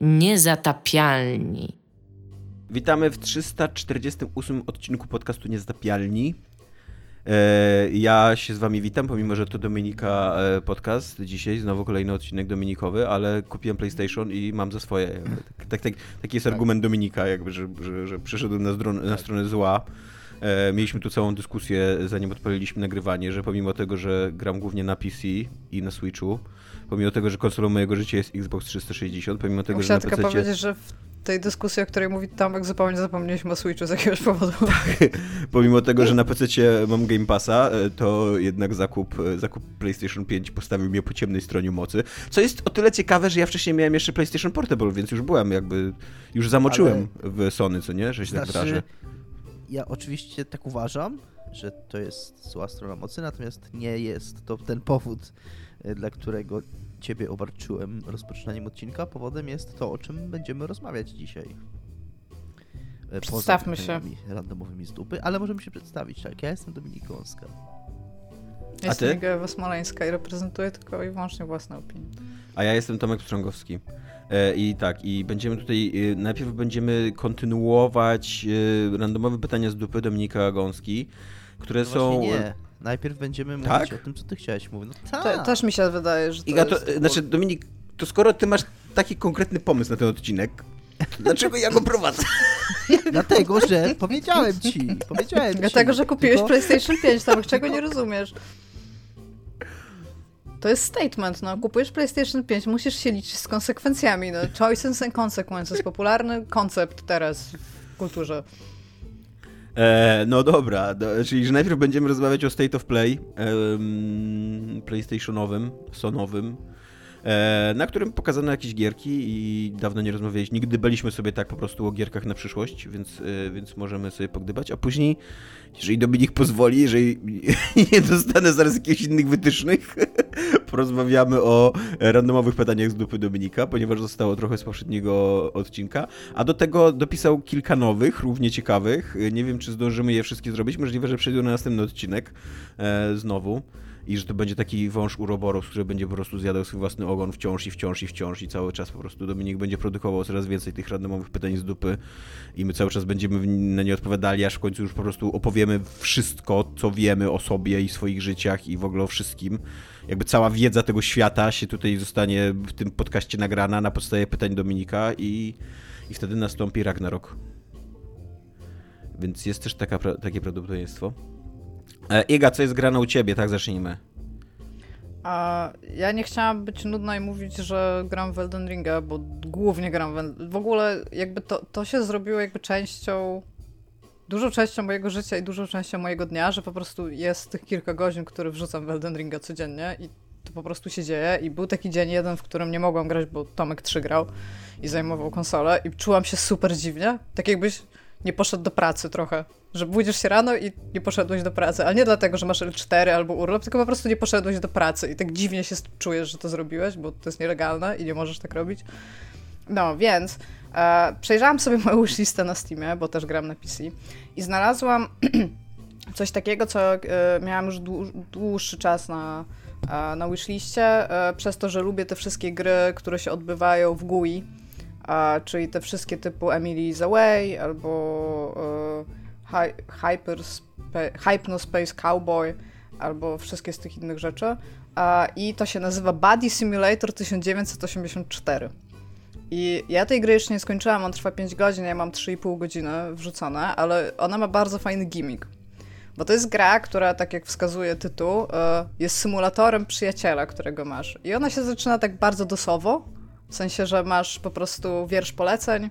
Niezatapialni. Witamy w 348 odcinku podcastu Niezatapialni. E, ja się z wami witam, pomimo że to Dominika e, podcast dzisiaj, znowu kolejny odcinek Dominikowy, ale kupiłem PlayStation i mam za swoje. Tak, tak, tak, taki jest tak. argument Dominika, jakby, że, że, że przyszedłem na, stronę, na stronę zła. E, mieliśmy tu całą dyskusję, zanim odpaliliśmy nagrywanie, że pomimo tego, że gram głównie na PC i na Switchu, pomimo tego, że konsolą mojego życia jest Xbox 360, pomimo tego, Musiała że na PC... powiedzieć, że w tej dyskusji, o której mówi Tomek, zupełnie zapomnieliśmy o Switchu z jakiegoś powodu. Tak. pomimo tego, że na PC mam Game Passa, e, to jednak zakup, e, zakup PlayStation 5 postawił mnie po ciemnej stronie mocy, co jest o tyle ciekawe, że ja wcześniej miałem jeszcze PlayStation Portable, więc już byłem jakby, już zamoczyłem Ale... w Sony, co nie, że się tak znaczy, tak wyrażę. Ja oczywiście tak uważam, że to jest zła strona mocy, natomiast nie jest to ten powód, E, dla którego Ciebie obarczyłem rozpoczynaniem odcinka. Powodem jest to, o czym będziemy rozmawiać dzisiaj. E, Przedstawmy się. randomowymi z dupy, ale możemy się przedstawić. Tak, ja jestem Dominik Gąska. Jestem Iga Smoleńska i reprezentuję tylko i wyłącznie własne opinie. A ja jestem Tomek Pstrągowski. E, I tak, i będziemy tutaj, najpierw będziemy kontynuować randomowe pytania z dupy Dominika Gąski, które no są... nie. Najpierw będziemy mówić tak? o tym, co ty chciałeś mówić. No tak. To, też mi się wydaje, że to Iga, to, jest... Znaczy, Dominik, to skoro ty masz taki konkretny pomysł na ten odcinek, Dlaczego ja go prowadzę? Dlatego, że powiedziałem ci. Powiedziałem ci. Dlatego, że kupiłeś Tylko... PlayStation 5, tam czego nie rozumiesz. To jest statement, no. Kupujesz PlayStation 5, musisz się liczyć z konsekwencjami, no. Choices and consequences. Popularny koncept teraz w kulturze. E, no dobra, do, czyli że najpierw będziemy rozmawiać o State of Play um, PlayStationowym, Sonowym, na którym pokazano jakieś gierki i dawno nie rozmawialiśmy. Nigdy byliśmy sobie tak po prostu o gierkach na przyszłość, więc, e, więc możemy sobie pogdybać. A później, jeżeli Dominik pozwoli, jeżeli nie dostanę zaraz jakichś innych wytycznych, porozmawiamy o randomowych pytaniach z dupy Dominika, ponieważ zostało trochę z poprzedniego odcinka. A do tego dopisał kilka nowych, równie ciekawych. Nie wiem, czy zdążymy je wszystkie zrobić. Możliwe, że przejdą na następny odcinek e, znowu i że to będzie taki wąż uroboros, który będzie po prostu zjadał swój własny ogon wciąż i wciąż i wciąż i cały czas po prostu Dominik będzie produkował coraz więcej tych randomowych pytań z dupy i my cały czas będziemy na nie odpowiadali, aż w końcu już po prostu opowiemy wszystko, co wiemy o sobie i swoich życiach i w ogóle o wszystkim. Jakby cała wiedza tego świata się tutaj zostanie w tym podcaście nagrana na podstawie pytań Dominika i, i wtedy nastąpi Ragnarok. Więc jest też taka, takie prawdopodobieństwo. E, Iga, co jest grane u ciebie? Tak, zacznijmy. A ja nie chciałam być nudna i mówić, że gram w Elden Ringa, bo głównie gram w W ogóle jakby to, to się zrobiło jakby częścią, dużą częścią mojego życia i dużą częścią mojego dnia, że po prostu jest tych kilka godzin, które wrzucam w Elden Ringa codziennie i to po prostu się dzieje. I był taki dzień jeden, w którym nie mogłam grać, bo Tomek 3 grał i zajmował konsolę i czułam się super dziwnie, tak jakbyś nie poszedł do pracy trochę. Że budzisz się rano i nie poszedłeś do pracy. Ale nie dlatego, że masz L4 albo urlop, tylko po prostu nie poszedłeś do pracy i tak dziwnie się czujesz, że to zrobiłeś, bo to jest nielegalne i nie możesz tak robić. No, więc e, przejrzałam sobie moją wishlistę na Steamie, bo też gram na PC i znalazłam coś takiego, co e, miałam już dłuższy czas na, e, na wishliście, e, przez to, że lubię te wszystkie gry, które się odbywają w GUI a, czyli te wszystkie typu Emily's Away albo e, Hypnospace Cowboy albo wszystkie z tych innych rzeczy. A, I to się nazywa Body Simulator 1984. I ja tej gry jeszcze nie skończyłam, on trwa 5 godzin, ja mam 3,5 godziny wrzucone, ale ona ma bardzo fajny gimmick. Bo to jest gra, która, tak jak wskazuje tytuł, e, jest symulatorem przyjaciela, którego masz. I ona się zaczyna tak bardzo dosowo, w sensie, że masz po prostu wiersz poleceń,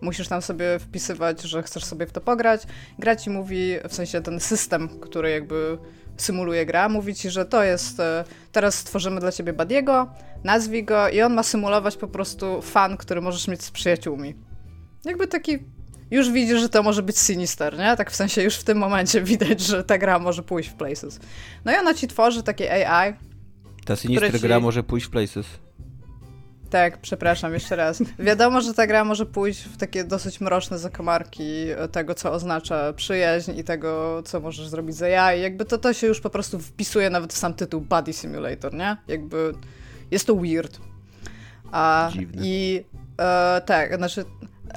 musisz tam sobie wpisywać, że chcesz sobie w to pograć. Gra ci mówi, w sensie ten system, który jakby symuluje gra, mówi ci, że to jest, e, teraz stworzymy dla ciebie Badiego, nazwij go i on ma symulować po prostu fan, który możesz mieć z przyjaciółmi. Jakby taki, już widzisz, że to może być sinister, nie? Tak w sensie już w tym momencie widać, że ta gra może pójść w places. No i ona ci tworzy takie AI. Ta sinister ci... gra może pójść w places. Tak, przepraszam, jeszcze raz. Wiadomo, że ta gra może pójść w takie dosyć mroczne zakamarki tego, co oznacza przyjaźń i tego, co możesz zrobić za jaj. Jakby to, to się już po prostu wpisuje nawet w sam tytuł Body Simulator, nie? Jakby jest to weird. A, Dziwne. I E, tak, znaczy,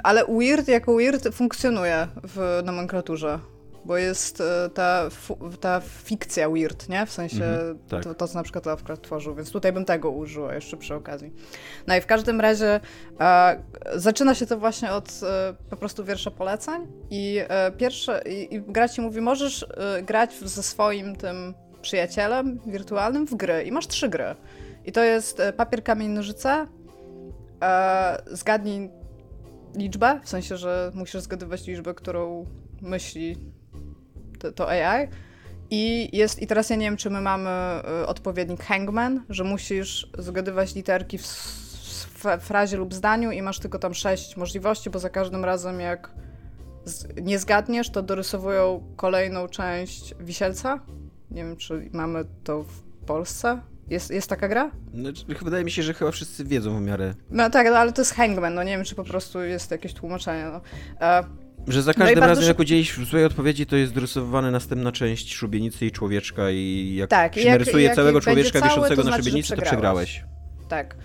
ale weird jako weird funkcjonuje w nomenklaturze. Bo jest e, ta, ta fikcja weird, nie? W sensie mhm, tak. to, to, co na przykład Lovecraft tworzył, więc tutaj bym tego użyła jeszcze przy okazji. No i w każdym razie e, zaczyna się to właśnie od e, po prostu wiersza poleceń i e, pierwsze, i, i gra ci mówi, możesz e, grać ze swoim tym przyjacielem wirtualnym w gry i masz trzy gry. I to jest e, papier, kamień, nożyce, zgadnij liczbę, w sensie, że musisz zgadywać liczbę, którą myśli to, to AI. I, jest, I teraz ja nie wiem, czy my mamy y, odpowiednik hangman, że musisz zgadywać literki w, w, frazie lub zdaniu i masz tylko tam sześć możliwości, bo za każdym razem jak z, nie zgadniesz, to dorysowują kolejną część wisielca. Nie wiem, czy mamy to w Polsce. Jest, jest taka gra? No, wydaje mi się, że chyba wszyscy wiedzą w miarę. No tak, no, ale to jest Hangman, no nie wiem, czy po prostu jest jakieś tłumaczenie. No. E, że za no każdym no razem, jak udzielisz złej odpowiedzi, to jest dorysowana następna część szubienicy i człowieczka i jak tak, się jak, narysuje jak, całego jak człowieczka wiszącego na szubienicy, to przegrałeś. Tak.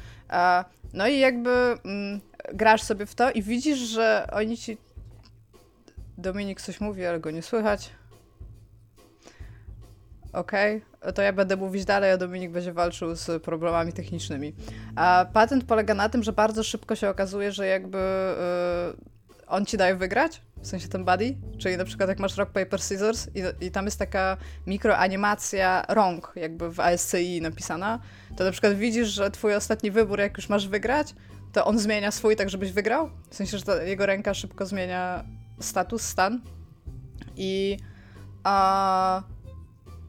No i jakby mm, grasz sobie w to i widzisz, że oni ci... Dominik coś mówi, ale go nie słychać. Okej, okay. to ja będę mówić dalej, a Dominik będzie walczył z problemami technicznymi. A patent polega na tym, że bardzo szybko się okazuje, że jakby y, on ci daje wygrać, w sensie ten buddy, czyli na przykład jak masz Rock, Paper, Scissors i, i tam jest taka mikroanimacja rąk jakby w ASCII napisana, to na przykład widzisz, że twój ostatni wybór, jak już masz wygrać, to on zmienia swój tak, żebyś wygrał. W sensie, że ta, jego ręka szybko zmienia status, stan. I a,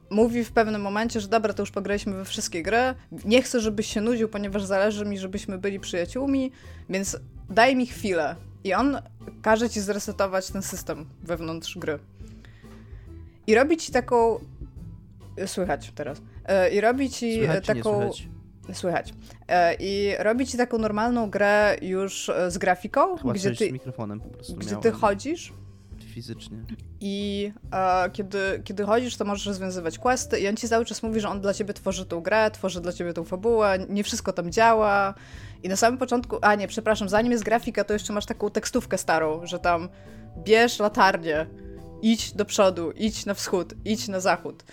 mówi w pewnym momencie, że dobra, to już pograliśmy we wszystkie gry, nie chcę, żebyś się nudził, ponieważ zależy mi, żebyśmy byli przyjaciółmi, więc daj mi chwilę. I on każe ci zresetować ten system wewnątrz gry. I robi ci taką... Słychać teraz. E, I robi ci słychać, taką... Słychać? E, I robi ci taką normalną grę już e, z grafiką, Chyba gdzie ty, z mikrofonem po prostu gdzie ty chodzisz fizycznie. I e, kiedy, kiedy chodzisz, to możesz rozwiązywać questy i on ci cały czas mówi, że on dla ciebie tworzy tą grę, tworzy dla ciebie tą fabułę, nie wszystko tam działa. I na samym początku, a nie, przepraszam, zanim jest grafika, to jeszcze masz taką tekstówkę starą, że tam bierz latarnię, idź do przodu, idź na wschód, idź na zachód.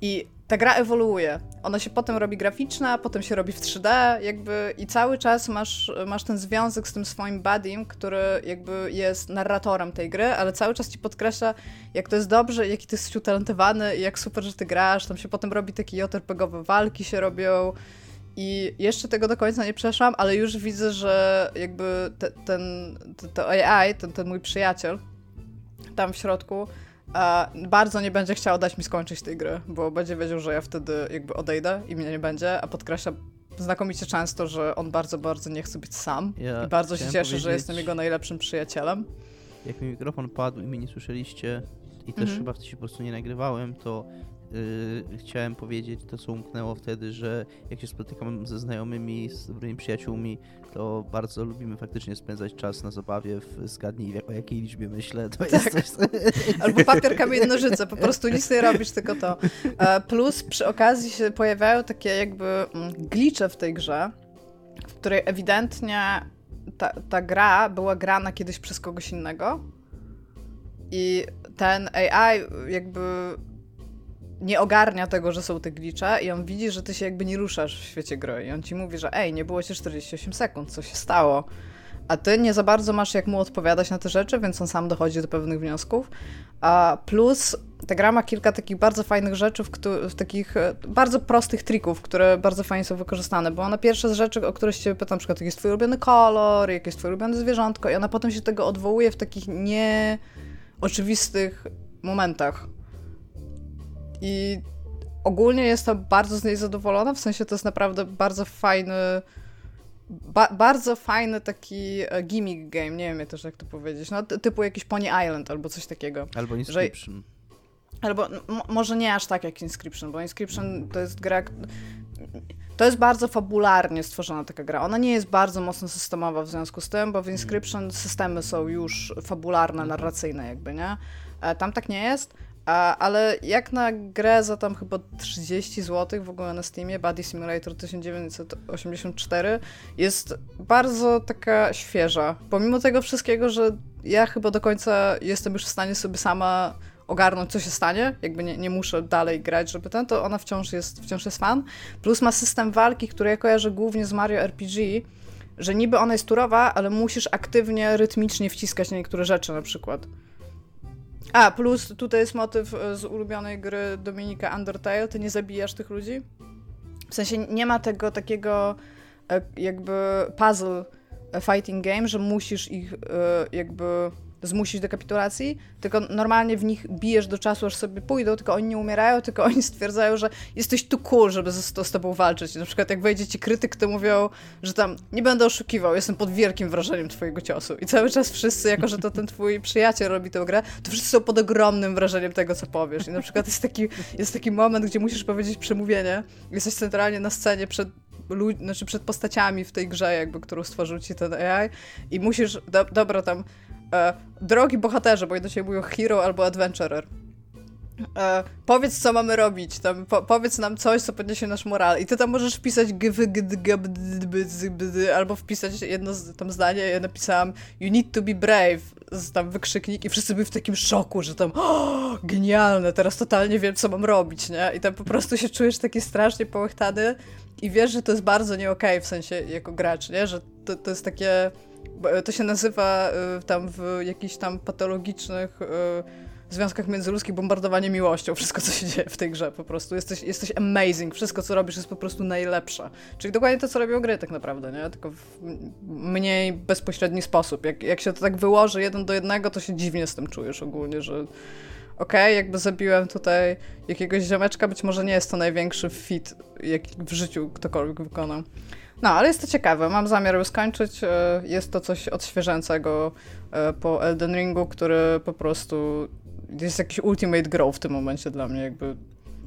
I ta gra ewoluuje. Ona się potem robi graficzna, potem się robi w 3D, jakby i cały czas masz, masz ten związek z tym swoim buddym, który jakby jest narratorem tej gry, ale cały czas ci podkreśla, jak to jest dobrze, jaki ty jesteś utalentowany i jak super, że ty grasz. Tam się potem robi takie JRPG-owe walki się robią. I jeszcze tego do końca nie przeszłam, ale już widzę, że jakby te, ten, to AI, ten, ten mój przyjaciel tam w środku, bardzo nie będzie chciał dać mi skończyć tej gry, bo będzie wiedział, że ja wtedy jakby odejdę i mnie nie będzie, a podkreśla znakomicie często, że on bardzo, bardzo nie chce być sam ja i bardzo się cieszy, że jestem jego najlepszym przyjacielem. Jak mi mikrofon padł i mnie nie słyszeliście i też mhm. chyba się po prostu nie nagrywałem, to Yy, chciałem powiedzieć to, co umknęło wtedy, że jak się spotykam ze znajomymi, z dobrymi przyjaciółmi, to bardzo lubimy faktycznie spędzać czas na zabawie w zgadnij o jakiej liczbie myślę. To tak. jest coś... Albo papier, kamień, nożyce, po prostu nic nie robisz, tylko to. E, plus przy okazji się pojawiają takie jakby mm, glicze w tej grze, w której ewidentnie ta, ta gra była grana kiedyś przez kogoś innego i ten AI jakby nie ogarnia tego, że są te glicze i on widzi, że ty się jakby nie ruszasz w świecie gry i on ci mówi, że ej, nie było ci 48 sekund, co się stało? A ty nie za bardzo masz jak mu odpowiadać na te rzeczy, więc on sam dochodzi do pewnych wniosków. A plus ta gra ma kilka takich bardzo fajnych rzeczy, w, w takich e, bardzo prostych trików, które bardzo fajnie są wykorzystane, bo ona pierwsza z rzeczy, o które się pyta, na przykład jaki jest twój ulubiony kolor, jakie jest twoje ulubione zwierzątko i ona potem się tego odwołuje w takich nieoczywistych momentach. I ogólnie jestem bardzo z niej zadowolona, w sensie to jest naprawdę bardzo fajny, ba bardzo fajny taki e, gimmick game, nie wiem też jak to powiedzieć, no typu jakiś Pony Island albo coś takiego. Albo Inscription. Że, albo może nie aż tak jak Inscription, bo Inscription to jest gra... To jest bardzo fabularnie stworzona taka gra. Ona nie jest bardzo mocno systemowa w związku z tym, bo w Inscription systemy są już fabularne, narracyjne jakby, nie? E, tam tak nie jest, A, ale jak na grę za tam chyba 30 zł w ogóle na Steamie, Body Simulator 1984 jest bardzo taka świeża. Pomimo tego wszystkiego, że ja chyba do końca jestem już w stanie sobie sama ogarnąć, co się stanie, jakby nie, nie muszę dalej grać, żeby ten, to ona wciąż jest, wciąż jest fan. Plus ma system walki, który ja kojarzę głównie z Mario RPG, że niby ona jest turowa, ale musisz aktywnie, rytmicznie wciskać na niektóre rzeczy na przykład. A, plus tutaj jest motyw e, z ulubionej gry Dominika Undertale, ty nie zabijasz tych ludzi? W sensie nie ma tego takiego e, jakby puzzle e, fighting game, że musisz ich jakby zmusić do kapitulacji, tylko normalnie w nich bijesz do czasu, aż sobie pójdą, tylko oni nie umierają, tylko oni stwierdzają, że jesteś tu cool, żeby z, z tobą walczyć. Na przykład jak wejdzie ci krytyk, to mówią, że tam nie będę oszukiwał, jestem pod wielkim wrażeniem twojego ciosu. I cały czas wszyscy, jako że to ten twój przyjaciel robi tę grę, to wszyscy są pod ogromnym wrażeniem tego, co powiesz. I na przykład jest taki, jest taki moment, gdzie musisz powiedzieć przemówienie, jesteś centralnie na scenie przed lud- znaczy przed postaciami w tej grze, jakby, którą stworzył ci ten AI i musisz, do, dobra, tam e, drogi bohaterze, bo jedno się mówią hero albo adventurer. E, powiedz, co mamy robić, tam, po, powiedz nam coś, co podniesie nasz moral. I ty tam możesz wpisać albo wpisać jedno tam zdanie, ja napisałam you need to be brave, z tam wykrzyknik i wszyscy byli w takim szoku, że tam genialne, teraz totalnie wiem, co mam robić, nie? I tam po prostu się czujesz taki strasznie połechtany i wiesz, że to jest bardzo nie okej, okay, w sensie jako gracz, nie? Że to, to jest takie to się nazywa y, tam w jakichś tam patologicznych y, związkach międzyludzkich bombardowanie miłością. Wszystko, co się dzieje w tej grze po prostu. Jesteś, jesteś amazing. Wszystko, co robisz jest po prostu najlepsze. Czyli dokładnie to, co robią gry tak naprawdę, nie? Tylko w mniej bezpośredni sposób. Jak, jak się to tak wyłoży jeden do jednego, to się dziwnie z tym czujesz ogólnie, że okej, okay, jakby zabiłem tutaj jakiegoś ziomeczka, być może nie jest to największy fit, jaki w życiu ktokolwiek wykonał. No, ale jest to ciekawe. Mam zamiar już skończyć. E, jest to coś odświeżającego e, po Elden Ringu, który po prostu jest jakiś ultimate grow w tym momencie dla mnie. Jakby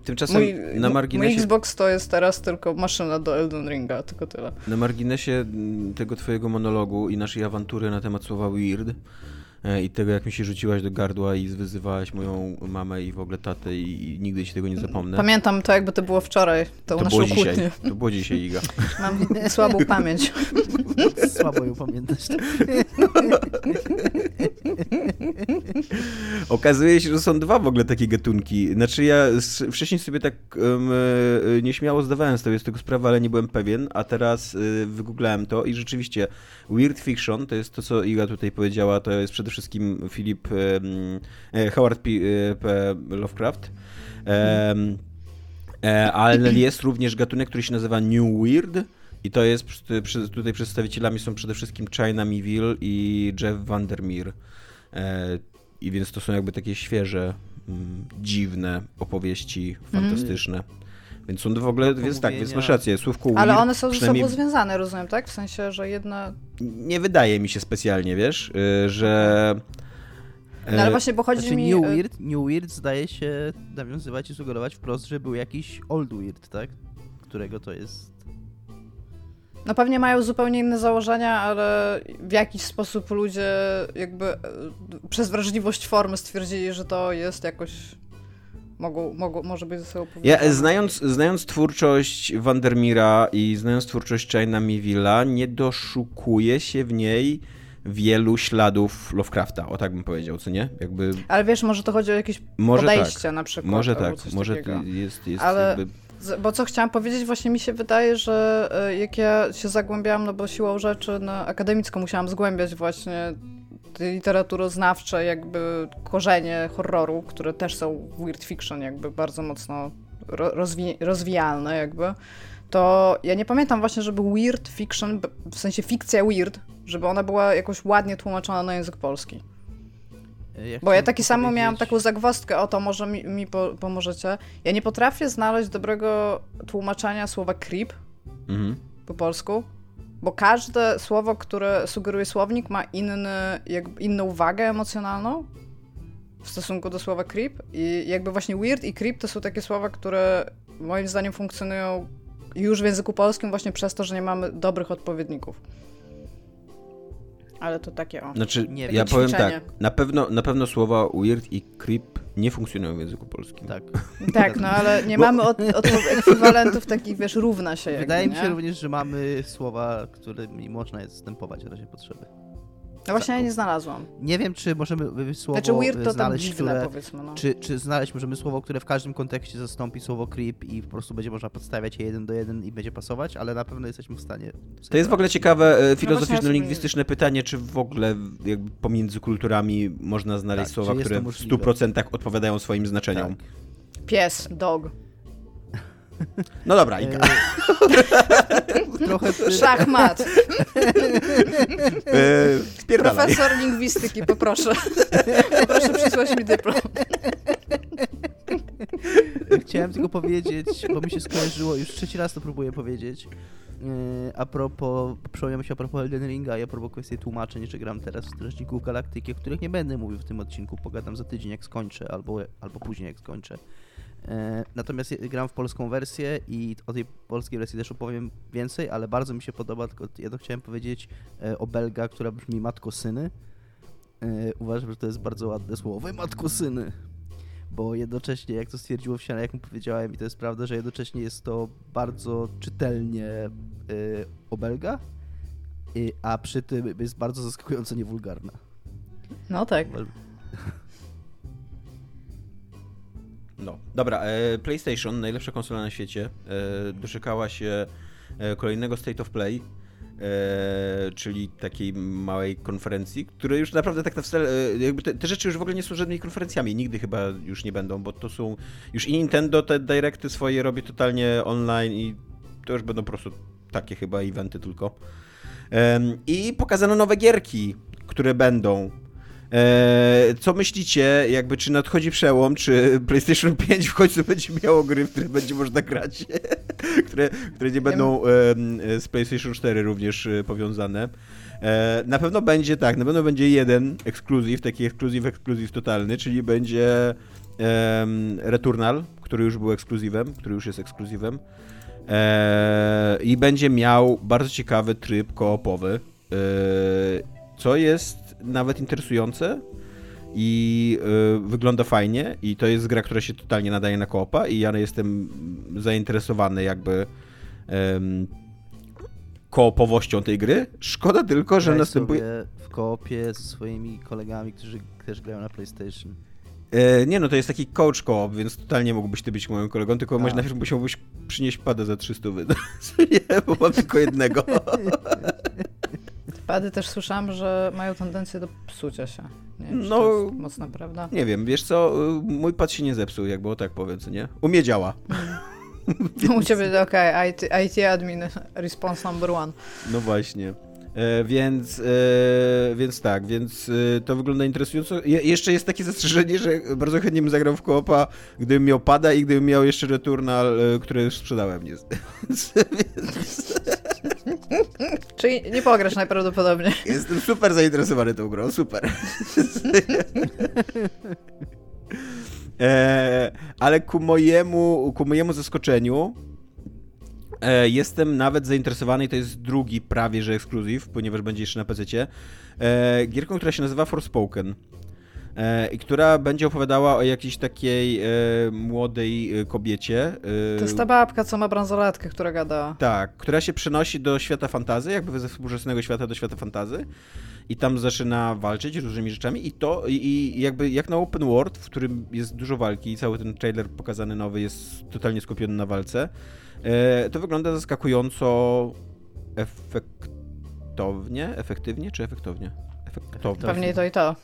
Tymczasem mój, na marginesie... Mój Xbox to jest teraz tylko maszyna do Elden Ringa, tylko tyle. Na marginesie tego twojego monologu i naszej awantury na temat słowa weird, i tego, jak mi się rzuciłaś do gardła i wyzywałaś moją mamę i w ogóle tatę i nigdy ci tego nie zapomnę. Pamiętam to, jakby to było wczoraj, to, to naszą było dzisiaj. kłótnię. To było dzisiaj, Iga. Mam słabą pamięć. Słabo ją pamiętasz. Okazuje się, że są dwa w ogóle takie gatunki. Znaczy ja wcześniej sobie tak um, nieśmiało zdawałem sobie z tego sprawę, ale nie byłem pewien, a teraz y, wygooglałem to i rzeczywiście weird fiction, to jest to, co Iga tutaj powiedziała, to jest przede wszystkim Philip e, Howard P. P. Lovecraft. Ale jest również gatunek, który się nazywa New Weird. I to jest, tutaj przedstawicielami są przede wszystkim China Miville i Jeff Vandermeer. I więc to są jakby takie świeże, mm, dziwne opowieści fantastyczne. Mm. Więc są w ogóle, więc tak, więc masz rację, słówko Ale one są ze sobą związane, rozumiem, tak? W sensie, że jedna... Nie wydaje mi się specjalnie, wiesz, y, że... No ale właśnie, bo chodzi znaczy, mi... New Weird, New Weird zdaje się nawiązywać i sugerować wprost, że był jakiś Old Weird, tak? Którego to jest... No pewnie mają zupełnie inne założenia, ale w jakiś sposób ludzie jakby e, przez wrażliwość formy stwierdzili, że to jest jakoś mogą, mogą, może być ze sobą powiązane. Ja, znając, znając twórczość Vandermira i znając twórczość Chaina Mivilla, nie doszukuję się w niej wielu śladów Lovecrafta, o tak bym powiedział, co nie? Jakby... Ale wiesz, może to chodzi o jakieś może podejście tak. na przykład. Może tak, może takiego. jest, jest Ale... jakby... Bo co chciałam powiedzieć, właśnie mi się wydaje, że e, jak ja się zagłębiałam, no bo siłą rzeczy na akademicko musiałam zgłębiać właśnie literaturoznawcze jakby korzenie horroru, które też są weird fiction jakby bardzo mocno rozwi rozwijalne jakby, to ja nie pamiętam właśnie, żeby weird fiction, w sensie fikcja weird, żeby ona była jakoś ładnie tłumaczona na język polski. Bo ja taki samo miałam taką zagwozdkę, o to może mi, mi po, pomożecie. Ja nie potrafię znaleźć dobrego tłumaczenia słowa creep mhm. po polsku. Bo każde słowo, które sugeruje słownik, ma inny, jakby inną wagę emocjonalną w stosunku do słowa creep. I jakby właśnie weird i creep to są takie słowa, które moim zdaniem funkcjonują już w języku polskim właśnie przez to, że nie mamy dobrych odpowiedników. Ale to takie o. Znaczy, nie ja powiem tak, na pewno, na pewno słowa weird i creep nie funkcjonują w języku polskim. Tak. Tak, no ale nie Bo- mamy od, od ekwiwalentów takich, wiesz, równa się jakby, Wydaje mi nie? się również, że mamy słowa, którymi można je zastępować w razie potrzeby. No właśnie ja nie znalazłam. Nie wiem, czy możemy słowo Znaczy weird to tam znaleźć, dziwne, które... powiedzmy, no. Czy, czy znaleźć możemy słowo, które w każdym kontekście zastąpi słowo creep i po prostu będzie można podstawiać je jeden do jeden i będzie pasować, ale na pewno jesteśmy w stanie... To jest w ogóle ciekawe e, No filozoficzno-lingwistyczne pytanie, czy w ogóle jakby pomiędzy kulturami można znaleźć Tak, słowa, które w możliwe? 100% odpowiadają swoim znaczeniom. Tak. Pies, dog, No dobra, Ika. E, trochę... szachmat, E, profesor lingwistyki, poproszę. Proszę przysłać mi dyplom. Chciałem tylko powiedzieć, bo mi się skojarzyło, już trzeci raz to próbuję powiedzieć, yy, a propos, przypomniałem się a propos Elden Ringa i a propos kwestii tłumaczeń, że gram teraz w Strażników Galaktyki, o których nie będę mówił w tym odcinku, pogadam za tydzień jak skończę, albo, albo później jak skończę. Yy, Natomiast gram w polską wersję i o tej polskiej wersji też opowiem więcej, ale bardzo mi się podoba, tylko jedno chciałem powiedzieć e, o Belga, która brzmi matko-syny. E, Uważam, że to jest bardzo ładne słowo. Wy matko-syny bo jednocześnie, jak to stwierdziło wsiane, jak mu powiedziałem, i to jest prawda, że jednocześnie jest to bardzo czytelnie obelga, y, a przy tym jest bardzo zaskakująco niewulgarna. No tak. No, dobra, e, PlayStation, najlepsza konsola na świecie, e, doczekała się e, kolejnego State of Play, czyli takiej małej konferencji, które już naprawdę tak na wcale, jakby te, te rzeczy już w ogóle nie są żadnymi konferencjami, nigdy chyba już nie będą, bo to są, już i Nintendo te directy swoje robi totalnie online i to już będą po prostu takie chyba eventy tylko. I pokazano nowe gierki, które będą. E, co myślicie, jakby czy nadchodzi przełom, czy PlayStation 5 w końcu będzie miało gry, w które będzie można grać, które, które nie będą z PlayStation 4 również e, powiązane. E, na pewno będzie tak, na pewno będzie jeden ekskluzyw, taki ekskluzyw, ekskluzyw totalny, czyli będzie Returnal, który już był ekskluzywem, który już jest ekskluzywem. I będzie miał bardzo ciekawy tryb koopowy, co jest nawet interesujące i e, wygląda fajnie i to jest gra, która się totalnie nadaje na koopa i ja jestem zainteresowany jakby koopowością tej gry. Szkoda tylko, że Graj następuje... w koopie ze swoimi kolegami, którzy też grają na PlayStation. E, nie no, to jest taki coach co-op, więc totalnie mógłbyś ty być moim kolegą, tylko A. może najpierw musiałbyś przynieść pada za 300 wy. nie, bo mam tylko jednego. Pady też słyszałam, że mają tendencję do psucia się. Nie wiem, No. to jest mocna prawda. Nie wiem, wiesz co, y, mój pad się nie zepsuł, jakby o tak powiem, co nie? U mnie działa. U ciebie, okej, IT, IT admin, response number one. No właśnie. E, więc, e, więc tak, więc e, to wygląda interesująco. Je, jeszcze jest takie zastrzeżenie, że bardzo chętnie bym zagrał w koopa, gdybym miał pada i gdybym miał jeszcze Returnal, który już sprzedałem. Nie? Czyli nie pograsz najprawdopodobniej. Jestem super zainteresowany tą grą, super. e, ale ku mojemu, ku mojemu zaskoczeniu jestem nawet zainteresowany i to jest drugi prawie że ekskluzyw, ponieważ będzie jeszcze na PC. E, gierką, która się nazywa Forspoken. E, I która będzie opowiadała o jakiejś takiej e, młodej e, kobiecie. e, To jest ta babka, co ma bransoletkę, która gada. tak, która się przenosi do świata fantazy, jakby ze współczesnego świata do świata fantazy i tam zaczyna walczyć różnymi rzeczami i to, i, i jakby jak na open world, w którym jest dużo walki i cały ten trailer pokazany nowy jest totalnie skupiony na walce, e, to wygląda zaskakująco efektownie, efektywnie czy efektownie? Efektownie. Pewnie to i to.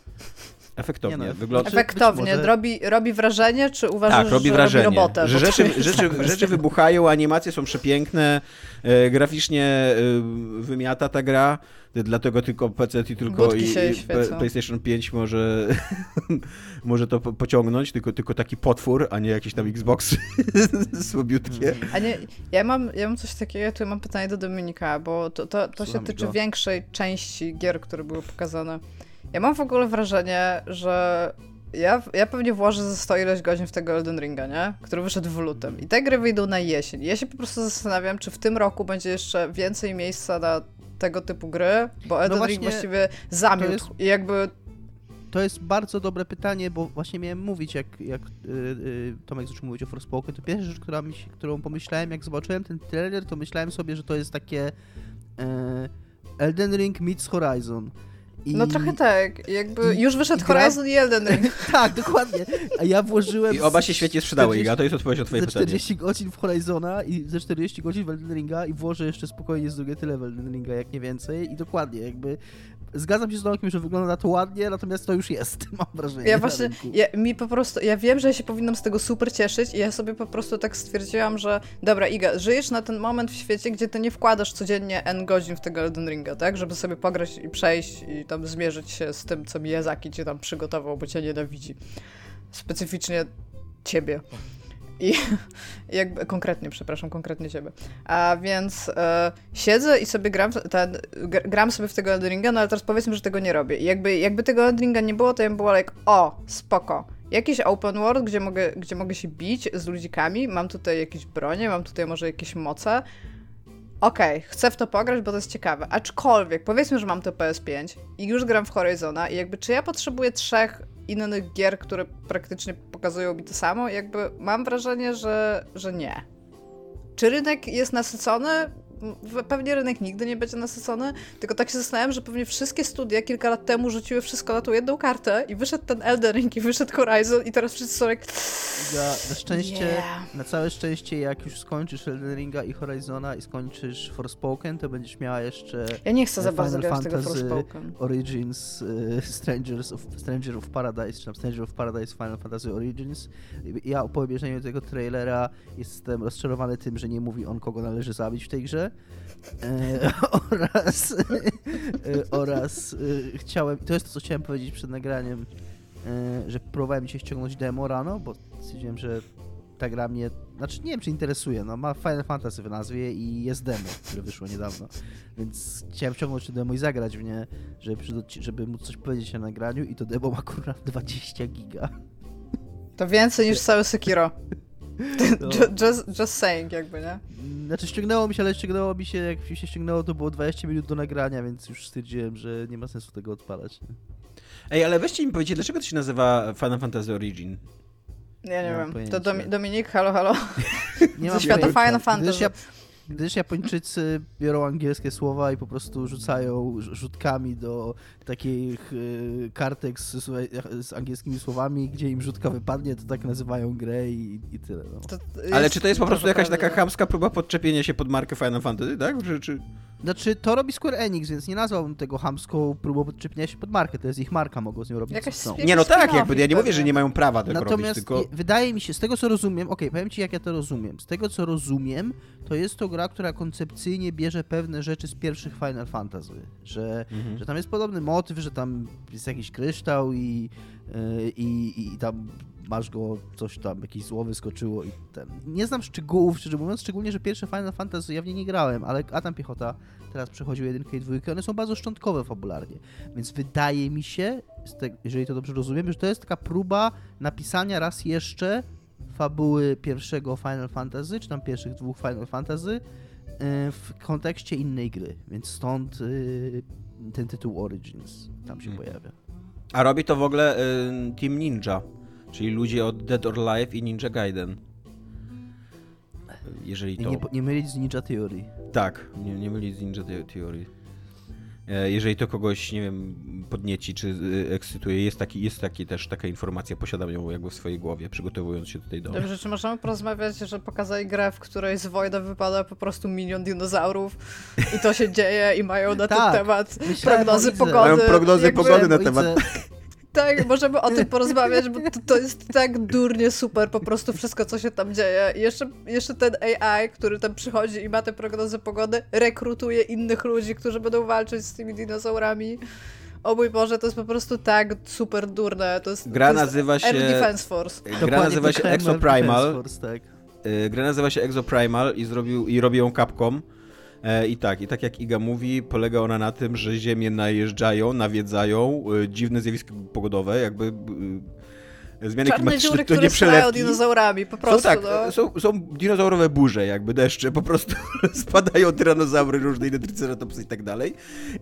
Efektownie. Nie no, Wygląda... Znaczy, Efektownie. może- Robi, robi wrażenie, czy uważasz, Tak, robi że wrażenie, robi robotę? że rzeczy, jest rzeczy, ta rzeczy wybuchają, animacje są przepiękne, e, graficznie e, wymiata ta gra, dlatego tylko PC i tylko Budki i, i. PlayStation 5 może, może to po- pociągnąć, tylko, tylko taki potwór, a nie jakieś tam Xboxy słabiutkie. A nie, ja mam, ja mam coś takiego, tu mam pytanie do Dominika, bo to, to, to się tyczy go. większej części gier, które były pokazane. Ja mam w ogóle wrażenie, że ja, ja pewnie włożę ze 100 ileś godzin w tego Elden Ringa, nie? Który wyszedł w lutym. I te gry wyjdą na jesień. Ja się po prostu zastanawiam, czy w tym roku będzie jeszcze więcej miejsca na tego typu gry, bo Elden Ring właśnie właściwie zamiótł jest- i jakby to jest bardzo dobre pytanie, bo właśnie miałem mówić, jak, jak y, y, Tomek zaczął mówić o Forspoken, to pierwsza rzecz, która mi, się- którą pomyślałem, jak zobaczyłem ten trailer, to myślałem sobie, że to jest takie e, Elden Ring meets Horizon. I... No trochę tak, jakby i- już wyszedł gra- Horizon i Elden Ring. tak, dokładnie. A ja włożyłem... I oba się świetnie sprzedały, 40 Iga, to jest odpowiedź na twoje ze pytanie. 40 godzin w Horizona i ze 40 godzin w Elden Ringa i włożę jeszcze spokojnie z drugie tyle w Elden Ringa, jak nie więcej i dokładnie, jakby zgadzam się z Tomkiem, że wygląda to ładnie, natomiast to już jest, mam wrażenie. Ja właśnie, ja, mi po prostu, ja wiem, że ja się powinnam z tego super cieszyć i ja sobie po prostu tak stwierdziłam, że dobra Iga, żyjesz na ten moment w świecie, gdzie ty nie wkładasz codziennie n godzin w tego Elden Ringa, tak? Żeby sobie pograć i przejść i tam zmierzyć się z tym, co Miyazaki cię tam przygotował, bo cię nienawidzi. Specyficznie ciebie. I jakby konkretnie, przepraszam, konkretnie ciebie. A więc e, siedzę i sobie gram, ten, gr- gram sobie w tego Elden no ale teraz powiedzmy, że tego nie robię. I jakby, jakby tego Elden nie było, to ja bym była like, o, spoko. Jakiś open world, gdzie mogę, gdzie mogę się bić z ludzikami, mam tutaj jakieś bronie, mam tutaj może jakieś moce. Okej, chcę w to pograć, bo to jest ciekawe. Aczkolwiek, powiedzmy, że mam to PS5 i już gram w Horizona i jakby czy ja potrzebuję trzech innych gier, które praktycznie pokazują mi to samo? Jakby mam wrażenie, że, że nie. Czy rynek jest nasycony? Pewnie rynek nigdy nie będzie nasycony, tylko tak się zastanawiam, że pewnie wszystkie studia kilka lat temu rzuciły wszystko na tą jedną kartę i wyszedł ten Elden Ring i wyszedł Horizon i teraz wszyscy są jak... Ja, na szczęście, Yeah. na całe szczęście, jak już skończysz Elden Ringa i Horizona i skończysz Forspoken, to będziesz miała jeszcze Ja nie chcę za Final bardzo grać tego Forspoken. Origins y, Strangers of, Stranger of Paradise, czy tam Stranger of Paradise Final Fantasy Origins. Ja po obejrzeniu tego trailera jestem rozczarowany tym, że nie mówi on, kogo należy zabić w tej grze. E, oraz e, oraz e, chciałem, to jest to, co chciałem powiedzieć przed nagraniem, że próbowałem się ściągnąć demo rano, bo stwierdziłem, że ta gra mnie, znaczy nie wiem, czy interesuje, no ma Final Fantasy w nazwie i jest demo, które wyszło niedawno, więc chciałem ściągnąć to demo i zagrać w nie, żeby, żeby móc coś powiedzieć na nagraniu i to demo ma kurwa 20 giga. To więcej niż całe Sekiro. No. Ju- Just, just saying, jakby, nie? Znaczy ściągnęło mi się, ale ściągnęło mi się, jak mi się ściągnęło, to było 20 minut do nagrania, więc już stwierdziłem, że nie ma sensu tego odpalać. Ej, ale weźcie mi powiedzcie, dlaczego to się nazywa Final Fantasy Origin? Ja nie Nie wiem. pojęcia. To Domi- Dominik, halo, halo. Nie mam świata. Final Fantasy. Ja, gdyż Japończycy biorą angielskie słowa i po prostu rzucają rz- rzutkami do takich y, kartek z, z angielskimi słowami, gdzie im rzutka wypadnie, to tak nazywają grę i, i tyle. No. To Ale czy to jest po prostu jakaś taka chamska próba podczepienia się pod markę Final Fantasy, tak? Czy, czy... Znaczy, to robi Square Enix, więc nie nazwałbym tego hamską próbą podczepienia się pod markę. To jest ich marka, mogą z nią robić Jakaś co chcą. Nie, no tak, jakby ja nie mówię, że nie mają prawa tego Natomiast robić, tylko... je- wydaje mi się, z tego co rozumiem, okej, powiem ci jak ja to rozumiem. Z tego co rozumiem, to jest to gra, która koncepcyjnie bierze pewne rzeczy z pierwszych Final Fantasy. Że, Mhm. że tam jest podobny motyw, że tam jest jakiś kryształ i, yy, i, i tam masz go, coś tam, jakieś zło wyskoczyło i ten. Nie znam szczegółów, szczerze mówiąc, szczególnie, że pierwsze Final Fantasy ja w nie nie grałem, ale Adam Piechota teraz przechodził jedynkę i dwójkę, one są bardzo szczątkowe fabularnie. Więc wydaje mi się, jeżeli to dobrze rozumiem, że to jest taka próba napisania raz jeszcze fabuły pierwszego Final Fantasy, czy tam pierwszych dwóch Final Fantasy yy, w kontekście innej gry. Więc stąd yy, ten tytuł Origins tam się Mhm. pojawia. A robi to w ogóle y, Team Ninja, czyli ludzie od Dead or Alive i Ninja Gaiden. Jeżeli to... nie, nie mylić z Ninja Theory. Tak, nie, nie mylić z Ninja The- Theory. E, Jeżeli to kogoś, nie wiem, podnieci czy y, ekscytuje, jest, taki, jest taki też taka informacja, posiadam ją jakby w swojej głowie, przygotowując się tutaj do... Dobrze, czy możemy porozmawiać, że pokazali grę, w której z Wojda wypada po prostu milion dinozaurów i to się dzieje i mają na ten Tak, temat myślałem, prognozy widzę. pogody. Mają prognozy pogody na temat. Tak, możemy o tym porozmawiać, bo to, to jest tak durnie super, po prostu wszystko, co się tam dzieje. I jeszcze, jeszcze ten AI, który tam przychodzi i ma te prognozy pogody, rekrutuje innych ludzi, którzy będą walczyć z tymi dinozaurami. O mój Boże, to jest po prostu tak super durne. To jest, Gra to jest nazywa się... Air Defense Force. Gra Dokładnie nazywa się Primal Exoprimal. Force, tak. Y, Gra nazywa się Exoprimal i, zrobił, i robi ją Capcom. E, I tak, i tak jak Iga mówi, polega ona na tym, że ziemię najeżdżają, nawiedzają, y, dziwne zjawiska pogodowe, jakby y, Zmiany Czarne klimatyczne dziury, to nie przelewki. dinozaurami, po Są prostu. tak, no. są, są dinozaurowe burze, jakby deszcze, po prostu spadają tyranozaury, różne inne triceratopsy i tak dalej.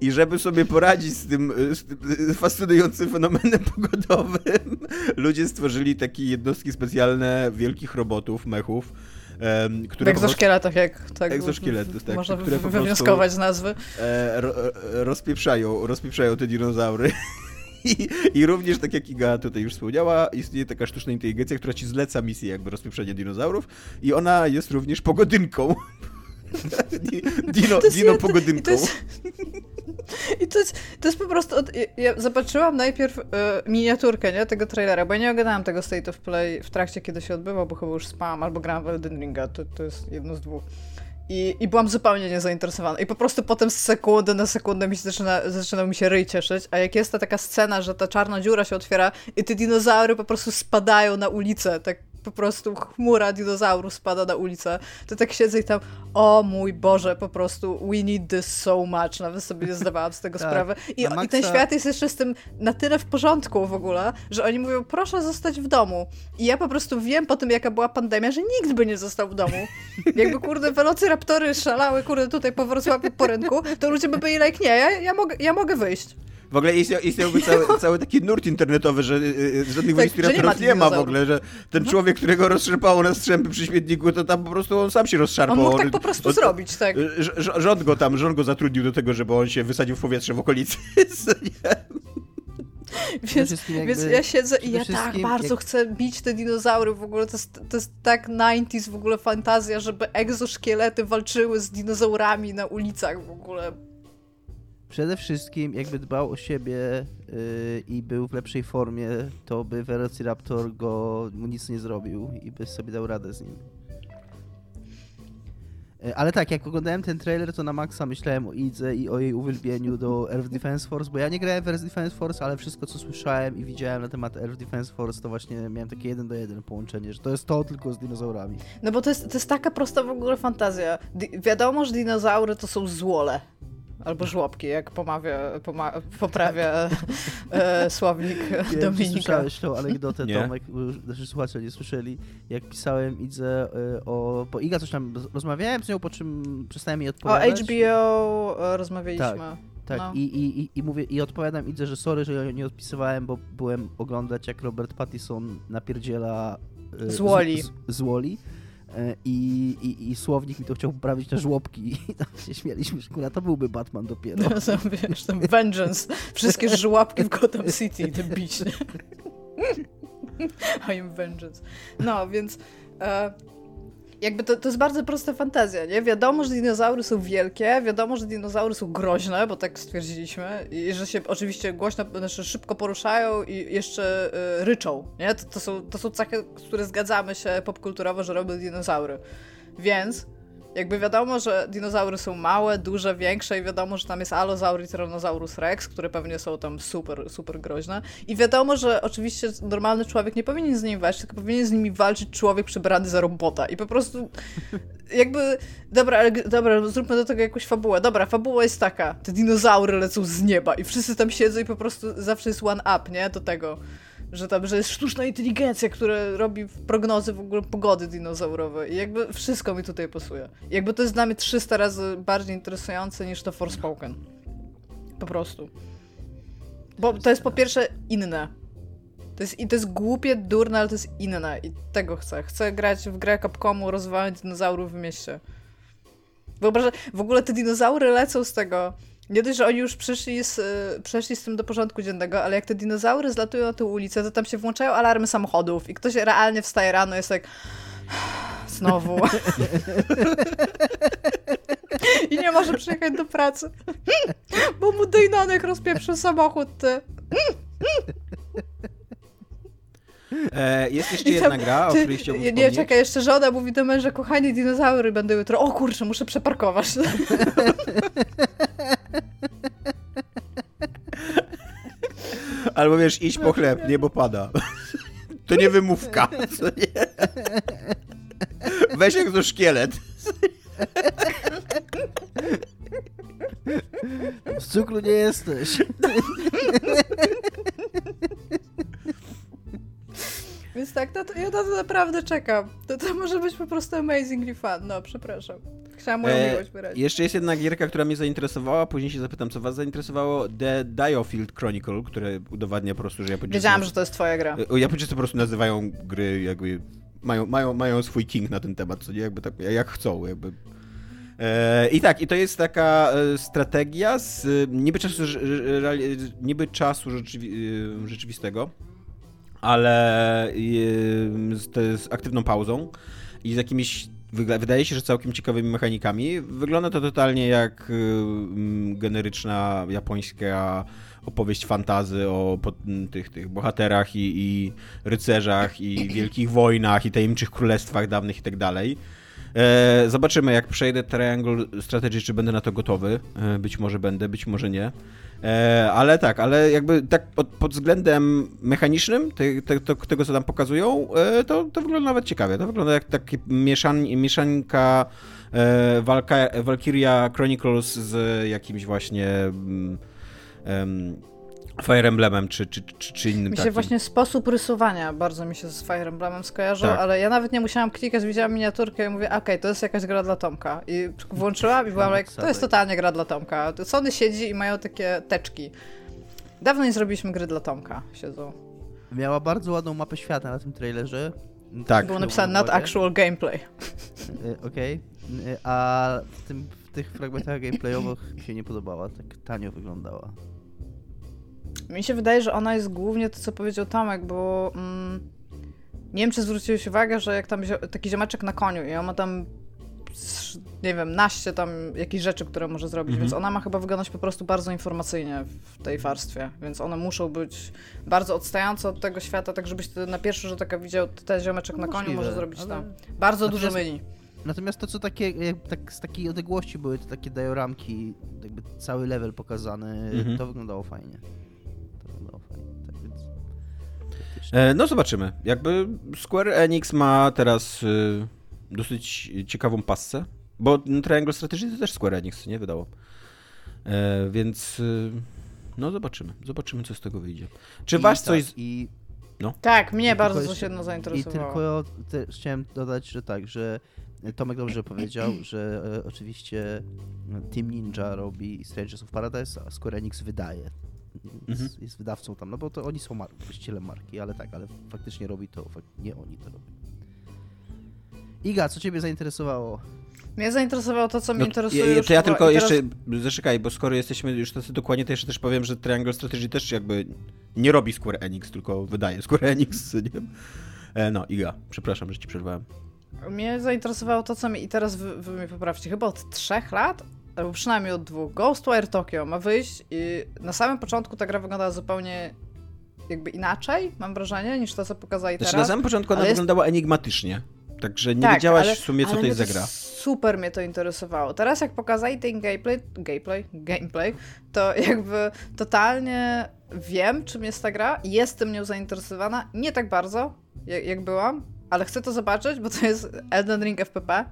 I żeby sobie poradzić z tym, z tym fascynującym fenomenem pogodowym, ludzie stworzyli takie jednostki specjalne wielkich robotów, mechów, W które po prostu, egzoszkieletach, jak tak tak, można które po wywnioskować z nazwy. e, ro, e, rozpieprzają, rozpieprzają te dinozaury. I, I również, tak jak Iga tutaj już wspomniała, istnieje taka sztuczna inteligencja, która ci zleca misję jakby rozpieprzenia dinozaurów i ona jest również pogodynką. Di- Dino, dino pogodynką. I to jest, i to jest, to jest po prostu. od- ja- Ja zobaczyłam najpierw e, miniaturkę nie, tego trailera, bo ja nie oglądałam tego State of Play w trakcie, kiedy się odbywał, bo chyba już spałam albo grałam w Elden Ringa. To, to jest jedno z dwóch. I, I byłam zupełnie niezainteresowana. I po prostu potem z sekundy na sekundę mi się zaczyna, zaczynał mi się ryj cieszyć. A jak jest ta taka scena, że ta czarna dziura się otwiera i te dinozaury po prostu spadają na ulicę, tak po prostu chmura dinozaurów spada na ulicę, to tak siedzę i tam, o mój Boże, po prostu we need this so much. Nawet sobie nie zdawałam z tego Tak. sprawy. I, Na I ten świat jest jeszcze z tym na tyle w porządku w ogóle, że oni mówią, proszę zostać w domu. I ja po prostu wiem po tym, jaka była pandemia, że nikt by nie został w domu. Jakby, kurde, velociraptory szalały, kurde, tutaj po Wrocławiu po rynku, to ludzie by byli like, nie, ja, ja, mogę, ja mogę wyjść. W ogóle istniał, istniałby cały, cały taki nurt internetowy, że y, y, żadnych Tak, nie nie, ma w ogóle, że ten człowiek, którego rozszerpało na strzępy przy śmietniku, to tam po prostu on sam się rozszarpał. On mógł tak po prostu on- zrobić, tak. Y, Rząd go tam, rząd go zatrudnił do tego, żeby on się wysadził w powietrze w okolicy. Więc, wszystkim więc jakby- ja siedzę i ja tak bardzo jak- chcę bić te dinozaury w ogóle. To jest, to jest tak 90s w ogóle fantazja, żeby egzoszkielety walczyły z dinozaurami na ulicach w ogóle. Przede wszystkim, jakby dbał o siebie yy, i był w lepszej formie, to by Velociraptor go mu nic nie zrobił i by sobie dał radę z nim. Yy, Ale tak, jak oglądałem ten trailer, to na maksa myślałem o Idze i o jej uwielbieniu do Earth Defense Force, bo ja nie grałem w Earth Defense Force, ale wszystko co słyszałem i widziałem na temat Earth Defense Force, to właśnie miałem takie jeden do jeden połączenie, że to jest to tylko z dinozaurami. No bo to jest, to jest taka prosta w ogóle fantazja. Di wiadomo, że dinozaury to są złole. Albo żłobki, jak pomawia, poma poprawia e, słownik Nie Dominika. słyszałeś tą anegdotę, Nie. Tomek, nasi słuchacze nie słyszeli, jak pisałem Idze y, o... Bo Iga coś tam roz- rozmawiałem z nią, po czym przestałem jej O odpowiadać. HBO e, rozmawialiśmy. Tak, no. i, i, i, i mówię, i odpowiadam Idze, że sorry, że ja nie odpisywałem, bo byłem oglądać, jak Robert Pattinson napierdziela y, Z Wall-E. Z, z, z Wall-E. Y, I, i, I słownik mi to chciał poprawić na żłobki i tam się śmialiśmy, że kurwa, to byłby Batman dopiero. No, tam, wiesz, tam Vengeance. Wszystkie żłapki w Gotham City, te bić. I am Vengeance. No, więc e, jakby to, to jest bardzo prosta fantazja, nie? Wiadomo, że dinozaury są wielkie, wiadomo, że dinozaury są groźne, bo tak stwierdziliśmy, i że się oczywiście głośno, znaczy szybko poruszają i jeszcze e, ryczą, nie? To, to, są, to są cechy, które zgadzamy się popkulturowo, że robią dinozaury. Więc jakby wiadomo, że dinozaury są małe, duże, większe i wiadomo, że tam jest Allosaur i Tyrannosaurus Rex, które pewnie są tam super, super groźne. I wiadomo, że oczywiście normalny człowiek nie powinien z nimi walczyć, tylko powinien z nimi walczyć człowiek przebrany za robota. I po prostu jakby, dobra, ale, dobra, zróbmy do tego jakąś fabułę. Dobra, fabuła jest taka, te dinozaury lecą z nieba i wszyscy tam siedzą i po prostu zawsze jest one up, nie? Do tego. Że tam, że jest sztuczna inteligencja, która robi prognozy w ogóle pogody dinozaurowej. I jakby wszystko mi tutaj pasuje. Jakby to jest dla mnie 300 razy bardziej interesujące niż to Forspoken. Po prostu. Bo to jest po pierwsze inne. To jest, I to jest głupie, durne, ale to jest inne. I tego chcę. Chcę grać w grę Capcomu, rozwalać dinozaurów w mieście. Wyobrażę, w ogóle te dinozaury lecą z tego. Nie dość, że oni już przyszli z, y, przeszli z tym do porządku dziennego, ale jak te dinozaury zlatują na tę ulicę, to tam się włączają alarmy samochodów i ktoś realnie wstaje rano i jest tak znowu. I nie może przyjechać do pracy. Bo mu Dejnonek rozpieprzy samochód, ty. E, jest jeszcze jedna gra, o której chciałbym nie, wspomnieć. czekaj, jeszcze żona mówi do męża, kochani dinozaury będą jutro. O kurczę, muszę przeparkować. Albo wiesz, iść po chleb, nie, bo pada. To nie wymówka. Weź jak to szkielet. Z cukru nie jesteś. Tak, no to ja na to naprawdę czekam. To, to może być po prostu amazingly fun. No, przepraszam. Chciałam moją E, miłość wyrazić. Jeszcze jest jedna gierka, która mnie zainteresowała, później się zapytam, co was zainteresowało. The Diofield Chronicle, które udowadnia po prostu, że Japończycy... Wiedziałam, że to jest twoja gra. E, Japończycy po prostu nazywają gry jakby... Mają, mają, mają swój king na ten temat, co nie? Jakby tak, jak chcą, jakby... E, I tak, i to jest taka e, strategia z niby czasu, niby czasu rzeczywi rzeczywistego, ale e, z, z aktywną pauzą i z jakimiś, wydaje się, że całkiem ciekawymi mechanikami. Wygląda to totalnie jak mm, generyczna japońska opowieść fantazy o tych, tych bohaterach i, i rycerzach i wielkich wojnach i tajemniczych królestwach dawnych i tak dalej. E, zobaczymy, jak przejdę Triangle Strategy, czy będę na to gotowy. E, być może będę, być może nie. E, ale tak, ale jakby tak pod, pod względem mechanicznym, te, te, to, tego co tam pokazują, e, to, to wygląda nawet ciekawie. To wygląda jak takie mieszan, mieszanka e, Valka, Valkyria Chronicles z jakimś właśnie mm, Fire Emblemem, czy, czy, czy, czy innym Mi się takim. właśnie sposób rysowania bardzo mi się z Fire Emblemem skojarzył, Tak. ale ja nawet nie musiałam klikać, widziałam miniaturkę i mówię, okej, to jest jakaś gra dla Tomka. I włączyłam i byłam like, to jest totalnie gra dla Tomka. Sony siedzi i mają takie teczki. Dawno nie zrobiliśmy gry dla Tomka, siedzą. Miała bardzo ładną mapę świata na tym trailerze. Tak. Było napisane not actual gameplay. Y, Okej. Y, A w, tym, w tych fragmentach gameplayowych mi się nie podobała. Tak tanio wyglądała. Mi się wydaje, że ona jest głównie to, co powiedział Tomek, bo mm, nie wiem, czy zwróciłeś uwagę, że jak tam taki ziomeczek na koniu i on ma tam nie wiem, naście tam jakichś rzeczy, które może zrobić, Mhm. więc ona ma chyba wyglądać po prostu bardzo informacyjnie w tej warstwie, więc one muszą być bardzo odstające od tego świata, tak żebyś ty na pierwszy rzut oka widział, ten ziomeczek na koniu może zrobić ale- tam. Bardzo dużo myli. Natomiast to, co takie, jak, tak z takiej odległości były, to takie dioramki, jakby cały level pokazany, Mhm. to wyglądało fajnie. Fajnie, tak więc... E, No zobaczymy. Jakby Square Enix ma teraz y, dosyć ciekawą passę, bo Triangle Strategy to też Square Enix, nie wydało. E, więc y, no zobaczymy. Zobaczymy, co z tego wyjdzie. Czy I was tak, coś... z- I, Tak, mnie i bardzo tylko jeszcze- jedno I zainteresowało. tylko też chciałem dodać, że tak, że Tomek dobrze powiedział, że e, oczywiście no, Team Ninja robi Strangers of Paradise, a Square Enix wydaje. Jest, Mhm. jest wydawcą tam, no bo to oni są mar- właścicielem marki, ale tak, ale faktycznie robi to, fak- nie oni to robią. Iga, co ciebie zainteresowało? Mnie zainteresowało to, co mnie No, interesuje ja, to ja tylko teraz- jeszcze zaczekaj, bo skoro jesteśmy już tacy dokładnie, to jeszcze też powiem, że Triangle Strategy też jakby nie robi Square Enix, tylko wydaje Square Enix, nie wiem. E, no, Iga, przepraszam, że ci przerwałem. Mnie zainteresowało to, co mi i teraz wy, wy mnie poprawcie, chyba od trzech lat, albo przynajmniej od dwóch. Ghostwire Tokyo ma wyjść i na samym początku ta gra wyglądała zupełnie jakby inaczej, mam wrażenie, niż to, co pokazali Znaczy na teraz. samym początku ona jest- wyglądała enigmatycznie, także nie Tak, wiedziałaś ale- w sumie, co to jest za gra. Super mnie to interesowało. Teraz jak pokazali ten gameplay, gameplay, gameplay, to jakby totalnie wiem, czym jest ta gra. Jestem nią zainteresowana. Nie tak bardzo, jak, jak byłam, ale chcę to zobaczyć, bo to jest Elden Ring FPP.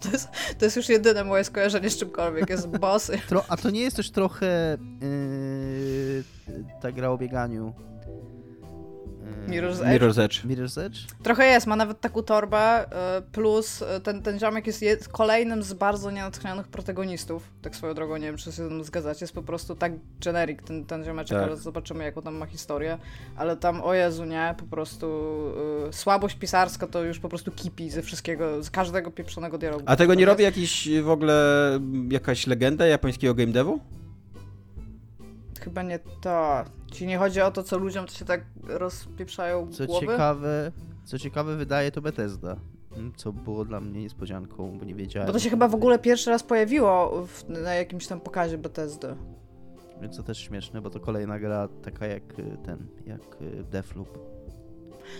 To jest, to jest już jedyne moje skojarzenie z czymkolwiek. Jest boss. A to nie jest też trochę yy, ta gra o bieganiu? Mirror's Edge. Mirror's Edge. Mirror's Edge? Trochę jest, ma nawet taką torbę, y, plus y, ten, ten ziomek jest kolejnym z bardzo nienatchnionych protagonistów. Tak swoją drogą, nie wiem, czy się ze mną zgadzacie, jest po prostu tak generic ten, ten ziomeczek, Tak. ale zobaczymy, jaką tam ma historię. Ale tam, o Jezu, nie, po prostu y, słabość pisarska to już po prostu kipi ze wszystkiego, z każdego pieprzonego dialogu. A tego nie robi jakiś w ogóle jakaś legenda japońskiego game devu? Chyba nie to. Ci nie chodzi o to, co ludziom to się tak rozpieprzają Co głowy? ciekawe, co ciekawe wydaje to Bethesda. Mm, Co było dla mnie niespodzianką, bo nie wiedziałem. Bo to się chyba w ogóle pierwszy raz pojawiło w, na jakimś tam pokazie Bethesdy. Więc to też śmieszne, bo to kolejna gra taka jak y, ten, jak y, Deathloop.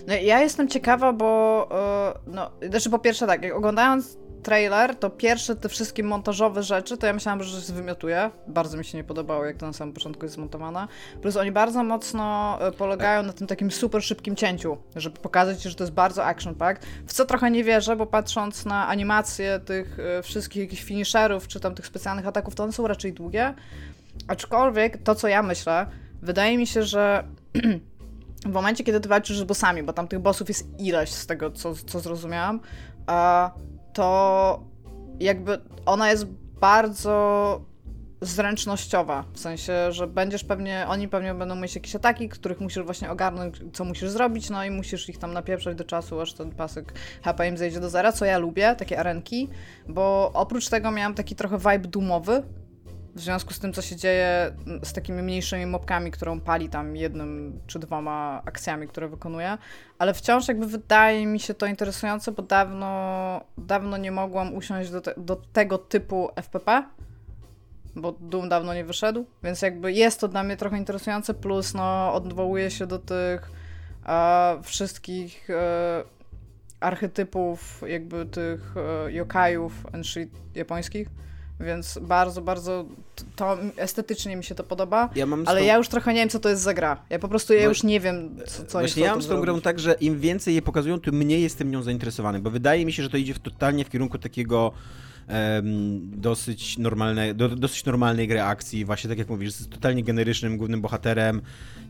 No ja jestem ciekawa, bo e, no, znaczy po pierwsze tak, jak oglądając trailer, to pierwsze te wszystkie montażowe rzeczy, to ja myślałam, że się wymiotuje. Bardzo mi się nie podobało, jak to na samym początku jest zmontowane. Plus oni bardzo mocno e, polegają na tym takim super szybkim cięciu, żeby pokazać, że to jest bardzo action pack. W co trochę nie wierzę, bo patrząc na animacje tych e, wszystkich jakichś finisherów, czy tam tych specjalnych ataków, to one są raczej długie. Aczkolwiek to, co ja myślę, wydaje mi się, że w momencie, kiedy ty walczysz z bossami, bo tam tych bossów jest ileś z tego, co, co zrozumiałam, a to jakby ona jest bardzo zręcznościowa, w sensie, że będziesz pewnie, oni pewnie będą mieć jakieś ataki, których musisz właśnie ogarnąć, co musisz zrobić, no i musisz ich tam napieprzać do czasu, aż ten pasek HP im zejdzie do zera, co ja lubię, takie arenki, bo oprócz tego miałam taki trochę vibe dumowy, w związku z tym, co się dzieje z takimi mniejszymi mopkami, którą pali tam jednym czy dwoma akcjami, które wykonuje, ale wciąż jakby wydaje mi się to interesujące, bo dawno, dawno nie mogłam usiąść do, te, do tego typu FPP, bo Doom dawno nie wyszedł, więc jakby jest to dla mnie trochę interesujące, plus no odwołuje się do tych e, wszystkich e, archetypów jakby tych e, yokajów and japońskich, więc bardzo, bardzo to estetycznie mi się to podoba, Ja ale ja już trochę nie wiem, co to jest za gra. Ja po prostu ja Wa- już nie wiem, co, co Właśnie ja mam z tą grą tak, że im więcej je pokazują, tym mniej jestem nią zainteresowany, bo wydaje mi się, że to idzie w, totalnie w kierunku takiego dosyć, normalne, do, dosyć normalnej gry akcji, właśnie tak jak mówisz, z totalnie generycznym głównym bohaterem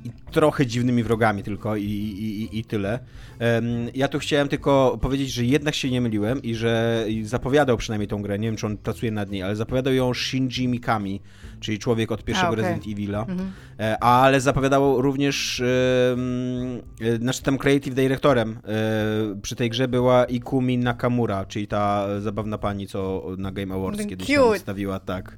i trochę dziwnymi wrogami tylko i, i, i, i tyle. Ja tu chciałem tylko powiedzieć, że jednak się nie myliłem i że zapowiadał przynajmniej tą grę, nie wiem czy on pracuje nad niej, ale zapowiadał ją Shinji Mikami, czyli człowiek od pierwszego okej. Resident Evila. Mhm. E, ale zapowiadało również, e, znaczy tam creative directorem e, przy tej grze była Ikumi Nakamura, czyli ta zabawna pani, co na Game Awards kiedyś stawiła, tak.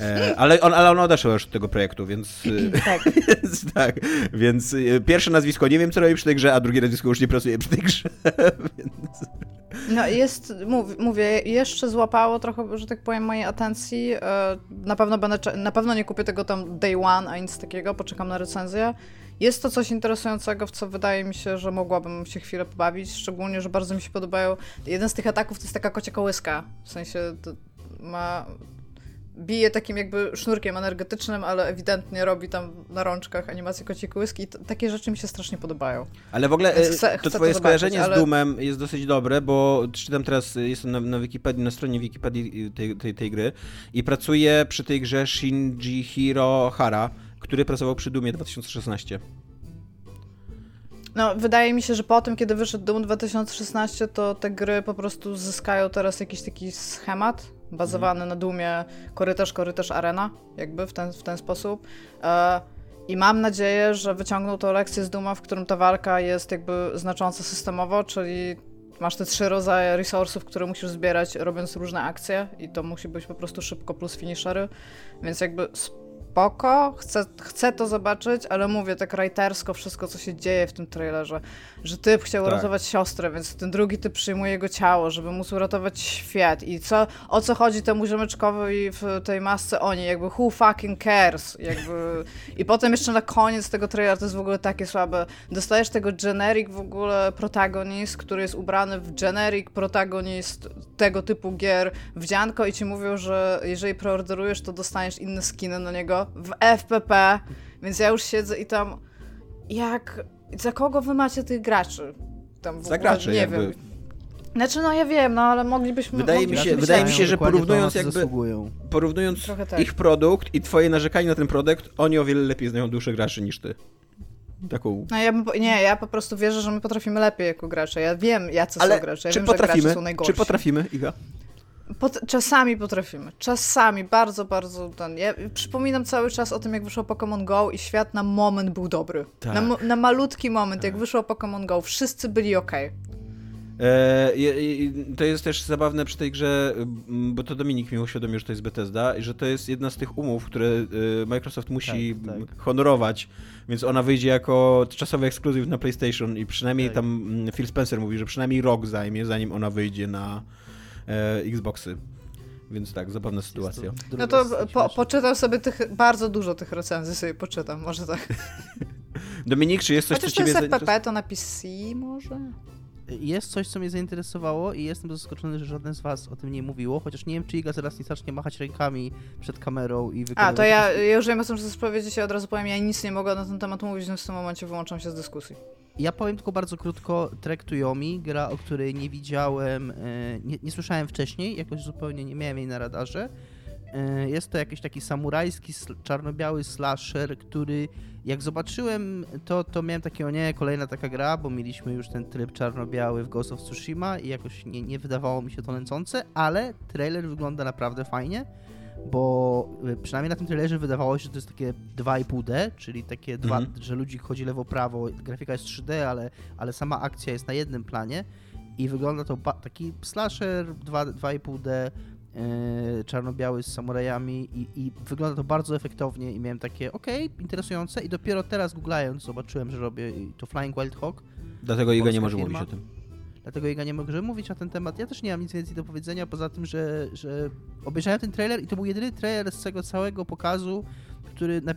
E, ale, on, ale ona odeszła już od tego projektu, więc, e, Tak. więc tak, więc e, pierwsze nazwisko nie wiem co robi przy tej grze, a drugie nazwisko już nie pracuje przy tej grze, więc... No jest, mów, mówię, jeszcze złapało trochę, że tak powiem, mojej atencji. E, Na pewno będę, na pewno nie kupię tego tam day one, a nic takiego, poczekam na recenzję. Jest to coś interesującego, w co wydaje mi się, że mogłabym się chwilę pobawić, szczególnie, że bardzo mi się podobają. Jeden z tych ataków to jest taka kocia kołyska, w sensie ma... Bije takim jakby sznurkiem energetycznym, ale ewidentnie robi tam na rączkach animację kociej kołyski i t- takie rzeczy mi się strasznie podobają. Ale w ogóle Więc e, chcę- to chcę to twoje zobaczyć, skojarzenie ale- z Doomem jest dosyć dobre, bo czytam teraz, jestem na, na Wikipedii, na stronie Wikipedii tej, tej, tej gry i pracuje przy tej grze Shinji Hiro Hara, który pracował przy Doomie 2016. No, wydaje mi się, że po tym, kiedy wyszedł Doom 2016, to te gry po prostu zyskają teraz jakiś taki schemat bazowany na Doomie korytarz, korytarz, arena, jakby w ten, w ten sposób. E, I mam nadzieję, że wyciągną tą lekcję z Dooma, w którym ta walka jest jakby znacząco systemowo, czyli masz te trzy rodzaje resursów, które musisz zbierać, robiąc różne akcje i to musi być po prostu szybko plus finishery, więc jakby spoko, chcę, chcę to zobaczyć, ale mówię tak writersko wszystko, co się dzieje w tym trailerze, że typ chciał Tak. uratować siostrę, więc ten drugi typ przyjmuje jego ciało, żeby móc uratować świat. I co, o co chodzi temu ziomeczkowi w tej masce? Oni, jakby who fucking cares, jakby i potem jeszcze na koniec tego trailera to jest w ogóle takie słabe, dostajesz tego generic w ogóle protagonist, który jest ubrany w generic protagonist tego typu gier wdzianko i ci mówią, że jeżeli preorderujesz, to dostaniesz inne skiny na niego w FPP, więc ja już siedzę i tam jak, za kogo wy macie tych graczy? Tam w Za ogóle graczy nie jakby. wiem. Znaczy, no ja wiem, no ale moglibyśmy... Wydaje mi moglibyśmy się- być wydaje mi się, że porównując jakby- zasługują. Porównując tak. ich produkt i twoje narzekanie na ten produkt, oni o wiele lepiej znają duszę graczy niż ty. Taką... No ja nie, ja po prostu wierzę, że my potrafimy lepiej jako gracze. Ja wiem, jacy Ale są gracze. Ja czy wiem, że potrafimy? gracze są najgorsi. Czy potrafimy, Iga? Pot- czasami potrafimy. Czasami, bardzo, bardzo ten. Ja przypominam cały czas o tym, jak wyszło Pokémon Go i świat na moment był dobry. Tak. Na, na malutki moment, jak wyszło Pokémon Go, wszyscy byli ok. E, to jest też zabawne przy tej grze, bo to Dominik mi uświadomił, że to jest Bethesda i że to jest jedna z tych umów, które e, Microsoft musi Tak, tak. honorować, więc ona wyjdzie jako czasowy ekskluzyw na PlayStation i przynajmniej Tak. tam Phil Spencer mówi, że przynajmniej rok zajmie, zanim ona wyjdzie na e, Xboxy. Więc tak, zabawna sytuacja. Jest to No to po, poczytam sobie tych, bardzo dużo tych recenzji sobie poczytam, może tak. Dominik, czy jest coś, Chociaż co to ciebie jest zainteresuje? FPP, to na PC może? Jest coś, co mnie zainteresowało i jestem zaskoczony, że żaden z was o tym nie mówiło, chociaż nie wiem, czy Iga zaraz nie zacznie machać rękami przed kamerą i A, wykonywać... to ja, ja już wiem o chcesz powiedzieć, ja od razu powiem, ja nic nie mogę na ten temat mówić, więc w tym momencie wyłączam się z dyskusji. Ja powiem tylko bardzo krótko, Trek to Yomi, gra, o której nie widziałem, e, nie, nie słyszałem wcześniej, jakoś zupełnie nie miałem jej na radarze. E, jest to jakiś taki samurajski, czarno-biały slasher, który jak zobaczyłem to, to miałem takie, o nie, kolejna taka gra, bo mieliśmy już ten tryb czarno-biały w Ghost of Tsushima i jakoś nie, nie wydawało mi się to nęcące, ale trailer wygląda naprawdę fajnie, bo e, przynajmniej na tym trailerze wydawało się, że to jest takie 2,5D, czyli takie dwa, mhm. że ludzi chodzi lewo-prawo, grafika jest 3D, ale, ale sama akcja jest na jednym planie i wygląda to taki slasher 2,5D Yy, czarno-biały z samurajami i, i, wygląda to bardzo efektownie i miałem takie, okej, okay, interesujące i dopiero teraz googlając zobaczyłem, że robię to Flying Wild Hawk. Dlatego Iga nie może firma. mówić o tym. Dlatego Iga nie może mówić na ten temat. Ja też nie mam nic więcej do powiedzenia, poza tym, że, że obejrzałem ten trailer i to był jedyny trailer z tego całego pokazu, który na,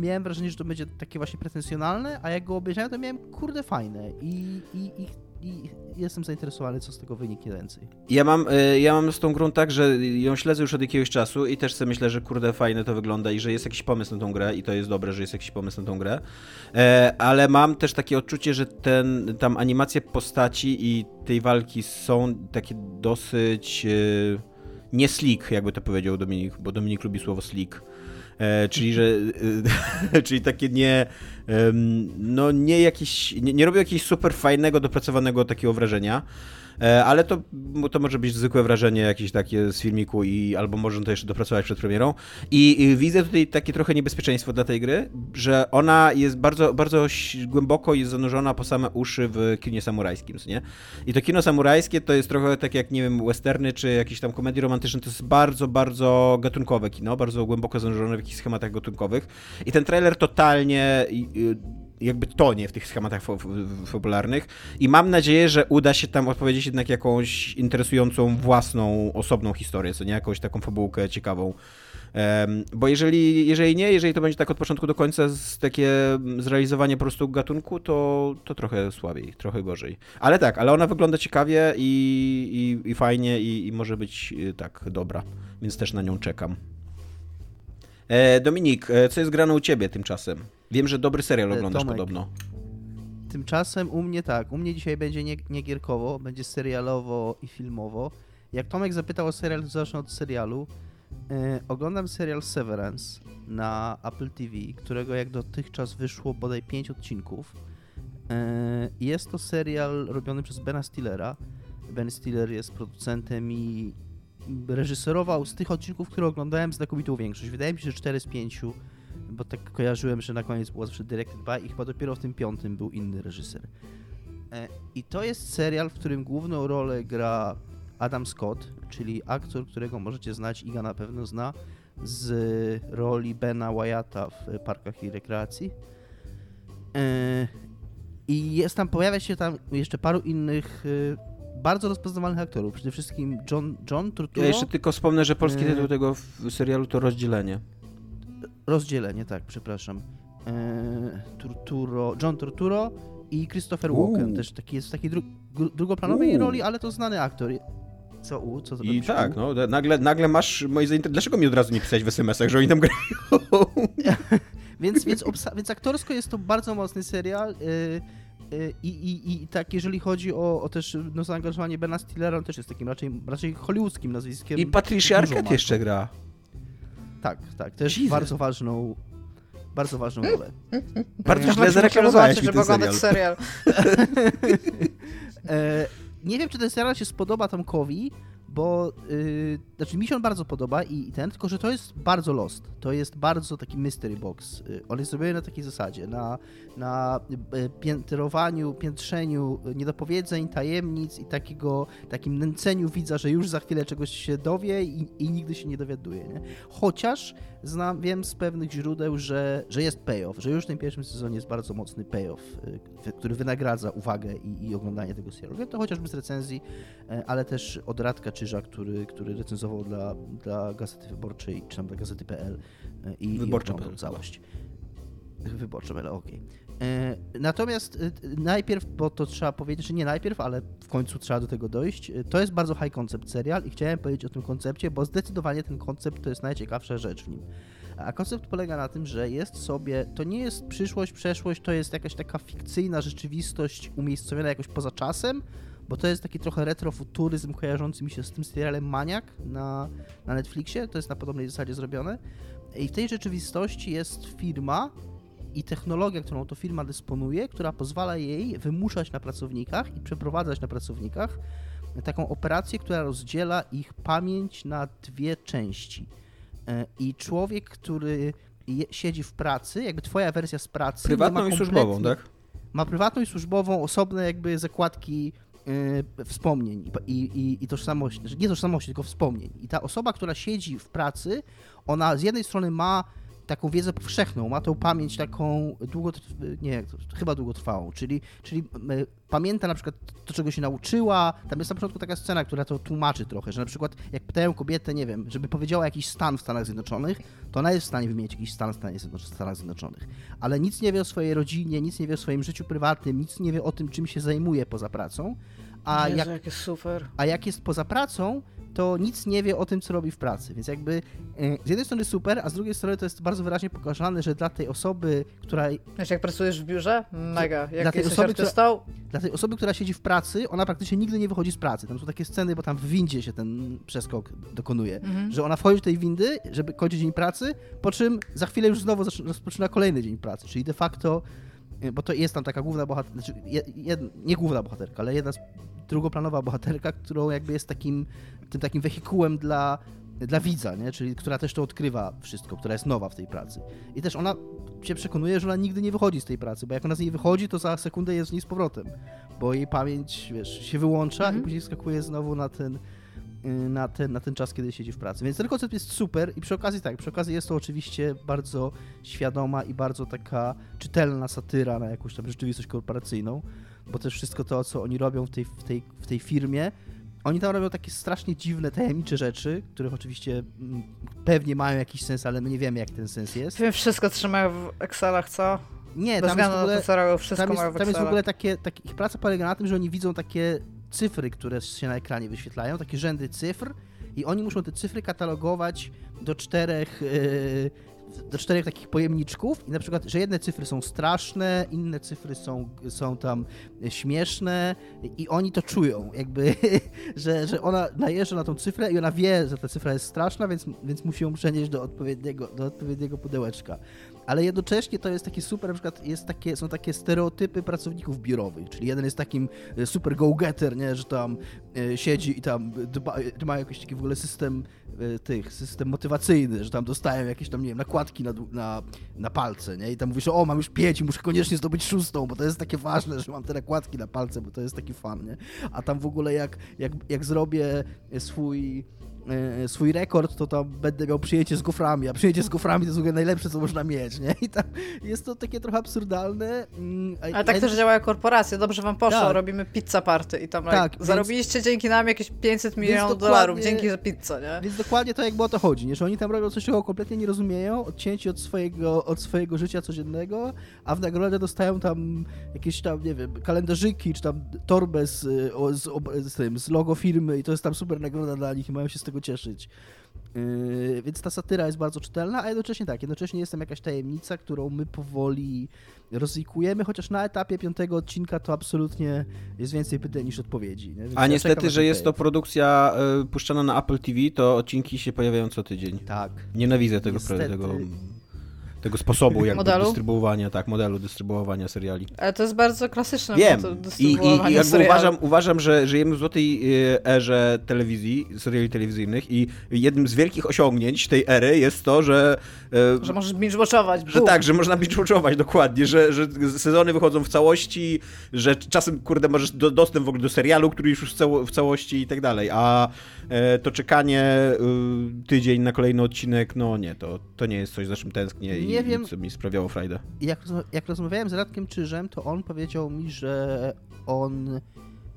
miałem wrażenie, że to będzie takie właśnie pretensjonalne, a jak go obejrzałem, to miałem kurde fajne i, i, i i jestem zainteresowany, co z tego wyniknie więcej. Ja mam, y, ja mam z tą grą tak, że ją śledzę już od jakiegoś czasu i też sobie myślę, że kurde fajne to wygląda i że jest jakiś pomysł na tą grę i to jest dobre, że jest jakiś pomysł na tą grę, e, ale mam też takie odczucie, że ten, tam animacje postaci i tej walki są takie dosyć e, nie slick, jakby to powiedział Dominik, bo Dominik lubi słowo slick. E, czyli, że, e, czyli takie nie, no nie jakiś, nie, nie robią jakiegoś super fajnego, dopracowanego takiego wrażenia. E, ale to, to może być zwykłe wrażenie jakieś takie z filmiku i albo można to jeszcze dopracować przed premierą. I, I, widzę tutaj takie trochę niebezpieczeństwo dla tej gry, że ona jest bardzo, bardzo głęboko jest zanurzona po same uszy w kinie samurajskim, nie? I to kino samurajskie to jest trochę tak jak, nie wiem, westerny czy jakieś tam komedii romantyczne, to jest bardzo, bardzo gatunkowe kino, bardzo głęboko zanurzone w jakichś schematach gatunkowych. I ten trailer totalnie jakby tonie w tych schematach fabularnych i mam nadzieję, że uda się tam odpowiedzieć jednak jakąś interesującą własną, osobną historię, co nie jakąś taką fabułkę ciekawą. Um, bo jeżeli, jeżeli nie, jeżeli to będzie tak od początku do końca z takie zrealizowanie po prostu gatunku, to, to trochę słabiej, trochę gorzej. Ale tak, ale ona wygląda ciekawie i, i, i fajnie i, i może być y, tak dobra, więc też na nią czekam. E, Dominik, e, co jest grane u ciebie tymczasem? Wiem, że dobry serial e, oglądasz Tomek. podobno. Tymczasem u mnie tak, u mnie dzisiaj będzie nie, nie gierkowo, będzie serialowo i filmowo. Jak Tomek zapytał o serial, to zacznę od serialu. Yy, oglądam serial Severance na Apple TV, którego jak dotychczas wyszło bodaj 5 odcinków. Yy, jest to serial robiony przez Bena Stillera. Ben Stiller jest producentem i reżyserował z tych odcinków, które oglądałem znakomitą większość. Wydaje mi się, że 4 z 5, bo tak kojarzyłem, że na koniec było zawsze Directed by i chyba dopiero w tym piątym był inny reżyser. E, I to jest serial, w którym główną rolę gra Adam Scott, czyli aktor, którego możecie znać, Iga na pewno zna, z roli Bena Wyatta w Parkach i Rekreacji. E, I jest tam, pojawia się tam jeszcze paru innych e, bardzo rozpoznawalnych aktorów. Przede wszystkim John, John Turturro. Ja jeszcze tylko wspomnę, że polski tytuł tego serialu to Rozdzielenie. Rozdzielenie, tak, przepraszam. E, John Turturro i Christopher Walken. Też taki, jest w takiej dru, drugoplanowej roli, ale to znany aktor. Co u? Co to I tak, no, nagle, nagle masz moje zainteresowanie. Dlaczego mi od razu nie pisać w SMS-ach, że oni tam grają? więc, więc, więc aktorsko jest to bardzo mocny serial. Y Y, I, i, I tak, jeżeli chodzi o, o też no, zaangażowanie Bena Stillera, on też jest takim raczej, raczej hollywoodzkim nazwiskiem. I Patricia Arquette jeszcze gra. Tak, tak, też Jesus. bardzo ważną bardzo ważną rolę. Bardzo źle zareklamowałeś mi ten serial. serial. e, nie wiem, czy ten serial się spodoba Tomkowi, bo yy, znaczy mi się on bardzo podoba i, i, ten, tylko że to jest bardzo Lost. To jest bardzo taki mystery box. Yy, on jest zrobiony na takiej zasadzie, na, na yy, piętrowaniu, piętrzeniu niedopowiedzeń, tajemnic i takiego, takim nęceniu widza, że już za chwilę czegoś się dowie i, i nigdy się nie dowiaduje. Nie? Chociaż znam, wiem z pewnych źródeł, że, że jest payoff, że już w tym pierwszym sezonie jest bardzo mocny payoff, yy, który wynagradza uwagę i, i oglądanie tego serialu. Wiem to chociażby z recenzji, yy, ale też od Radka czy Krzyża, który, który recenzował dla, dla Gazety Wyborczej, czy tam dla Gazety.pl e, i, Wyborcza i całość. Wyborcza.pl, okej. Okay. E, natomiast e, najpierw, bo to trzeba powiedzieć, że nie najpierw, ale w końcu trzeba do tego dojść, to jest bardzo high concept serial i chciałem powiedzieć o tym koncepcie, bo zdecydowanie ten koncept to jest najciekawsza rzecz w nim. A koncept polega na tym, że jest sobie, to nie jest przyszłość, przeszłość, to jest jakaś taka fikcyjna rzeczywistość umiejscowiona jakoś poza czasem, bo to jest taki trochę retrofuturyzm kojarzący mi się z tym serialem Maniak na, na Netflixie, to jest na podobnej zasadzie zrobione. I w tej rzeczywistości jest firma i technologia, którą to firma dysponuje, która pozwala jej wymuszać na pracownikach i przeprowadzać na pracownikach taką operację, która rozdziela ich pamięć na dwie części. E, I człowiek, który siedzi w pracy, jakby twoja wersja z pracy. Prywatną i służbową, tak? Ma prywatną i służbową, osobne jakby zakładki yy, wspomnień i, i, i tożsamości, znaczy nie tożsamości, tylko wspomnień. I ta osoba, która siedzi w pracy, ona z jednej strony ma taką wiedzę powszechną, ma tą pamięć taką długotrwałą, nie, chyba długotrwałą, czyli, czyli pamięta na przykład to, czego się nauczyła. Tam jest na początku taka scena, która to tłumaczy trochę, że na przykład jak pytają kobietę, nie wiem, żeby powiedziała jakiś stan w Stanach Zjednoczonych, to ona jest w stanie wymienić jakiś stan w Stanach Zjednoczonych. Ale nic nie wie o swojej rodzinie, nic nie wie o swoim życiu prywatnym, nic nie wie o tym, czym się zajmuje poza pracą. A Jezu, jak, jak jest. A jak jest poza pracą, to nic nie wie o tym, co robi w pracy. Więc jakby e, z jednej strony super, a z drugiej strony to jest bardzo wyraźnie pokazane, że dla tej osoby, która... Znaczy jak pracujesz w biurze? Mega. Jak dla tej osoby, artystą? Która, dla tej osoby, która siedzi w pracy, ona praktycznie nigdy nie wychodzi z pracy. Tam są takie sceny, bo tam w windzie się ten przeskok dokonuje. Mhm. Że ona wchodzi do tej windy, żeby kończyć dzień pracy, po czym za chwilę już znowu rozpoczyna kolejny dzień pracy. Czyli de facto e, bo to jest tam taka główna bohaterka, znaczy jed, nie główna bohaterka, ale jedna drugoplanowa bohaterka, którą jakby jest takim, tym takim wehikułem dla, dla widza, nie? czyli która też to odkrywa wszystko, która jest nowa w tej pracy. I też ona się przekonuje, że ona nigdy nie wychodzi z tej pracy, bo jak ona z niej wychodzi, to za sekundę jest z niej z powrotem, bo jej pamięć, wiesz, się wyłącza mhm. i później skakuje znowu na ten, y, na ten, na ten czas, kiedy siedzi w pracy. Więc ten koncept jest super i przy okazji tak, przy okazji jest to oczywiście bardzo świadoma i bardzo taka czytelna satyra na jakąś tam rzeczywistość korporacyjną bo też wszystko to, co oni robią w tej, w tej, w tej firmie, oni tam robią takie strasznie dziwne, tajemnicze rzeczy, których oczywiście mm, pewnie mają jakiś sens, ale my nie wiemy, jak ten sens jest. Wiem, wszystko trzymają w Excelach, co? Nie, Bez tam jest w ogóle, to, co robią, wszystko tam jest, mają w tam jest w ogóle takie, takie, ich praca polega na tym, że oni widzą takie cyfry, które się na ekranie wyświetlają, takie rzędy cyfr i oni muszą te cyfry katalogować do czterech yy, do czterech takich pojemniczków i na przykład, że jedne cyfry są straszne, inne cyfry są, są tam śmieszne i oni to czują, jakby, że, że ona najeżdża na tą cyfrę i ona wie, że ta cyfra jest straszna, więc, więc musi ją przenieść do odpowiedniego, do odpowiedniego pudełeczka ale jednocześnie to jest takie super, na przykład jest takie, są takie stereotypy pracowników biurowych, czyli jeden jest takim e, super go-getter, nie, że tam e, siedzi i tam dba, ma jakiś taki w ogóle system e, tych, system motywacyjny, że tam dostają jakieś tam, nie wiem, nakładki na, na, na palce, nie, i tam mówisz, o, mam już pięć i muszę koniecznie zdobyć szóstą, bo to jest takie ważne, że mam te nakładki na palce, bo to jest taki fan, nie, a tam w ogóle jak, jak, jak zrobię swój E, swój rekord, to tam będę miał przyjęcie z goframi, a przyjęcie z goframi to jest w ogóle najlepsze, co można mieć, nie? I tam jest to takie trochę absurdalne. Mm, Ale tak też działają korporacje, dobrze wam poszło, tak. robimy pizza party i tam tak, like, zarobiliście dzięki nam jakieś 500 milionów dolarów, dzięki za pizzę, nie? Więc dokładnie to jakby o to chodzi, nie? Że oni tam robią coś, czego kompletnie nie rozumieją, odcięci od swojego, od swojego życia codziennego, a w nagrodę dostają tam jakieś tam, nie wiem, kalendarzyki, czy tam torbę z, z, z, tym, z logo firmy i to jest tam super nagroda dla nich i mają się z tego cieszyć. Yy, więc ta satyra jest bardzo czytelna, a jednocześnie tak, jednocześnie jest tam jakaś tajemnica, którą my powoli rozikujemy, chociaż na etapie piątego odcinka to absolutnie jest więcej pytań niż odpowiedzi. a niestety, że jest to produkcja y, puszczana na Apple TV, to odcinki się pojawiają co tydzień. Tak. Nienawidzę tego, tego tego sposobu jakby modelu? dystrybuowania, tak, modelu dystrybuowania seriali. Ale to jest bardzo klasyczne Wiem. I, i, i uważam, uważam, że żyjemy w złotej e, erze telewizji, seriali telewizyjnych i jednym z wielkich osiągnięć tej ery jest to, że... E, że możesz binge-watchować. Że tak, że można binge-watchować, dokładnie, że, że sezony wychodzą w całości, że czasem, kurde, możesz do, dostęp w ogóle do serialu, który już w, cało, w całości i tak dalej, a e, to czekanie tydzień na kolejny odcinek, no nie, to, to nie jest coś, za czym tęsknię i nie wiem, co mi sprawiało frajdę. Jak, jak rozmawiałem z Radkiem Czyżem, to on powiedział mi, że on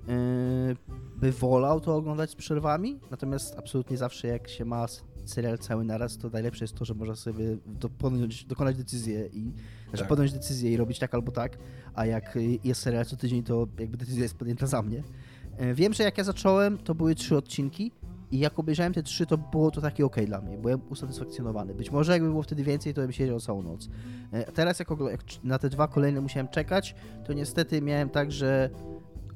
yy, by wolał to oglądać z przerwami, natomiast absolutnie zawsze jak się ma serial cały naraz, to najlepsze jest to, że można sobie podjąć, dokonać decyzję i znaczy tak. podjąć decyzję i robić tak albo tak, a jak jest serial co tydzień, to jakby decyzja jest podjęta za mnie. E, wiem, że jak ja zacząłem, to były trzy odcinki i jak obejrzałem te trzy, to było to takie ok dla mnie. Byłem usatysfakcjonowany. Być może jakby było wtedy więcej, to bym siedział całą noc. E, teraz jak, na te dwa kolejne musiałem czekać, to niestety miałem tak, że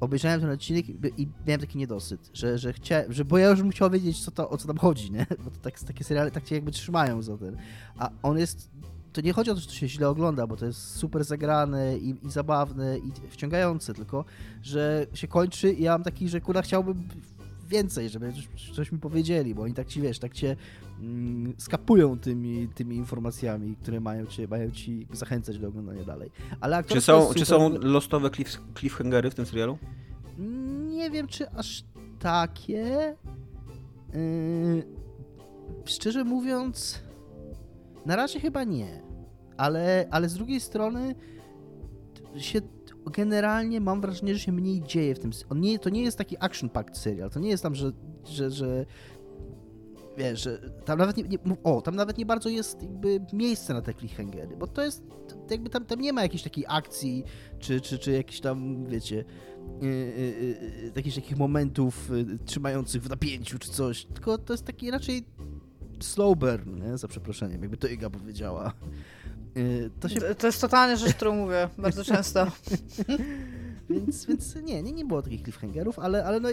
obejrzałem ten odcinek i miałem taki niedosyt, że, że chciałem, że bo ja już musiał wiedzieć, co to, o co tam chodzi, nie? Bo to tak, takie seriale tak cię jakby trzymają za ten. A on jest, to nie chodzi o to, że to się źle ogląda, bo to jest super zagrane i, i zabawne i wciągające, tylko, że się kończy i ja mam taki, że kurwa chciałbym więcej, żeby coś, coś mi powiedzieli, bo oni tak ci, wiesz, tak cię mm, skapują tymi, tymi informacjami, które mają cię, mają ci zachęcać do oglądania dalej. Ale czy są, czy są lostowe cliff, cliffhangery w tym serialu? Nie wiem, czy aż takie. Yy, szczerze mówiąc, na razie chyba nie. Ale, ale z drugiej strony się generalnie mam wrażenie, że się mniej dzieje w tym. On nie, to nie jest taki action-packed serial. To nie jest tam, że, że, że wiesz, że tam nawet nie, nie, o, tam nawet nie bardzo jest jakby miejsce na te cliffhangery, bo to jest jakby tam, tam nie ma jakiejś takiej akcji, czy, czy, czy jakichś tam, wiecie, yy, yy, yy, jakichś takich momentów trzymających w napięciu, czy coś, tylko to jest taki raczej slow burn, nie? za przeproszeniem, jakby to Iga powiedziała. To, się... to jest totalnie rzecz, którą mówię bardzo często. więc, więc nie, nie, nie było takich cliffhangerów, ale, ale no,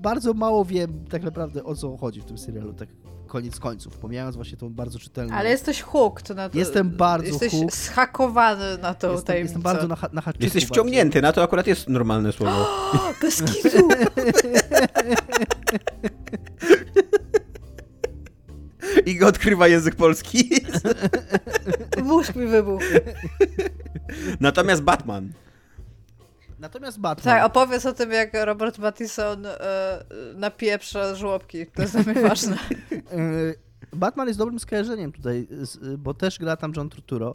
bardzo mało wiem tak naprawdę o co chodzi w tym serialu, tak koniec końców, pomijając właśnie tą bardzo czytelną... Ale jesteś hooked na to. Jestem bardzo Jesteś hooked. schakowany na to jestem, jestem bardzo na, na Jesteś wciągnięty, na to akurat jest normalne słowo. Bez kitu! I go odkrywa język polski. Mózg mi wybuchł. Natomiast Batman. Natomiast Batman. Tak, opowiedz o tym, jak Robert Pattinson e, napieprza żłobki. To jest dla mnie ważne. E, Batman jest dobrym skojarzeniem tutaj, bo też gra tam John Turturro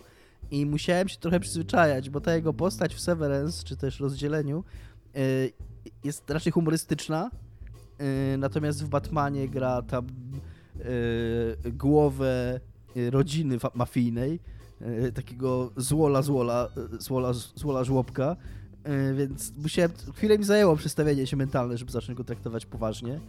i musiałem się trochę przyzwyczajać, bo ta jego postać w Severance, czy też rozdzieleniu, e, jest raczej humorystyczna, e, natomiast w Batmanie gra tam głowę rodziny mafijnej, takiego złola, złola, złola, złola żłobka, więc musiałem, chwilę mi zajęło przestawienie się mentalne, żeby zacząć go traktować poważnie.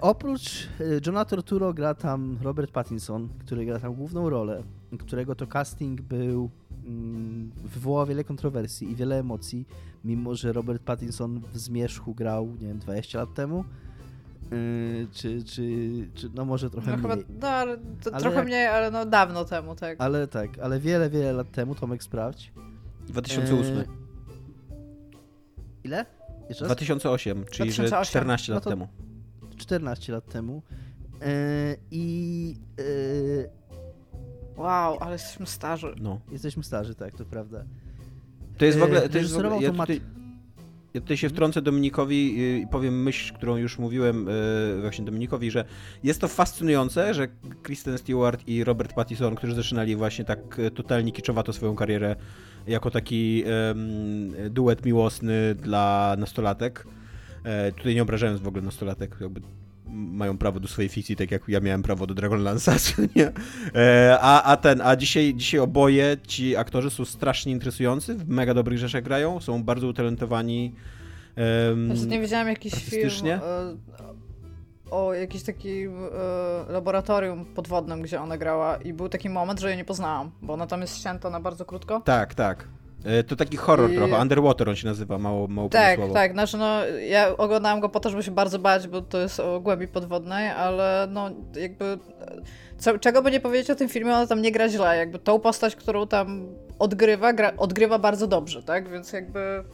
Oprócz Johna Torturo gra tam Robert Pattinson, który gra tam główną rolę, którego to casting był mm, wywołał wiele kontrowersji i wiele emocji, mimo że Robert Pattinson w Zmierzchu grał, nie wiem, 20 lat temu. Yy, czy, czy, czy, no może trochę no, mniej. Chyba, no, ale trochę jak, mniej, ale no dawno temu, tak. Ale tak, ale wiele, wiele lat temu, Tomek sprawdź. 2008. Yy, Ile? 2008, czyli 2008. że 14 lat no temu. 14 lat temu. Yy, I. Yy, wow, ale jesteśmy starzy. No. Jesteśmy starzy, tak, to prawda. To jest w ogóle. To jest w ogóle ja, tutaj, ja tutaj się wtrącę Dominikowi i powiem myśl, którą już mówiłem właśnie Dominikowi, że jest to fascynujące, że Kristen Stewart i Robert Pattinson, którzy zaczynali właśnie tak totalnie kiczowato swoją karierę jako taki um, duet miłosny dla nastolatek. E, tutaj nie obrażając w ogóle nastolatek, jakby mają prawo do swojej fikcji, tak jak ja miałem prawo do Dragonlansa, nie? E, a, a ten, a dzisiaj, dzisiaj oboje ci aktorzy są strasznie interesujący, w mega dobrych rzeczach grają, są bardzo utalentowani. Um, nie widziałem jakiś film e, o jakimś takim e, laboratorium podwodnym, gdzie ona grała i był taki moment, że jej nie poznałam, bo ona tam jest ścięta na bardzo krótko. Tak, tak. E, to taki horror I... trochę, Underwater on się nazywa, mało, mało Tak, pomysłowo. tak, znaczy no, ja oglądałam go po to, żeby się bardzo bać, bo to jest o głębi podwodnej, ale no jakby, co, czego by nie powiedzieć o tym filmie, ona tam nie gra źle, jakby tą postać, którą tam odgrywa, gra, odgrywa bardzo dobrze, tak, więc jakby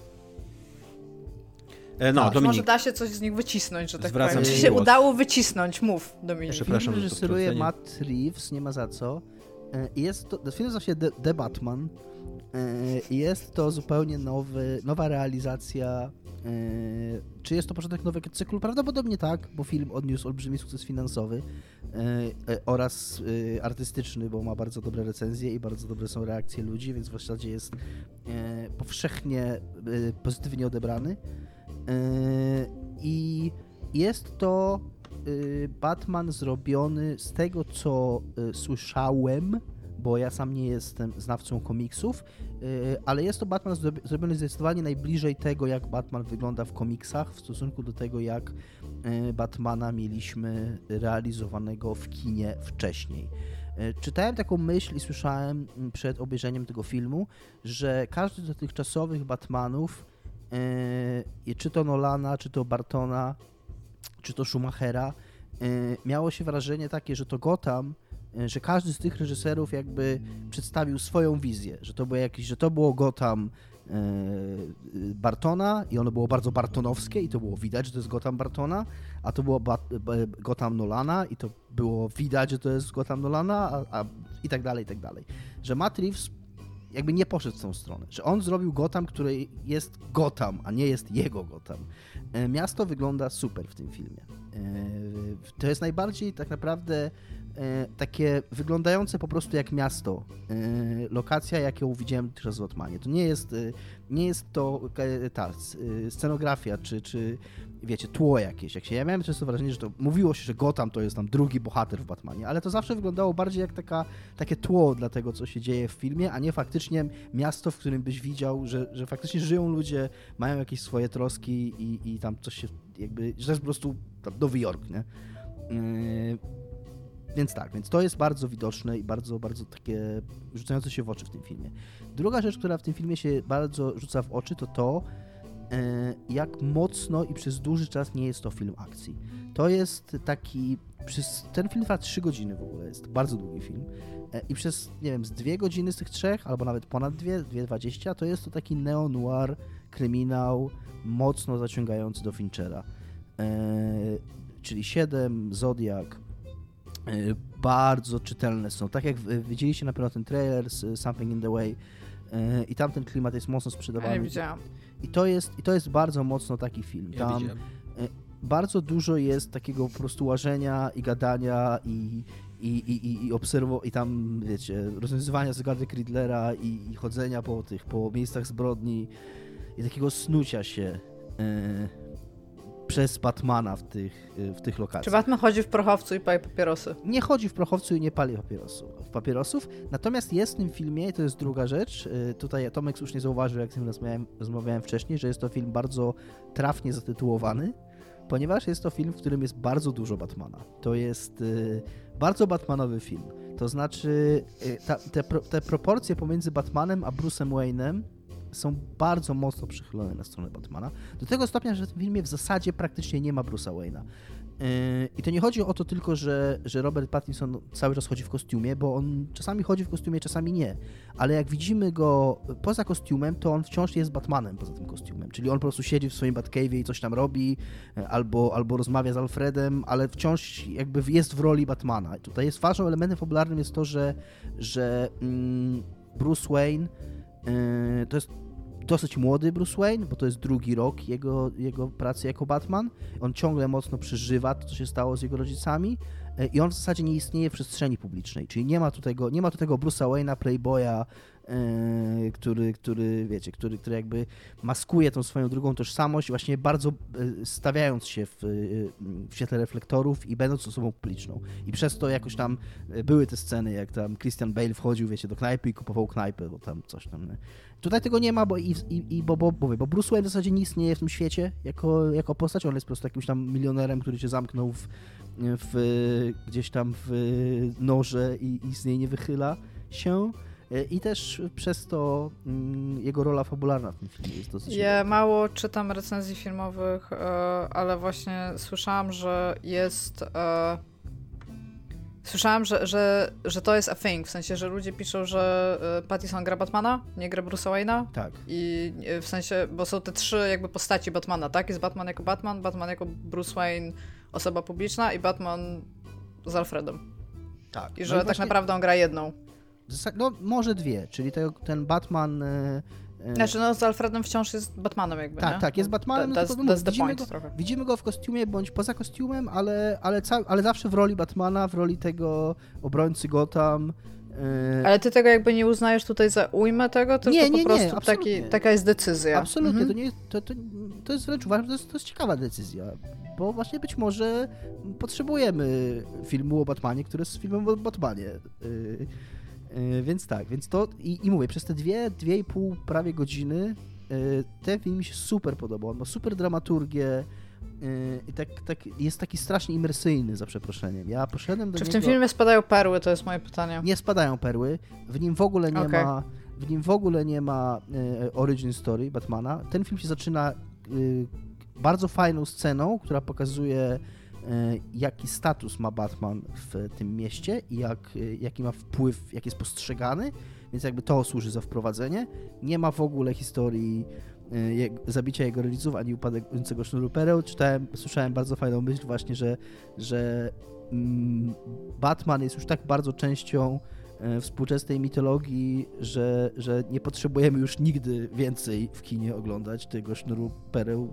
E, no, Dominik. Może da się coś z nich wycisnąć, że tak Zwracam powiem. Czy się udało wycisnąć? Mów, Dominik. Przepraszam, Film reżyseruje Matt Reeves, nie ma za co. E, jest to, film nazywa się The, The Batman. E, jest to zupełnie nowy, nowa realizacja. Czy jest to początek nowego cyklu? Prawdopodobnie tak, bo film odniósł olbrzymi sukces finansowy oraz artystyczny, bo ma bardzo dobre recenzje i bardzo dobre są reakcje ludzi, więc w zasadzie jest powszechnie pozytywnie odebrany. I jest to Batman zrobiony z tego, co słyszałem, bo ja sam nie jestem znawcą komiksów, ale jest to Batman zrobiony zdecydowanie najbliżej tego, jak Batman wygląda w komiksach w stosunku do tego, jak Batmana mieliśmy realizowanego w kinie wcześniej. Czytałem taką myśl i słyszałem mm, przed obejrzeniem tego filmu, że każdy z dotychczasowych Batmanów czy to Nolana, czy to Bartona, czy to Schumachera, miało się wrażenie takie, że to Gotham, że każdy z tych reżyserów jakby przedstawił swoją wizję, że to było jakieś, że to było Gotham yy, Bartona i ono było bardzo bartonowskie i to było widać, że to jest Gotham Bartona, a to było ba Gotham Nolana i to było widać, że to jest Gotham Nolana, a, a i tak dalej, i tak dalej. Że Matt Reeves jakby nie poszedł w tą stronę, że on zrobił Gotham, który jest Gotham, a nie jest jego Gotham. E, miasto wygląda super w tym filmie. E, to jest najbardziej tak naprawdę e, takie wyglądające po prostu jak miasto. Lokacja, jaką widziałem teraz w Otmanie. To nie jest, nie jest to ta scenografia, czy, czy wiecie, tło jakieś. Jak się, ja miałem często wrażenie, że to mówiło się, że Gotham to jest tam drugi bohater w Batmanie, ale to zawsze wyglądało bardziej jak taka, takie tło dla tego, co się dzieje w filmie, a nie faktycznie miasto, w którym byś widział, że, że faktycznie żyją ludzie, mają jakieś swoje troski i, i tam coś się jakby, że to jest po prostu Nowy Jork, nie? Yy, więc tak, więc to jest bardzo widoczne i bardzo, bardzo takie rzucające się w oczy w tym filmie. Druga rzecz, która w tym filmie się bardzo rzuca w oczy, to to, E, jak mocno i przez duży czas nie jest to film akcji. To jest taki. Przez, ten film trwa 3 godziny w ogóle, jest bardzo długi film. E, I przez, nie wiem, z dwie godziny z tych trzech, albo nawet ponad dwie, dwie dwadzieścia, to jest to taki neo-noir, kryminał, mocno zaciągający do Finchera. E, czyli 7, Zodiak, bardzo czytelne są. Tak jak widzieliście na pewno ten trailer z Something in the Way i tam ten klimat jest mocno sprzedawany. Ja widziałam. I to jest, i to jest bardzo mocno taki film. Ja Tam widziałem. bardzo dużo jest takiego po prostu łażenia i gadania i, i, i, i, obserwo- i tam, wiecie, rozwiązywania zagadek Riddlera i, i chodzenia po tych, po miejscach zbrodni i takiego snucia się. Yy przez Batmana w tych, w tych lokacjach. Czy Batman chodzi w prochowcu i pali papierosy? Nie chodzi w prochowcu i nie pali papierosów, papierosów. Natomiast jest w tym filmie, i to jest druga rzecz, y, tutaj Tomek słusznie zauważył, jak z tym rozmawiałem, rozmawiałem wcześniej, że jest to film bardzo trafnie zatytułowany, ponieważ jest to film, w którym jest bardzo dużo Batmana. To jest y, bardzo Batmanowy film. To znaczy, y, ta, te, te proporcje pomiędzy Batmanem a Bruce'em Wayne'em są bardzo mocno przychylone na stronę Batmana. Do tego stopnia, że w tym filmie w zasadzie praktycznie nie ma Bruce'a Wayne'a. Yy, I to nie chodzi o to tylko, że, że Robert Pattinson cały czas chodzi w kostiumie, bo on czasami chodzi w kostiumie, czasami nie. Ale jak widzimy go poza kostiumem, to on wciąż jest Batmanem poza tym kostiumem. Czyli on po prostu siedzi w swoim Batcave'ie i coś tam robi, yy, albo, albo rozmawia z Alfredem, ale wciąż jakby jest w roli Batmana. I tutaj jest ważnym elementem popularnym jest to, że, że mm, Bruce Wayne yy, to jest dosyć młody Bruce Wayne, bo to jest drugi rok jego, jego pracy jako Batman. On ciągle mocno przeżywa to, co się stało z jego rodzicami e, i on w zasadzie nie istnieje w przestrzeni publicznej, czyli nie ma tu tego, nie ma tu tego Bruce'a Wayne'a, Playboya, yy, który, który, wiecie, który, który jakby maskuje tą swoją drugą tożsamość, właśnie bardzo yy, stawiając się w, yy, w świetle reflektorów i będąc osobą publiczną. I przez to jakoś tam były te sceny, jak tam Christian Bale wchodził, wiecie, do knajpy i kupował knajpę, bo tam coś tam, nie? Tutaj tego nie ma, bo, i, i, bo, bo, bo, bo Bruce Wayne w zasadzie nie istnieje w tym świecie jako, jako postać. On jest po prostu jakimś tam milionerem, który się zamknął w, w gdzieś tam w noże i, i z niej nie wychyla się. I też przez to mm, jego rola fabularna w tym filmie jest dosyć. Ja mało czytam recenzji filmowych, e, ale właśnie słyszałam, że jest e, Słyszałam, że, że, że to jest a thing, w sensie, że ludzie piszą, że e, Pattison gra Batmana, nie gra Bruce'a Wayne'a. Tak. I e, w sensie, bo są te trzy jakby postaci Batmana, tak? Jest Batman jako Batman, Batman jako Bruce Wayne, osoba publiczna i Batman z Alfredem. Tak. I no że no tak właśnie... naprawdę on gra jedną. No, może dwie, czyli te, ten Batman e, E, znaczy, no z Alfredem wciąż jest Batmanem jakby, Tak, nie? tak, jest Batmanem. To, to, to, widzimy, go, trochę. widzimy go w kostiumie bądź poza kostiumem, ale, ale, ale zawsze w roli Batmana, w roli tego obrońcy Gotham. Yy... Ale ty tego jakby nie uznajesz tutaj za ujmę tego, tylko nie, nie, po prostu nie, taki, taka jest decyzja. Absolutnie, mhm. to, nie, to, to, to jest wręcz uważam, to jest, to jest ciekawa decyzja, bo właśnie być może potrzebujemy filmu o Batmanie, który jest filmem o Batmanie. E, więc tak, więc to i, i mówię, przez te dwie, dwie i pół prawie godziny e, ten film mi się super podobał. On ma super dramaturgię e, i tak, tak, jest taki strasznie imersyjny, za przeproszeniem. Ja poszedłem do Czy w niego... tym filmie spadają perły, to jest moje pytanie. Nie spadają perły, w nim w ogóle nie okay. ma w nim w ogóle nie ma origin story Batmana. Ten film się zaczyna bardzo fajną sceną, która pokazuje jaki status ma Batman w tym mieście i jak, e, jaki ma wpływ, jak jest postrzegany, więc jakby to służy za wprowadzenie. Nie ma w ogóle historii e, zabicia jego rodziców ani upadającego sznuru pereł. Czytałem, słyszałem bardzo fajną myśl właśnie, że, że mm, Batman jest już tak bardzo częścią e, współczesnej mitologii, że, że nie potrzebujemy już nigdy więcej w kinie oglądać tego sznuru pereł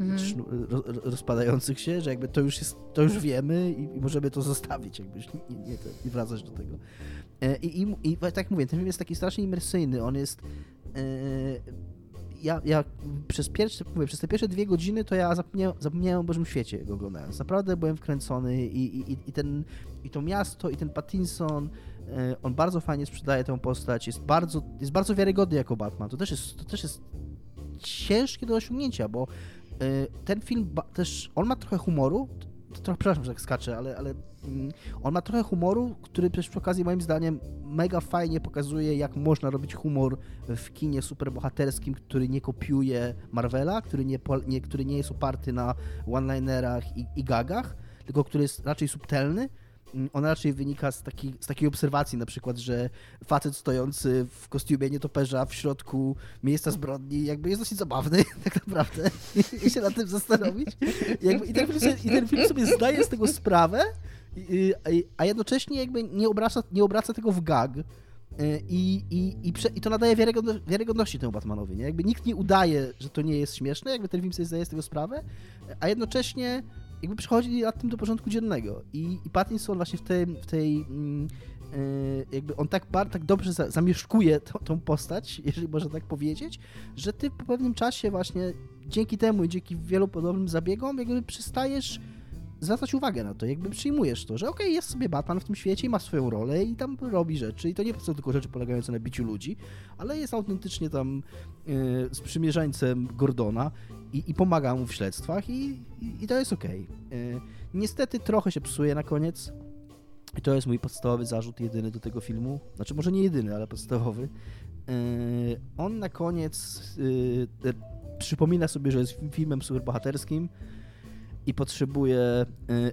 Mhm. sznu- ro, ro- rozpadających się, że jakby to już jest, to już wiemy i, i możemy to zostawić, jakby nie, nie, nie, wracać do tego. E, I, i, I tak mówię, ten film jest taki strasznie imersyjny, on jest... E, ja, ja przez, pierwsze, mówię, przez te pierwsze dwie godziny to ja zapomniałem, zapomniałem o Bożym Świecie go oglądając. Naprawdę byłem wkręcony i, i, i- ten, i to miasto, i ten Pattinson, e, on bardzo fajnie sprzedaje tę postać, jest bardzo, jest bardzo wiarygodny jako Batman. To też jest, to też jest ciężkie do osiągnięcia, bo e, ten film też, on ma trochę humoru, trochę, przepraszam, że tak skaczę, ale, ale mm, on ma trochę humoru, który też przy okazji moim zdaniem mega fajnie pokazuje, jak można robić humor w kinie superbohaterskim, który nie kopiuje Marvela, który nie, nie, który nie jest oparty na one-linerach i, i gagach, tylko który jest raczej subtelny. Mm, On raczej wynika z, taki, z takiej obserwacji, na przykład, że facet stojący w kostiumie nietoperza w środku miejsca zbrodni jakby jest dosyć zabawny, tak naprawdę, i się nad tym zastanowić. Jakby, i, ten film sobie, I ten film sobie zdaje z tego sprawę, a jednocześnie jakby nie obraca, nie obraca tego w gag. y, I, i, i, prze, I to nadaje wiarygodno, wiarygodności temu Batmanowi. Nie? Jakby nikt nie udaje, że to nie jest śmieszne, jakby ten film sobie zdaje z tego sprawę, a jednocześnie jakby przychodzi nad tym do porządku dziennego. I, i Pattinson właśnie w tej, w tej mm, y, jakby on tak, bar, tak dobrze za, zamieszkuje tą, tą postać, jeżeli można tak powiedzieć, że ty po pewnym czasie właśnie dzięki temu i dzięki wielu podobnym zabiegom jakby przestajesz zwracać uwagę na to, jakby przyjmujesz to, że okej, jest sobie Batman w tym świecie i ma swoją rolę i tam robi rzeczy i to nie są tylko rzeczy polegające na biciu ludzi, ale jest autentycznie tam y, sprzymierzeńcem Gordona i, i pomaga mu w śledztwach i, i, i to jest okej. Y, niestety trochę się psuje na koniec i to jest mój podstawowy zarzut jedyny do tego filmu, znaczy może nie jedyny, ale podstawowy. Y, on na koniec y, przypomina sobie, że jest filmem superbohaterskim, i potrzebuje e,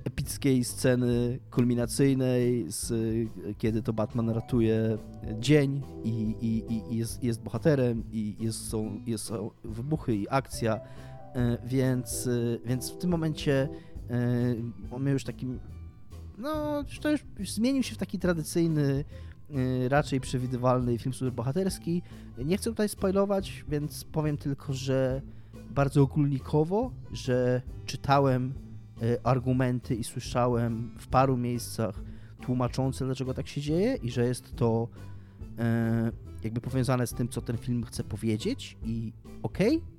epickiej sceny kulminacyjnej, z, e, kiedy to Batman ratuje dzień i, i, i- jest, jest bohaterem i jest, są, jest, są wybuchy i akcja, e, więc, e, więc w tym momencie e, miał już taki no, to już, już zmienił się w taki tradycyjny, e, raczej przewidywalny film superbohaterski. Nie chcę tutaj spoilować, więc powiem tylko, że bardzo ogólnikowo, że czytałem e, argumenty i słyszałem w paru miejscach tłumaczące, dlaczego tak się dzieje i że jest to e, jakby powiązane z tym, co ten film chce powiedzieć i okej, e,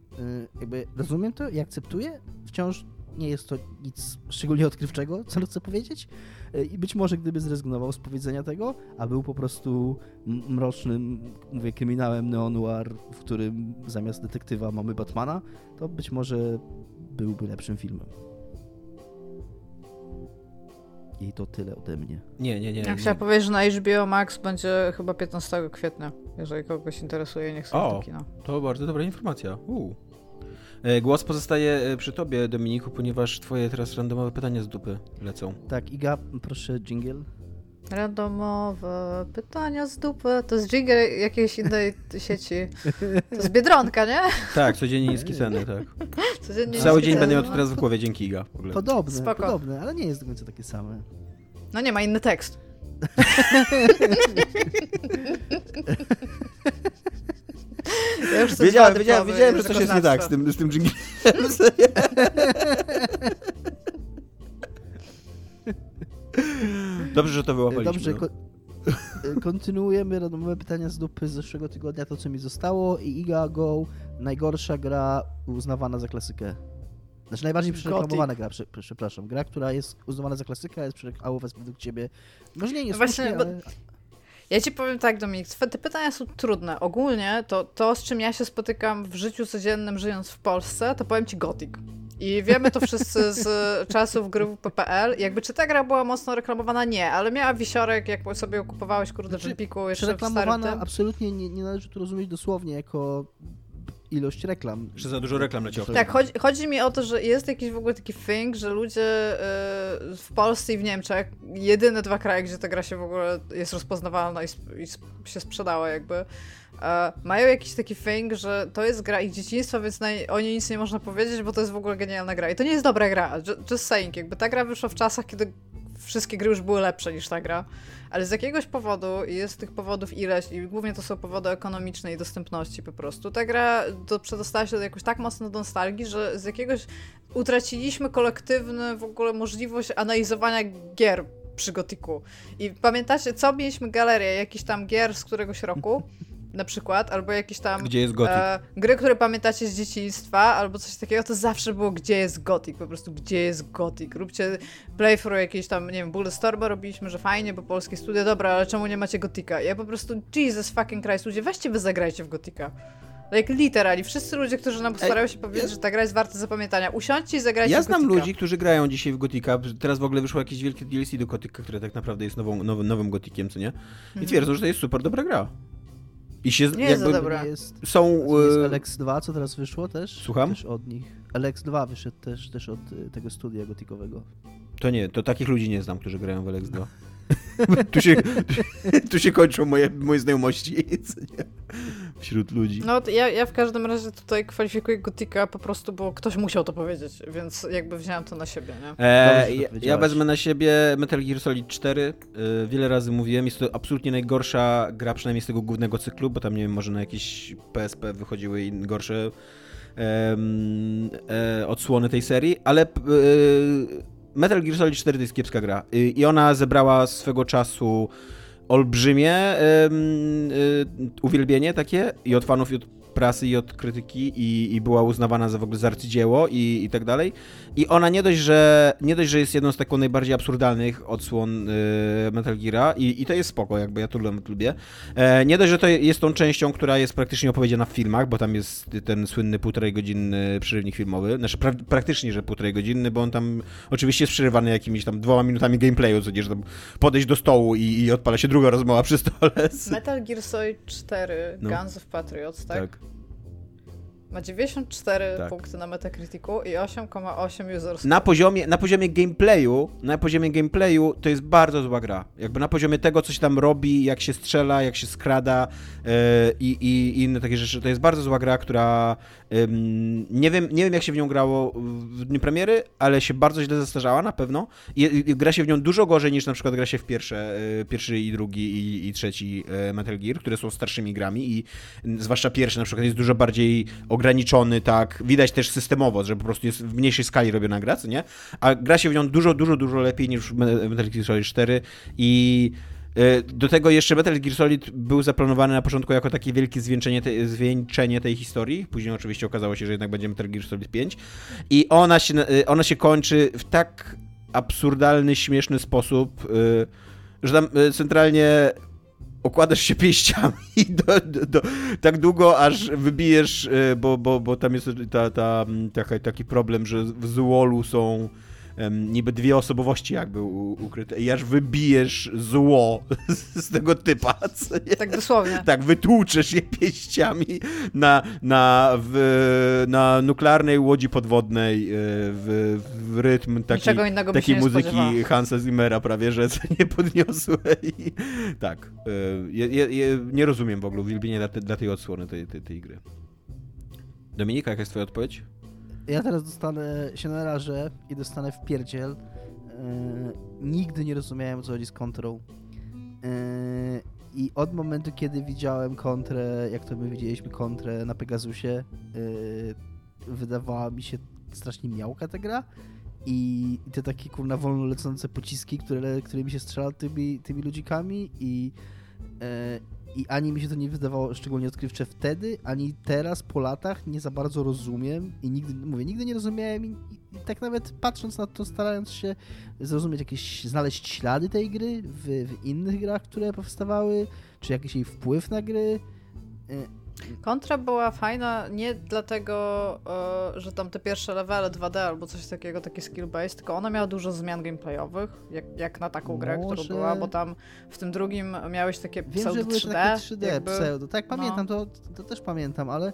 jakby rozumiem to i akceptuję. Wciąż nie jest to nic szczególnie odkrywczego, co on chce powiedzieć E, i być może gdyby zrezygnował z powiedzenia tego, a był po prostu mrocznym, mówię, kryminałem neo-noir, w którym zamiast detektywa mamy Batmana, to być może byłby lepszym filmem. I to tyle ode mnie. Nie, nie, nie. Ja chciałam powiedzieć, że na HBO Max będzie chyba 15 kwietnia. Jeżeli kogoś interesuje, niech sobie O. do kina. To bardzo dobra informacja. Uu. E, Głos pozostaje e, przy tobie, Dominiku, ponieważ twoje teraz randomowe pytania z dupy lecą. Tak, Iga, proszę jingle. Randomowe pytania z dupy. To jest jingle jakiejś innej sieci. To jest Biedronka, nie? Tak, codziennie niskie ceny, tak. Codziennie Cały dzień będę miał to teraz w głowie, dzięki Iga. W ogóle. Podobne, Spoko. podobne, ale nie jest do końca takie same. No nie ma inny tekst. Ja już Wiedziałem, wiedziałem, wiedziałem, że coś jest nie tak z tym, z tym dżinglem. Dobrze, że to wyłapaliśmy. Dobrze, no. ko- kontynuujemy randomowe pytania z dupy z zeszłego tygodnia, to co mi zostało i Iga Go, najgorsza gra uznawana za klasykę. Znaczy najbardziej przereklamowana gra, prze, prze- przepraszam. Gra, która jest uznawana za klasykę, a jest przereklamowana według ciebie. Może nie, nie No właśnie, słusznie, bo- ale... Ja ci powiem tak, Dominik, te pytania są trudne. Ogólnie to, to, z czym ja się spotykam w życiu codziennym, żyjąc w Polsce, to powiem ci Gothic. I wiemy to wszyscy z czasów gry PPL. Jakby czy ta gra była mocno reklamowana? Nie, ale miała wisiorek, jak sobie kupowałeś, kurde, Znaczy, w Empiku jeszcze w starym tym. absolutnie nie, nie należy to rozumieć dosłownie jako ilość reklam. Że za dużo reklam leciało. Tak, chodzi, chodzi mi o to, że jest jakiś w ogóle taki thing, że ludzie y, w Polsce i w Niemczech, jedyne dwa kraje, gdzie ta gra się w ogóle jest rozpoznawalna i, sp- i sp- się sprzedała jakby, e, mają jakiś taki thing, że to jest gra ich dzieciństwa, więc na, o niej nic nie można powiedzieć, bo to jest w ogóle genialna gra. I to nie jest dobra gra, ju- just saying, jakby ta gra wyszła w czasach, kiedy wszystkie gry już były lepsze niż ta gra, ale z jakiegoś powodu, i jest tych powodów ileś, i głównie to są powody ekonomiczne i dostępności po prostu, ta gra do, przedostała się jakoś tak mocno do nostalgii, że z jakiegoś utraciliśmy kolektywny w ogóle możliwość analizowania gier przy Gotiku. I pamiętacie, co mieliśmy galerię jakichś tam gier z któregoś roku, na przykład, albo jakieś tam Gdzie jest e, gry, które pamiętacie z dzieciństwa, albo coś takiego, to zawsze było, gdzie jest Gothic, po prostu, gdzie jest Gothic. Róbcie playthrough jakieś tam, nie wiem, Bulletstorma robiliśmy, że fajnie, bo polskie studia, dobra, ale czemu nie macie Gotika? Ja po prostu, Jesus fucking Christ, ludzie, weźcie wy zagrajcie w Gotika. Like literally, wszyscy ludzie, którzy nam starają się powiedzieć, że ta gra jest warta zapamiętania, usiądźcie i zagrajcie Ja znam ludzi, którzy grają dzisiaj w Gotika. Teraz w ogóle wyszło jakieś wielkie DLC do Gotika, które tak naprawdę jest nową, nowym, nowym Gotikiem, co nie? I twierdzą, że to jest super dobra gra. I się Nie jest jakby za dobra. Jest, są... jest e, LX2, co teraz wyszło też. Słucham? Też od nich. LX2 wyszedł też, też od y, tego studia gotikowego. To nie, to takich ludzi nie znam, którzy grają w LX2. tu, się, tu się kończą moje, moje znajomości wśród ludzi. No, to ja, ja w każdym razie tutaj kwalifikuję Gotika po prostu, bo ktoś musiał to powiedzieć, więc jakby wziąłem to na siebie, nie? E, to ja, ja wezmę na siebie Metal Gear Solid 4. E, wiele razy mówiłem, jest to absolutnie najgorsza gra, przynajmniej z tego głównego cyklu, bo tam nie wiem, może na jakieś PSP wychodziły i gorsze e, odsłony tej serii, ale e, Metal Gear Solid 4 to jest kiepska gra. I, I ona zebrała swego czasu olbrzymie em, e, uwielbienie takie i od fanów, i od prasy, i od krytyki i, i była uznawana za w ogóle za arcydzieło i, i tak dalej. I ona nie dość, że nie dość, że jest jedną z taką najbardziej absurdalnych odsłon y, Metal Geara i, i to jest spoko, jakby ja to lub- lubię. E, nie dość, że to jest tą częścią, która jest praktycznie opowiedziana w filmach, bo tam jest ten słynny półtorej godzinny przerywnik filmowy. Znaczy pra praktycznie, że półtorej godzinny, bo on tam oczywiście jest przerywany jakimiś tam dwoma minutami gameplayu, co że tam podejść do stołu i, i odpala się druga rozmowa przy stole. Metal Gear Solid 4 No. Guns of Patriots, tak? tak. Ma 94 Tak. punkty na Metacriticu i 8,8 user Na poziomie, na poziomie gameplayu, na poziomie gameplayu to jest bardzo zła gra. Jakby na poziomie tego, co się tam robi, jak się strzela, jak się skrada yy, i, i inne takie rzeczy. To jest bardzo zła gra, która nie, wiem, nie wiem, jak się w nią grało w dniu premiery, ale się bardzo źle zestarzała na pewno. I, gra się w nią dużo gorzej niż na przykład gra się w pierwsze, yy, pierwszy i drugi i, i trzeci yy, Metal Gear, które są starszymi grami i zwłaszcza pierwszy na przykład jest dużo bardziej ograniczony, tak, widać też systemowo, że po prostu jest w mniejszej skali robiona gra, co nie? A gra się w nią dużo, dużo, dużo lepiej niż Metal Gear Solid 4 i do tego jeszcze Metal Gear Solid był zaplanowany na początku jako takie wielkie zwieńczenie, te, zwieńczenie tej historii. Później oczywiście okazało się, że jednak będzie Metal Gear Solid 5. I ona się, e, ona się kończy w tak absurdalny, śmieszny sposób, e, że tam e, centralnie okładasz się pięściami do, do, do, tak długo, aż wybijesz, e, bo, bo, bo tam jest ta, ta, taki problem, że w złolu są niby dwie osobowości jakby ukryte i aż wybijesz zło z, tego typa? Tak dosłownie. Tak, wytłuczesz je pięściami na, na, w, na nuklearnej łodzi podwodnej e, w, w rytm taki, Niczego innego takiej muzyki spodziewała. Hansa Zimmera prawie, że nie podniosłej. Tak. e, Je, je, je, nie rozumiem w ogóle uwielbienia dla, te, dla tej odsłony tej, tej, tej gry. Dominika, jaka jest twoja odpowiedź? Ja teraz dostanę się narażę i dostanę w pierdziel. Yy, nigdy nie rozumiałem co chodzi z kontrą. Yy, I od momentu, kiedy widziałem kontrę, jak to my widzieliśmy kontrę na Pegasusie, yy, wydawała mi się strasznie miałka ta gra. I, te takie kurna wolno lecące pociski, które, którymi się strzela tymi, tymi ludzikami i, e, i ani mi się to nie wydawało szczególnie odkrywcze wtedy, ani teraz po latach nie za bardzo rozumiem i nigdy, mówię, nigdy nie rozumiałem i, i, tak nawet patrząc na to, starając się zrozumieć jakieś, znaleźć ślady tej gry w, w innych grach, które powstawały, czy jakiś jej wpływ na gry, e, Kontra była fajna nie dlatego, e, że tam te pierwsze levele 2D albo coś takiego, takie skill-based, tylko ona miała dużo zmian gameplayowych, jak, jak na taką grę, Może- która była, bo tam w tym drugim miałeś takie Wiem, pseudo że były 3D. takie 3D jakby, pseudo. Tak, no. pamiętam, to, to też pamiętam, ale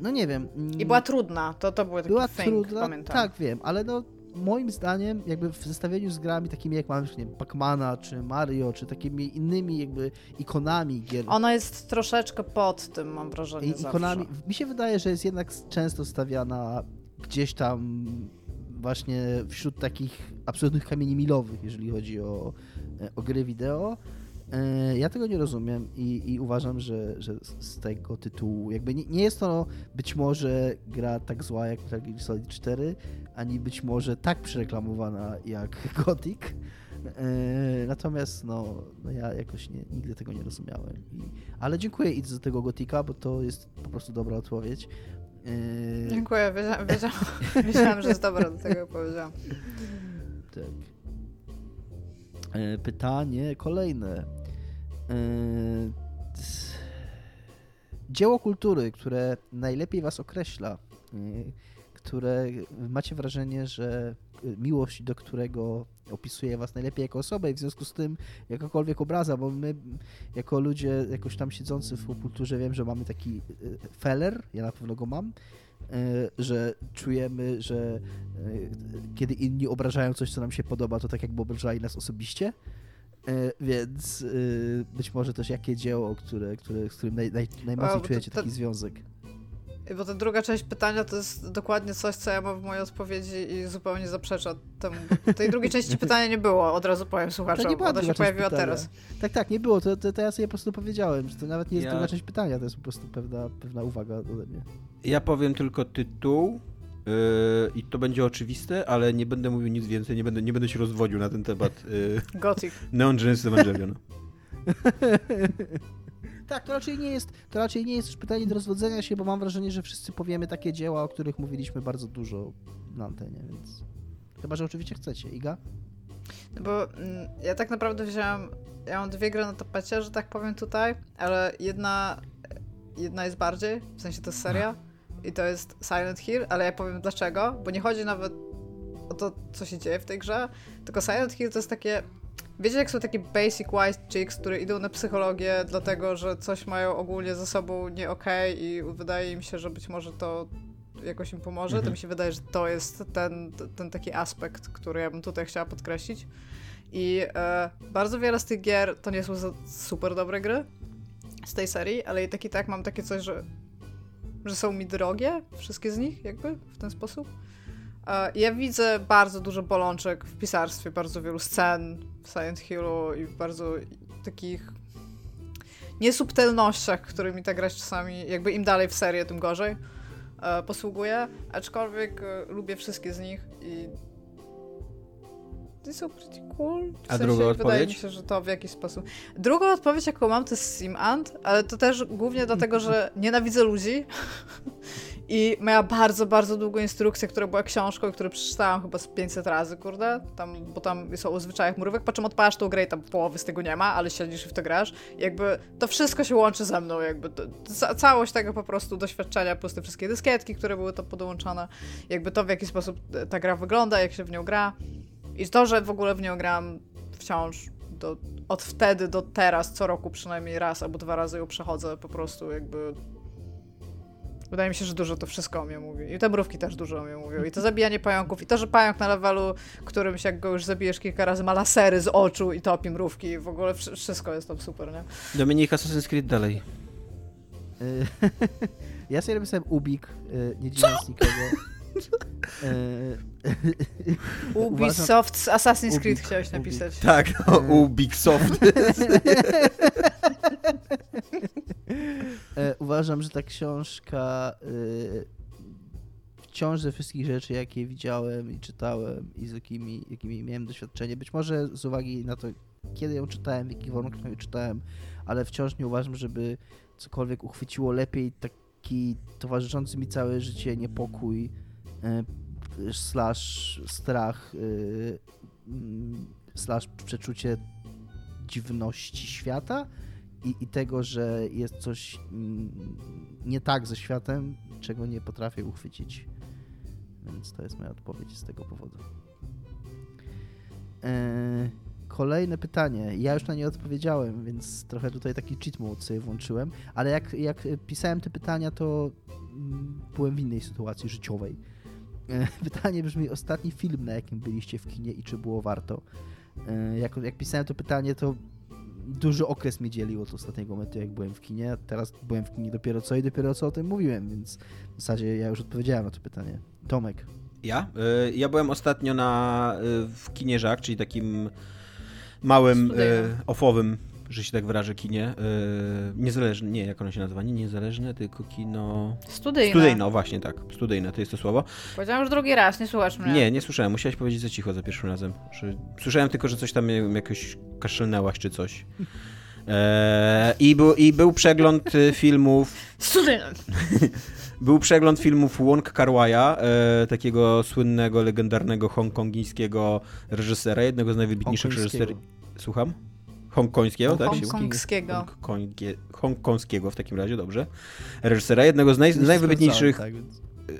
no nie wiem. mm, I była trudna, to, to były taki była thing, trudna, pamiętam. tak wiem, ale no moim zdaniem jakby w zestawieniu z grami takimi jak mamy, nie Pacmana, czy Mario, czy takimi innymi jakby ikonami gier, Ona jest troszeczkę pod tym, mam wrażenie, i, zawsze. ikonami, mi się wydaje, że jest jednak często stawiana gdzieś tam właśnie wśród takich absolutnych kamieni milowych, jeżeli chodzi o, o gry wideo. E, Ja tego nie rozumiem i, i uważam, że, że z tego tytułu jakby nie, nie jest to być może gra tak zła jak Metal Gear Solid 4, ani być może tak przereklamowana jak Gothic. E, Natomiast no, no ja jakoś nie, nigdy tego nie rozumiałem. I, ale dziękuję idź do tego Gotika, bo to jest po prostu dobra odpowiedź. E, Dziękuję, wiedziałam, wiedziałam, wiedziałam, że jest dobra, do tego powiedziałam. Tak. E, Pytanie kolejne. E, Dzieło kultury, które najlepiej was określa, e, które macie wrażenie, że miłość do którego opisuje was najlepiej jako osobę i w związku z tym jakakolwiek obraza, bo my jako ludzie jakoś tam siedzący w kulturze wiem, że mamy taki feller, ja na pewno go mam, że czujemy, że e, kiedy inni obrażają coś, co nam się podoba, to tak jakby obrażali nas osobiście. E, Więc być może też jakie dzieło, które, które, z którym naj, naj, najmocniej A, bo to- czujecie to- taki związek. Bo ta druga część pytania to jest dokładnie coś, co ja mam w mojej odpowiedzi i zupełnie zaprzecza temu. Tej drugiej części pytania nie było, od razu powiem słuchaczom. To nie była Ona się pojawiła pytania. teraz. Tak, tak, nie było. To, to, to ja sobie po prostu powiedziałem, że to nawet nie jest Ja- druga część pytania, to jest po prostu pewna, pewna uwaga ode mnie. Ja powiem tylko tytuł yy, i to będzie oczywiste, ale nie będę mówił nic więcej, nie będę, nie będę się rozwodził na ten temat. Yy, Gothic. Neon Genesis Evangelion. Tak, to raczej nie jest, to raczej nie jest już pytanie do rozwodzenia się, bo mam wrażenie, że wszyscy powiemy takie dzieła, o których mówiliśmy bardzo dużo na antenie, więc chyba, że oczywiście chcecie. Iga? No Bo mm, ja tak naprawdę wzięłam, ja mam dwie gry na tapecie, że tak powiem tutaj, ale jedna, jedna jest bardziej, w sensie to jest seria i to jest Silent Hill, ale ja powiem dlaczego, bo nie chodzi nawet o to, co się dzieje w tej grze, tylko Silent Hill to jest takie, wiecie jak są takie basic white chicks, które idą na psychologię dlatego, że coś mają ogólnie ze sobą nie okej i wydaje im się, że być może to jakoś im pomoże, to Mhm. mi się wydaje, że to jest ten, ten taki aspekt, który ja bym tutaj chciała podkreślić. I e, bardzo wiele z tych gier to nie są za- super dobre gry z tej serii, ale i tak i tak mam takie coś, że, że są mi drogie, wszystkie z nich jakby w ten sposób. E, ja widzę bardzo dużo bolączek w pisarstwie, bardzo wielu scen w Silent Hillu i bardzo takich niesubtelnościach, którymi ta gra czasami, jakby im dalej w serię, tym gorzej e, posługuje, aczkolwiek e, lubię wszystkie z nich i są pretty cool. W A sensie, druga Wydaje mi odpowiedź? się, że to w jakiś sposób. Drugą odpowiedź, jaką mam, to jest Sim Ant, ale to też głównie dlatego, że nienawidzę ludzi i miała bardzo, bardzo długą instrukcję, która była książką, którą przeczytałam chyba z 500 razy, kurde, tam, bo tam są o zwyczajach murówek, po czym odpalasz tą grę i tam połowy z tego nie ma, ale siedzisz i w to grasz. Jakby to wszystko się łączy ze mną, jakby to, ca całość tego po prostu doświadczenia, plus te wszystkie dyskietki, które były to podłączone, jakby to w jaki sposób ta gra wygląda, jak się w nią gra. I to, że w ogóle w nią gram wciąż do, od wtedy do teraz, co roku przynajmniej raz albo dwa razy ją przechodzę, po prostu jakby Wydaje mi się, że dużo to wszystko o mnie mówi. I te mrówki też dużo o mnie mówią. I to zabijanie pająków. I to, że pająk na levelu, którymś jak go już zabijesz kilka razy, ma lasery z oczu i topi mrówki. I w ogóle wsz- wszystko jest tam super, nie? Dominik Assassin's Creed dalej. Ja sobie napisałem Ubik, y, nie dziwiąc nikogo. Uważam- Ubisoft z Assassin's Creed Ubik, chciałeś Ubik. napisać. Tak, o, Ubisoft. E, Uważam, że ta książka wciąż ze wszystkich rzeczy, jakie widziałem i czytałem i z jakimi, jakimi miałem doświadczenie, być może z uwagi na to, kiedy ją czytałem, w jakich warunkach ją czytałem, ale wciąż nie uważam, żeby cokolwiek uchwyciło lepiej taki towarzyszący mi całe życie niepokój slash strach y, mm, slash przeczucie dziwności świata i, i tego, że jest coś mm, nie tak ze światem, czego nie potrafię uchwycić. Więc to jest moja odpowiedź z tego powodu. Eee, kolejne pytanie. Ja już na nie odpowiedziałem, więc trochę tutaj taki cheat mode sobie włączyłem, ale jak, jak pisałem te pytania, to mm, byłem w innej sytuacji życiowej. Eee, pytanie brzmi, ostatni film, na jakim byliście w kinie i czy było warto? Eee, jak, jak pisałem to pytanie, to duży okres mi dzielił od ostatniego momentu, jak byłem w kinie. Teraz byłem w kinie dopiero co i dopiero co o tym mówiłem, więc w zasadzie ja już odpowiedziałem na to pytanie. Tomek. Ja? Y, ja byłem ostatnio na, w kinie Żak, czyli takim małym, ofowym, że się tak wyrażę, kinie. Niezależne, nie, jak ono się nazywa? Nie niezależne, tylko kino... Studyjne. Studyjne, o właśnie tak. Studyjne, to jest to słowo. Powiedziałam już drugi raz, nie słuchasz mnie. Nie, nie słyszałem. Musiałeś powiedzieć za cicho za pierwszym razem. Że... Słyszałem tylko, że coś tam jakoś kaszlnęłaś czy coś. E, i, był, I był przegląd y, filmów Studyjne. Był przegląd filmów Wong Kar-wai'a, e, takiego słynnego, legendarnego hongkongijskiego reżysera, jednego z najwybitniejszych reżyserów. Słucham? Hongkońskiego, tak? Hongkońskiego. Hongkongskiego. Hongkońskiego w takim razie, dobrze. Reżysera, jednego z, naj, z najwybitniejszych Tak,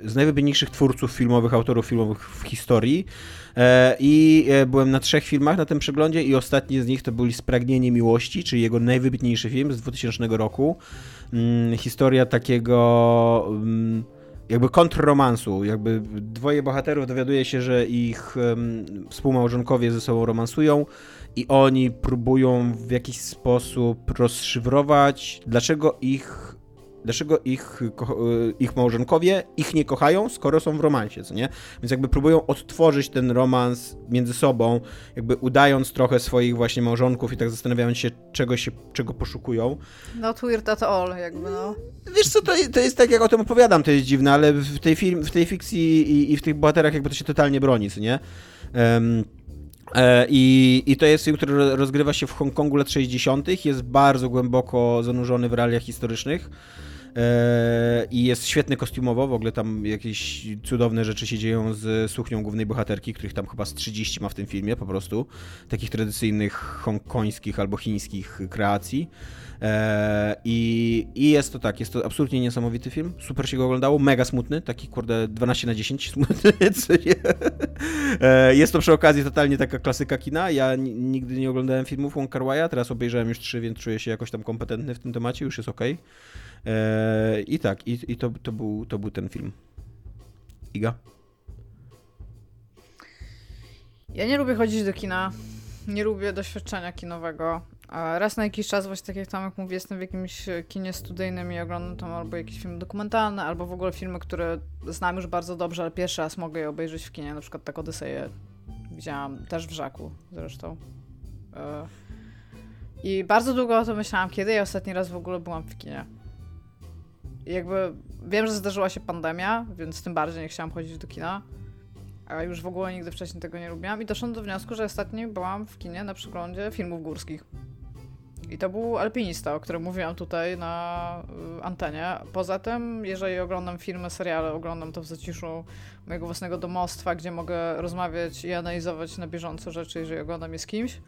z najwybitniejszych twórców filmowych, autorów filmowych w historii. E, I e, byłem na trzech filmach na tym przeglądzie i ostatni z nich to był Spragnienie Miłości, czyli jego najwybitniejszy film z 2000 roku. Mm, historia takiego mm, jakby kontrromansu, jakby dwoje bohaterów dowiaduje się, że ich współmałżonkowie ze sobą romansują i oni próbują w jakiś sposób rozszyfrować, dlaczego ich dlaczego ich, y, ich małżonkowie ich nie kochają, skoro są w romansie, co nie? Więc jakby próbują odtworzyć ten romans między sobą, jakby udając trochę swoich właśnie małżonków i tak zastanawiając się, czego się, czego poszukują. Not weird at all, jakby no. Wiesz co, to, to jest tak, jak o tym opowiadam, to jest dziwne, ale w tej, film, w tej fikcji i, i w tych bohaterach jakby to się totalnie broni, co nie? E, I, I to jest film, który ro- rozgrywa się w Hongkongu lat 60., jest bardzo głęboko zanurzony w realiach historycznych. E, I jest świetny kostiumowo, w ogóle tam jakieś cudowne rzeczy się dzieją z suchnią głównej bohaterki, których tam chyba z 30 ma w tym filmie po prostu. Takich tradycyjnych hongkońskich albo chińskich kreacji. E, I, I jest to tak, jest to absolutnie niesamowity film. Super się go oglądało, mega smutny, taki kurde 12 na 10 smutny. E, Jest to przy okazji totalnie taka klasyka kina. Ja nigdy nie oglądałem filmów Wong Kar-wai'a, teraz obejrzałem już trzy, więc czuję się jakoś tam kompetentny w tym temacie, już jest okej. E, I tak, i, i to, to, był, to był ten film. Iga? Ja nie lubię chodzić do kina. Nie lubię doświadczenia kinowego. Raz na jakiś czas, właśnie tak jak Tomek mówi, jestem w jakimś e, kinie studyjnym i oglądam tam albo jakieś filmy dokumentalne, albo w ogóle filmy, które znam już bardzo dobrze, ale pierwszy raz mogę je obejrzeć w kinie. Na przykład tak Odyseję widziałam też w Żaku zresztą. E, I bardzo długo o tym myślałam, kiedy ja ostatni raz w ogóle byłam w kinie. I jakby wiem, że zdarzyła się pandemia, więc tym bardziej nie chciałam chodzić do kina. A już w ogóle nigdy wcześniej tego nie lubiłam i doszłam do wniosku, że ostatnio byłam w kinie na przeglądzie filmów górskich. I to był Alpinista, o którym mówiłam tutaj na y, antenie. Poza tym, jeżeli oglądam filmy, seriale, oglądam to w zaciszu mojego własnego domostwa, gdzie mogę rozmawiać i analizować na bieżąco rzeczy, jeżeli oglądam je z kimś.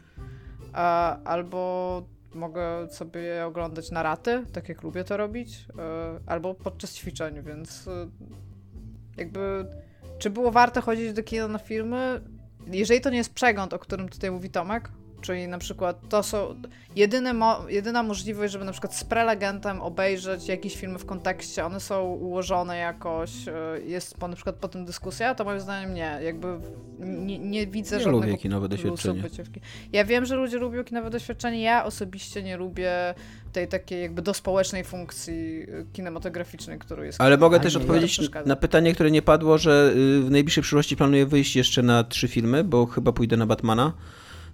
A, albo mogę sobie oglądać na raty, tak jak lubię to robić, y, albo podczas ćwiczeń, więc y, jakby czy było warto chodzić do kina na filmy? Jeżeli to nie jest przegląd, o którym tutaj mówi Tomek, czyli na przykład to są jedyne mo- jedyna możliwość, żeby na przykład z prelegentem obejrzeć jakieś filmy w kontekście, one są ułożone jakoś, y, jest po, na przykład po tym dyskusja, to moim zdaniem nie, jakby nie, nie widzę Nie żadnego lubię kinowe doświadczenie. Ja wiem, że ludzie lubią kinowe doświadczenie, ja osobiście nie lubię tej takiej jakby do społecznej funkcji y, kinematograficznej, którą jest Ale mogę też odpowiedzieć na pytanie, które nie padło, że y, w najbliższej przyszłości planuję wyjść jeszcze na trzy filmy, bo chyba pójdę na Batmana,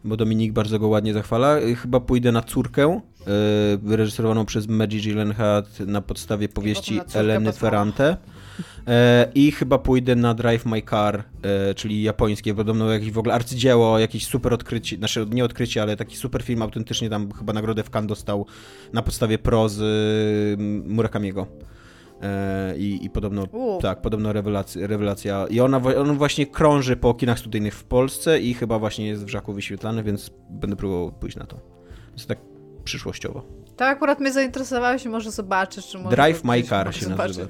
bo Dominik bardzo go ładnie zachwala. Y, Chyba pójdę na Córkę, y, wyreżyserowaną przez Maggie Gyllenhaal na podstawie powieści Eleny. Ferrante. E, I chyba pójdę na Drive My Car, e, czyli japońskie, podobno jakieś w ogóle arcydzieło, jakieś super odkrycie, znaczy nie odkrycie, ale taki super film, autentycznie tam chyba nagrodę w Cannes dostał na podstawie prozy Murakamiego. E, I, I podobno, U. tak, podobno rewelacja, rewelacja. I ona, on właśnie krąży po kinach studyjnych w Polsce i chyba właśnie jest w Żaku wyświetlany, więc będę próbował pójść na to. Więc tak przyszłościowo. To akurat mnie zainteresowałeś może zobaczysz, czy może Drive My Car się nazywa.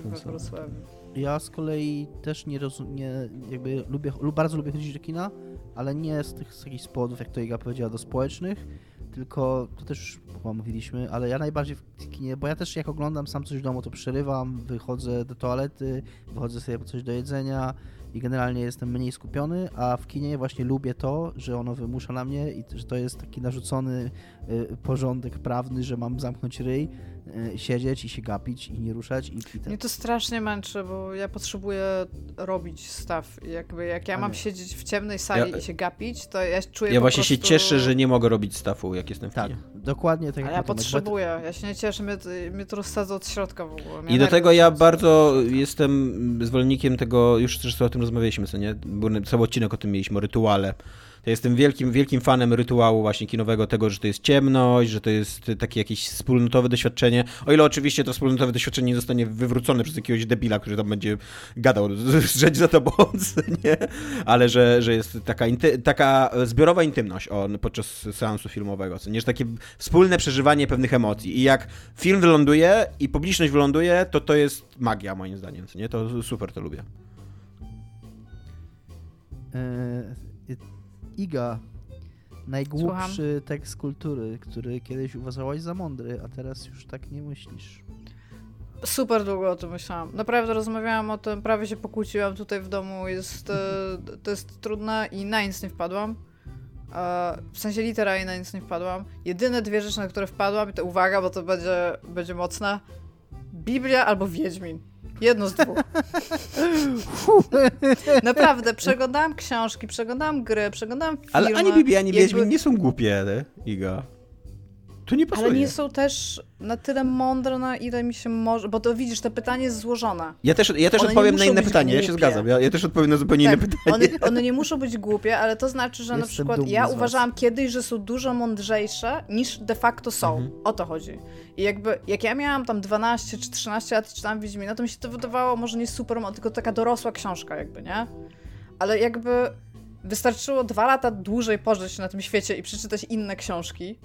Ja z kolei też nie rozumiem, jakby lubię, lub bardzo lubię chodzić do kina, ale nie z tych z jakichś powodów, jak to Iga powiedziała, do społecznych, tylko to też chyba mówiliśmy, ale ja najbardziej w kinie, bo ja też jak oglądam sam coś w domu, to przerywam, wychodzę do toalety, wychodzę sobie po coś do jedzenia i generalnie jestem mniej skupiony, a w kinie właśnie lubię to, że ono wymusza na mnie i że to jest taki narzucony y, porządek prawny, że mam zamknąć ryj, siedzieć i się gapić i nie ruszać i, i ten, Mnie to strasznie męczy, bo ja potrzebuję robić staw. Jakby jak ja mam siedzieć w ciemnej sali Ja- i się gapić, to ja czuję Ja po właśnie się prostu... cieszę, że nie mogę robić stafu, jak jestem w Tak, kinie. dokładnie tak A jak ja potrzebuję, ja się nie cieszę, mnie, mnie to rozsadza od środka w ogóle. Mnie I do tego ja bardzo jestem zwolennikiem tego, już zresztą o tym rozmawialiśmy, co nie? Bo cały odcinek o tym mieliśmy, o rytuale. Ja jestem wielkim, wielkim fanem rytuału właśnie kinowego, tego, że to jest ciemność, że to jest takie jakieś wspólnotowe doświadczenie. O ile oczywiście to wspólnotowe doświadczenie nie zostanie wywrócone przez jakiegoś debila, który tam będzie gadał, rzecz za tobą, nie? Ale że, że jest taka, inty, taka zbiorowa intymność o, podczas seansu filmowego, co nie? Że takie wspólne przeżywanie pewnych emocji. I jak film wyląduje i publiczność wyląduje, to to jest magia moim zdaniem, co nie? To super to lubię. E, Iga, najgłupszy tekst kultury, który kiedyś uważałaś za mądry, a teraz już tak nie myślisz. Super długo o tym myślałam. Naprawdę rozmawiałam o tym, prawie się pokłóciłam tutaj w domu. Jest, e, to jest trudne i na nic nie wpadłam. E, W sensie literalnie na nic nie wpadłam. Jedyne dwie rzeczy, na które wpadłam, i to uwaga, bo to będzie, będzie mocne. Biblia albo Wiedźmin. Jedno z dwóch. Naprawdę, przeglądałam książki, przeglądałam gry, przeglądałam filmy. Ale ani Biblia, ani jakby- Wiedźmin nie są głupie? Iga. To nie pasuje. Ale nie są też na tyle mądre, na ile mi się może. Bo to widzisz, to pytanie jest złożone. Ja też, ja też One odpowiem na inne pytanie, ja się głupie. zgadzam. Ja, ja też odpowiem na zupełnie inne Tak, pytanie. one, one nie muszą być głupie, ale to znaczy, że na Jestem przykład dumny ja uważałam kiedyś, że są dużo mądrzejsze niż de facto są. Mhm. O to chodzi. I jakby, jak ja miałam tam 12 czy 13 lat i czytałam Wiedźmina, to mi się to wydawało może nie super, tylko taka dorosła książka jakby, nie? Ale jakby wystarczyło dwa lata dłużej pożyć na tym świecie i przeczytać inne książki.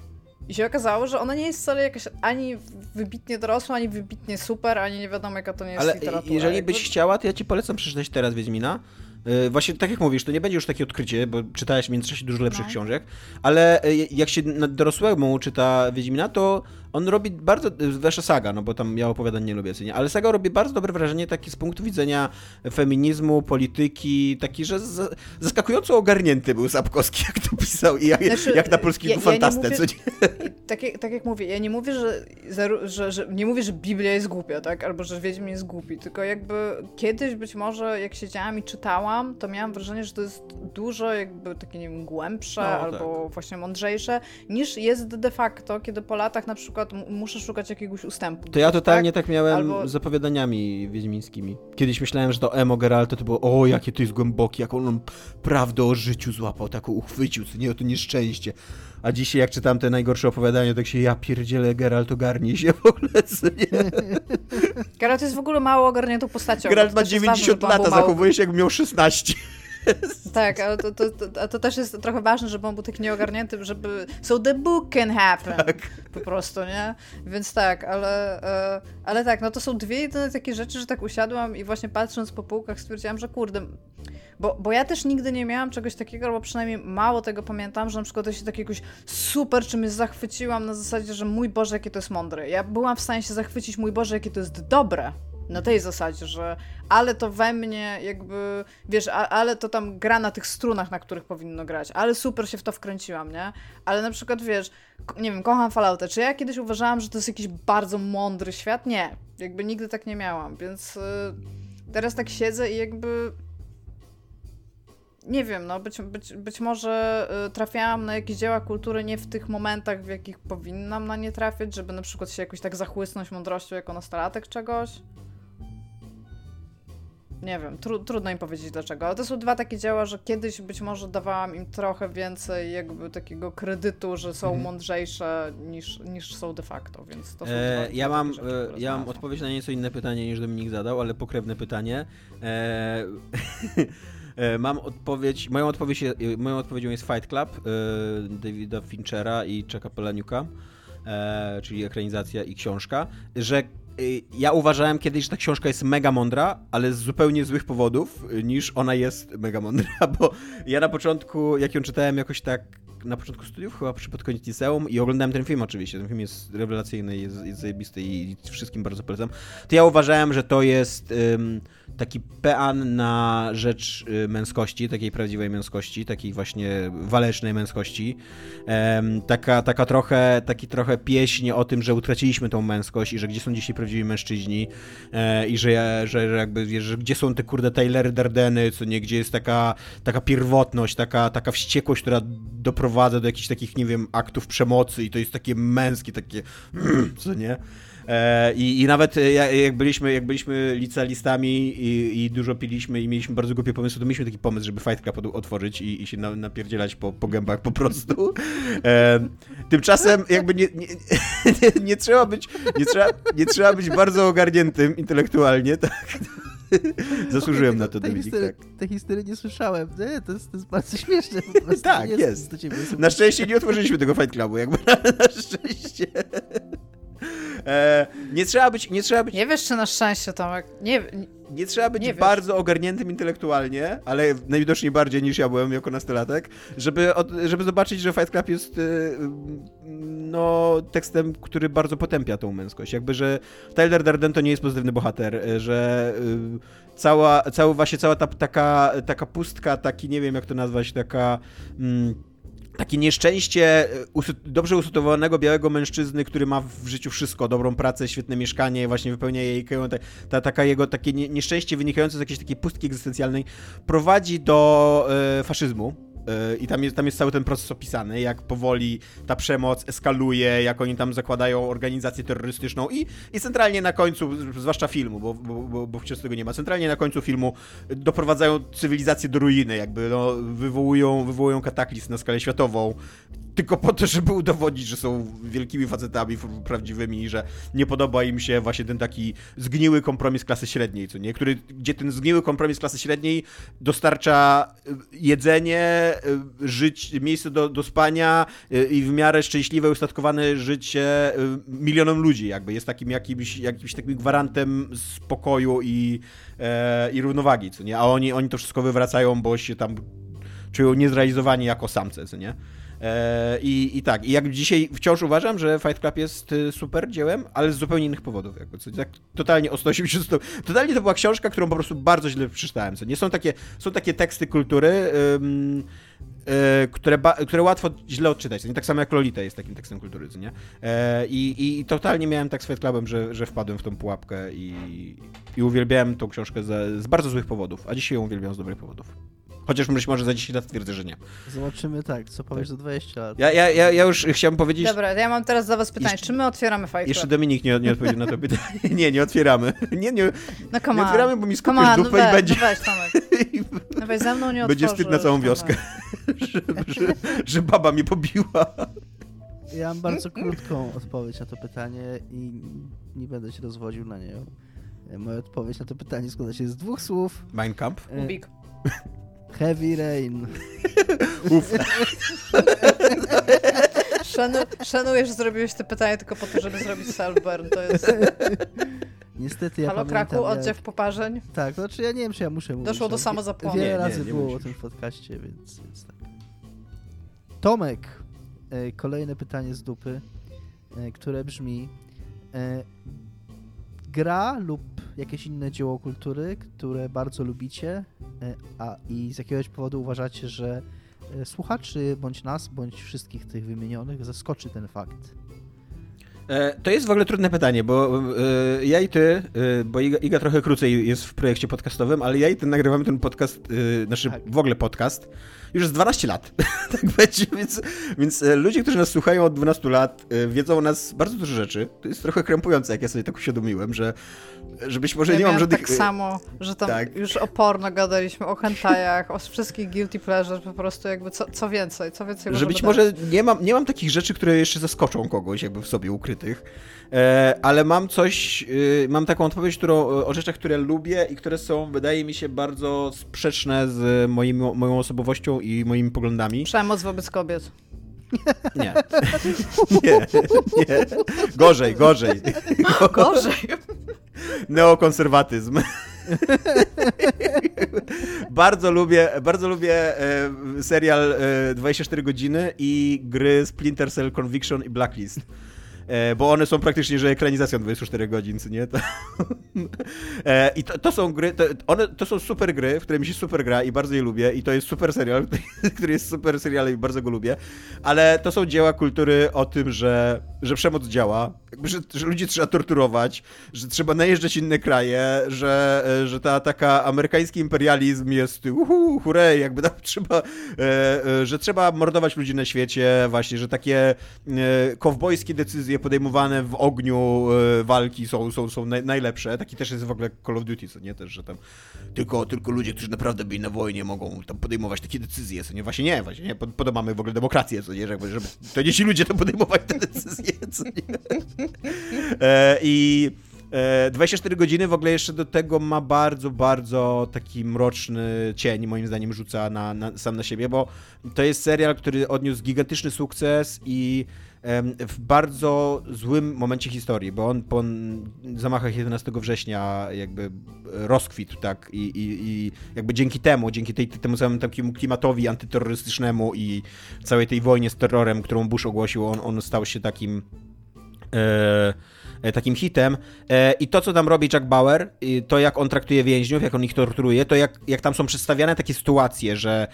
I się okazało, że ona nie jest wcale jakaś ani wybitnie dorosła, ani wybitnie super, ani nie wiadomo jaka to nie jest Ale literatura. jeżeli Jakby- byś chciała, to ja ci polecam przeczytać teraz Wiedźmina. Yy, Właśnie tak jak mówisz, to nie będzie już takie odkrycie, bo czytałeś w międzyczasie dużo lepszych No. książek, ale yy, jak się dorosłemu czyta Wiedźmina, to on robi bardzo, zwłaszcza Saga, no bo tam ja opowiadań nie lubię, nie, ale Saga robi bardzo dobre wrażenie takie z punktu widzenia feminizmu, polityki, taki, że z, zaskakująco ogarnięty był Sapkowski, jak to pisał i jak, Znaczy, jak na polskiego ja- fantastę, mówię- tak, jak- tak jak mówię, ja nie mówię, że, że, że nie mówię, że Biblia jest głupia, tak? Albo że Wiedźmin jest głupi, tylko jakby kiedyś być może jak siedziałam i czytałam, to miałam wrażenie, że to jest dużo jakby takie, nie wiem, głębsze No, albo właśnie mądrzejsze, niż jest de facto, kiedy po latach na przykład m- muszę szukać jakiegoś ustępu. To ja totalnie tak, miałem Albo- z opowiadaniami wiedźmińskimi. Kiedyś myślałem, że to emo Geralta to było, o jakie to jest głębokie, jaką on prawdę o życiu złapał, taką uchwycił, co nie, o to nieszczęście. A dzisiaj jak czytam te najgorsze opowiadania, tak się ja pierdzielę, Geralt ogarnij się w ogóle, nie? Geralt jest w ogóle mało ogarniętą postacią. Geralt ma też jest ważne, 90 żeby on był lat, zachowuje się jakby miał 16. Tak, ale to, to, to, a to też jest trochę ważne, żeby on był taki nieogarnięty, żeby... So the book can happen. Tak. Po prostu, nie? Więc tak, ale, e, ale tak, no to są dwie jedyne takie rzeczy, że tak usiadłam i właśnie patrząc po półkach stwierdziłam, że kurde... Bo, bo ja też nigdy nie miałam czegoś takiego, albo przynajmniej mało tego pamiętam, że na przykład ja się takiegoś super czymś zachwyciłam na zasadzie, że mój Boże, jakie to jest mądre. Ja byłam w stanie się zachwycić, mój Boże, jakie to jest dobre. Na tej zasadzie, że ale to we mnie jakby, wiesz, a, ale to tam gra na tych strunach, na których powinno grać, ale super się w to wkręciłam, nie? Ale na przykład, wiesz, nie wiem, kocham Falloutę. Czy ja kiedyś uważałam, że to jest jakiś bardzo mądry świat? Nie. Jakby nigdy tak nie miałam, więc y, teraz tak siedzę i jakby nie wiem, no być, być, być może y, trafiałam na jakieś dzieła kultury nie w tych momentach, w jakich powinnam na nie trafiać, żeby na przykład się jakoś tak zachłysnąć mądrością jako nastolatek czegoś. Nie wiem, tru, trudno im powiedzieć dlaczego, ale to są dwa takie dzieła, że kiedyś być może dawałam im trochę więcej jakby takiego kredytu, że są Mhm. mądrzejsze niż, niż są de facto, więc to są E, dwa, ja mam, rzeczy, e, ja mam odpowiedź na nieco inne pytanie niż Dominik zadał, ale pokrewne pytanie. E, e, mam odpowiedź, moją, odpowiedź, moją odpowiedzią jest Fight Club e, Davida Finchera i Chucka Palahniuka. e, czyli ekranizacja i książka, że ja uważałem kiedyś, że ta książka jest mega mądra, ale z zupełnie złych powodów, y, niż ona jest mega mądra, bo ja na początku, jak ją czytałem jakoś tak na początku studiów, chyba przy pod koniec liceum i oglądałem ten film oczywiście, ten film jest rewelacyjny, jest, jest zajebisty i wszystkim bardzo polecam, to ja uważałem, że to jest taki pean na rzecz y, męskości, takiej prawdziwej męskości, takiej właśnie walecznej męskości. Taka, taka trochę, taki trochę pieśń o tym, że utraciliśmy tą męskość i że gdzie są dzisiaj prawdziwi mężczyźni e, i że, że, że jakby, że gdzie są te kurde Taylery Dardeny, co nie, gdzie jest taka, taka pierwotność, taka, taka wściekłość, która doprowadza do jakichś takich, nie wiem, aktów przemocy i to jest takie męskie, takie co nie? E, I, I nawet e, jak byliśmy, jak byliśmy licealistami i, i, dużo piliśmy i mieliśmy bardzo głupie pomysły, to mieliśmy taki pomysł, żeby Fight Club otworzyć i, i się na, napierdzielać po, po gębach po prostu. E, tymczasem jakby nie, nie, nie, nie, trzeba być, nie, trzeba, nie trzeba być bardzo ogarniętym intelektualnie, tak? Zasłużyłem okay, na to, Dominik. Tak. Tej historii nie słyszałem. Nie, to, jest, to jest bardzo śmieszne po prostu. tak, jest. jest. Na szczęście nie otworzyliśmy tego Fight Clubu, jakby na, na szczęście. E, nie trzeba być, nie trzeba być... Nie wiesz, czy na szczęście, Tomek. Nie, nie, nie trzeba być nie bardzo ogarniętym intelektualnie, ale najwidoczniej bardziej niż ja byłem jako nastolatek, żeby, od, żeby zobaczyć, że Fight Club jest y, no, tekstem, który bardzo potępia tą męskość. Jakby, że Tyler Darden to nie jest pozytywny bohater, y, że y, cała, cała właśnie cała ta taka, taka pustka, taki, nie wiem jak to nazwać, taka... Mm, takie nieszczęście e, dobrze usytuowanego białego mężczyzny, który ma w życiu wszystko, dobrą pracę, świetne mieszkanie, właśnie wypełnia jej ta, ta, taka jego takie nieszczęście wynikające z jakiejś takiej pustki egzystencjalnej prowadzi do e, faszyzmu i tam jest, tam jest cały ten proces opisany, jak powoli ta przemoc eskaluje, jak oni tam zakładają organizację terrorystyczną i, i centralnie na końcu, zwłaszcza filmu, bo, bo, bo, bo wciąż tego nie ma, centralnie na końcu filmu doprowadzają cywilizację do ruiny, jakby no, wywołują, wywołują kataklizm na skalę światową, tylko po to, żeby udowodnić, że są wielkimi facetami prawdziwymi i że nie podoba im się właśnie ten taki zgniły kompromis klasy średniej, co nie? Który, gdzie ten zgniły kompromis klasy średniej dostarcza y, jedzenie, y, żyć, miejsce do, do spania y, i w miarę szczęśliwe, ustatkowane życie milionom ludzi, jakby jest takim jakimś, jakimś takim gwarantem spokoju i, e, i równowagi, co nie? A oni, oni to wszystko wywracają, bo się tam czują niezrealizowani jako samce, co nie? E, I, I tak, i jak dzisiaj wciąż uważam, że Fight Club jest y, super dziełem, ale z zupełnie innych powodów. Jakby, co, tak totalnie o 180 stopni. Totalnie to była książka, którą po prostu bardzo źle przeczytałem. Co nie są takie, są takie teksty kultury, ym, y, które, ba, które łatwo źle odczytać. Nie tak samo jak Lolita jest takim tekstem kultury, nie? E, i, I totalnie miałem tak z Fight Clubem, że, że wpadłem w tą pułapkę i, i uwielbiałem tą książkę z bardzo złych powodów, a dzisiaj ją uwielbiam z dobrych powodów. Chociaż być może za 10 lat twierdzę, że nie. Zobaczymy tak, co powiesz tak. za 20 lat. Ja, ja, ja, ja już chciałem powiedzieć... Dobra, ja mam teraz dla was pytanie, jeszcze, czy my otwieramy Fight Jeszcze Dominik nie, nie odpowiedział na to pytanie. nie, nie otwieramy. Nie, nie, no come nie otwieramy, bo mi skupisz on, dupę no i będzie... No weź, Tomek. No weź, ze mną nie Będzie wstyd na całą wioskę, że, że, że baba mnie pobiła. Ja mam bardzo krótką odpowiedź na to pytanie i nie będę się rozwodził na nie. Moja odpowiedź na to pytanie składa się z dwóch słów. Mein Kampf? Big. Heavy Rain. Uf. Szanu, szanuję, że zrobiłeś to pytanie tylko po to, żeby zrobić self-burn. To jest... Niestety ja Halo Kraku, oddziew jak... poparzeń? Tak, to znaczy ja nie wiem, czy ja muszę mówić. Doszło do samozapłonu. Wiele razy nie, nie było musisz. o tym w podcaście, więc, więc tak. Tomek, e, kolejne pytanie z dupy, e, które brzmi e, gra lub jakieś inne dzieło kultury, które bardzo lubicie, e, a i z jakiegoś powodu uważacie, że e, słuchaczy, bądź nas, bądź wszystkich tych wymienionych zaskoczy ten fakt? E, to jest w ogóle trudne pytanie, bo ja i ty, bo Iga, Iga, trochę krócej jest w projekcie podcastowym, ale ja i ty nagrywamy ten podcast, znaczy tak. w ogóle podcast, już jest 12 lat. tak będzie, więc, więc ludzie, którzy nas słuchają od 12 lat, wiedzą o nas bardzo dużo rzeczy. To jest trochę krępujące, jak ja sobie tak uświadomiłem, że że być może ja nie mam żadnych... tak samo, że tam tak. już oporno gadaliśmy o hentajach, o wszystkich guilty pleasures, po prostu jakby co, co więcej, co więcej Że być może nie mam, nie mam takich rzeczy, które jeszcze zaskoczą kogoś jakby w sobie ukrytych, e, ale mam coś, e, mam taką odpowiedź którą, o rzeczach, które lubię i które są, wydaje mi się, bardzo sprzeczne z moim, moją osobowością i moimi poglądami. Przemoc wobec kobiet. Nie. nie, nie. Gorzej, gorzej. Gorzej. Neokonserwatyzm. bardzo lubię, bardzo lubię e, serial e, 24 godziny i gry Splinter Cell Conviction i Blacklist. E, bo one są praktycznie, że ekranizacją 24 godzin, nie? To... E, I to, to, są gry, to, one, to są super gry, w które mi się super gra i bardzo je lubię i to jest super serial, który jest super serialem i bardzo go lubię, ale to są dzieła kultury o tym, że, że przemoc działa, jakby, że, że ludzi trzeba torturować, że trzeba najeżdżać inne kraje, że, że ta taka amerykański imperializm jest uhu, hurej, jakby tam trzeba, e, że trzeba mordować ludzi na świecie, właśnie, że takie kowbojskie decyzje podejmowane w ogniu e, walki są, są, są naj, najlepsze. Taki też jest w ogóle Call of Duty, co nie? Też, że tam tylko, tylko ludzie, którzy naprawdę byli na wojnie mogą tam podejmować takie decyzje, co nie? Właśnie nie, właśnie nie. Podobamy w ogóle demokrację, co nie? Żeby, żeby to nie ci ludzie to podejmować te decyzje, E, I... 24 e, godziny w ogóle jeszcze do tego ma bardzo, bardzo taki mroczny cień, moim zdaniem, rzuca na, na, sam na siebie, bo to jest serial, który odniósł gigantyczny sukces i w bardzo złym momencie historii, bo on po zamachach 11 września jakby rozkwitł, tak, i, i, i jakby dzięki temu, dzięki tej, temu samemu takiemu klimatowi antyterrorystycznemu i całej tej wojnie z terrorem, którą Bush ogłosił, on, on stał się takim e, e takim hitem. E, I to, co tam robi Jack Bauer, to jak on traktuje więźniów, jak on ich torturuje, to jak, jak tam są przedstawiane takie sytuacje, że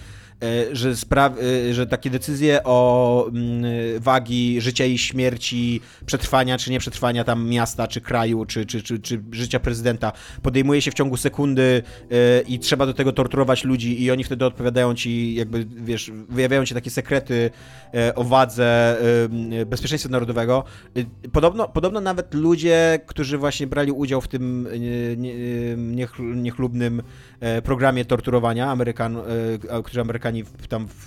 że, spra- e, że takie decyzje o mm, wagi życia i śmierci, przetrwania czy nieprzetrwania tam miasta, czy kraju, czy, czy, czy, czy życia prezydenta podejmuje się w ciągu sekundy e, i trzeba do tego torturować ludzi i oni wtedy odpowiadają ci, jakby, wiesz, wyjawiają ci takie sekrety o wadze bezpieczeństwa narodowego. Podobno, podobno nawet ludzie, którzy właśnie brali udział w tym niechlubnym programie torturowania Amerykan, którzy Amerykanie Amerykanie w, tam w,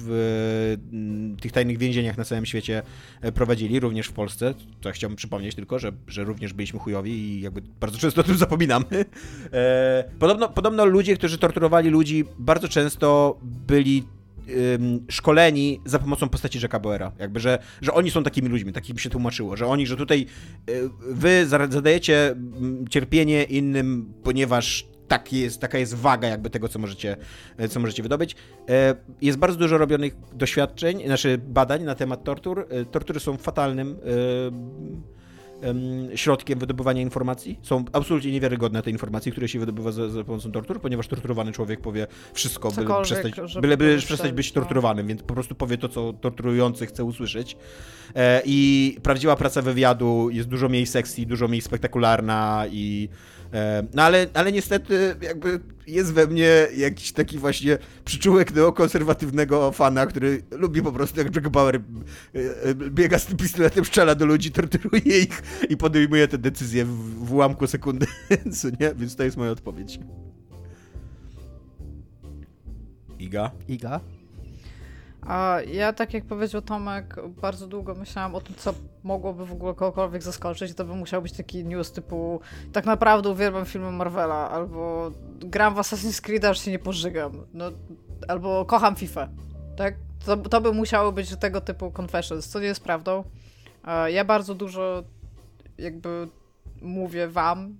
w tych tajnych więzieniach na całym świecie e, prowadzili, również w Polsce. To chciałbym przypomnieć tylko, że, że również byliśmy chujowi i jakby bardzo często o tym zapominamy. E, podobno, podobno ludzie, którzy torturowali ludzi, bardzo często byli szkoleni za pomocą postaci Jacka Bauera. Jakby, że, że oni są takimi ludźmi, tak mi się tłumaczyło, że oni, że tutaj e, wy zadajecie cierpienie innym, ponieważ tak jest, taka jest waga jakby tego, co możecie, co możecie wydobyć. E, jest bardzo dużo robionych doświadczeń, znaczy badań na temat tortur. E, tortury są fatalnym e, środkiem wydobywania informacji. Są absolutnie niewiarygodne te informacje, które się wydobywa za, za pomocą tortur, ponieważ torturowany człowiek powie wszystko, byle przestać, byle, byle przestać być torturowanym, więc po prostu powie to, co torturujący chce usłyszeć. I prawdziwa praca wywiadu jest dużo mniej sexy, dużo mniej spektakularna i E, no ale, ale niestety jakby jest we mnie jakiś taki właśnie przyczółek neokonserwatywnego fana, który lubi po prostu jak Jack Bauer e, e, biega z tym pistoletem, strzela do ludzi, torturuje ich i podejmuje te decyzje w, w ułamku sekundy, co nie? Więc to jest moja odpowiedź. Iga? Iga? A ja, tak jak powiedział Tomek, bardzo długo myślałam o tym, co mogłoby w ogóle kogokolwiek zaskoczyć. To by musiał być taki news typu tak naprawdę uwielbiam filmy Marvela, albo gram w Assassin's Creed, aż się nie pożygam. No, albo kocham FIFA. Tak? To, to by musiało być tego typu confessions, co nie jest prawdą. Ja bardzo dużo jakby mówię wam,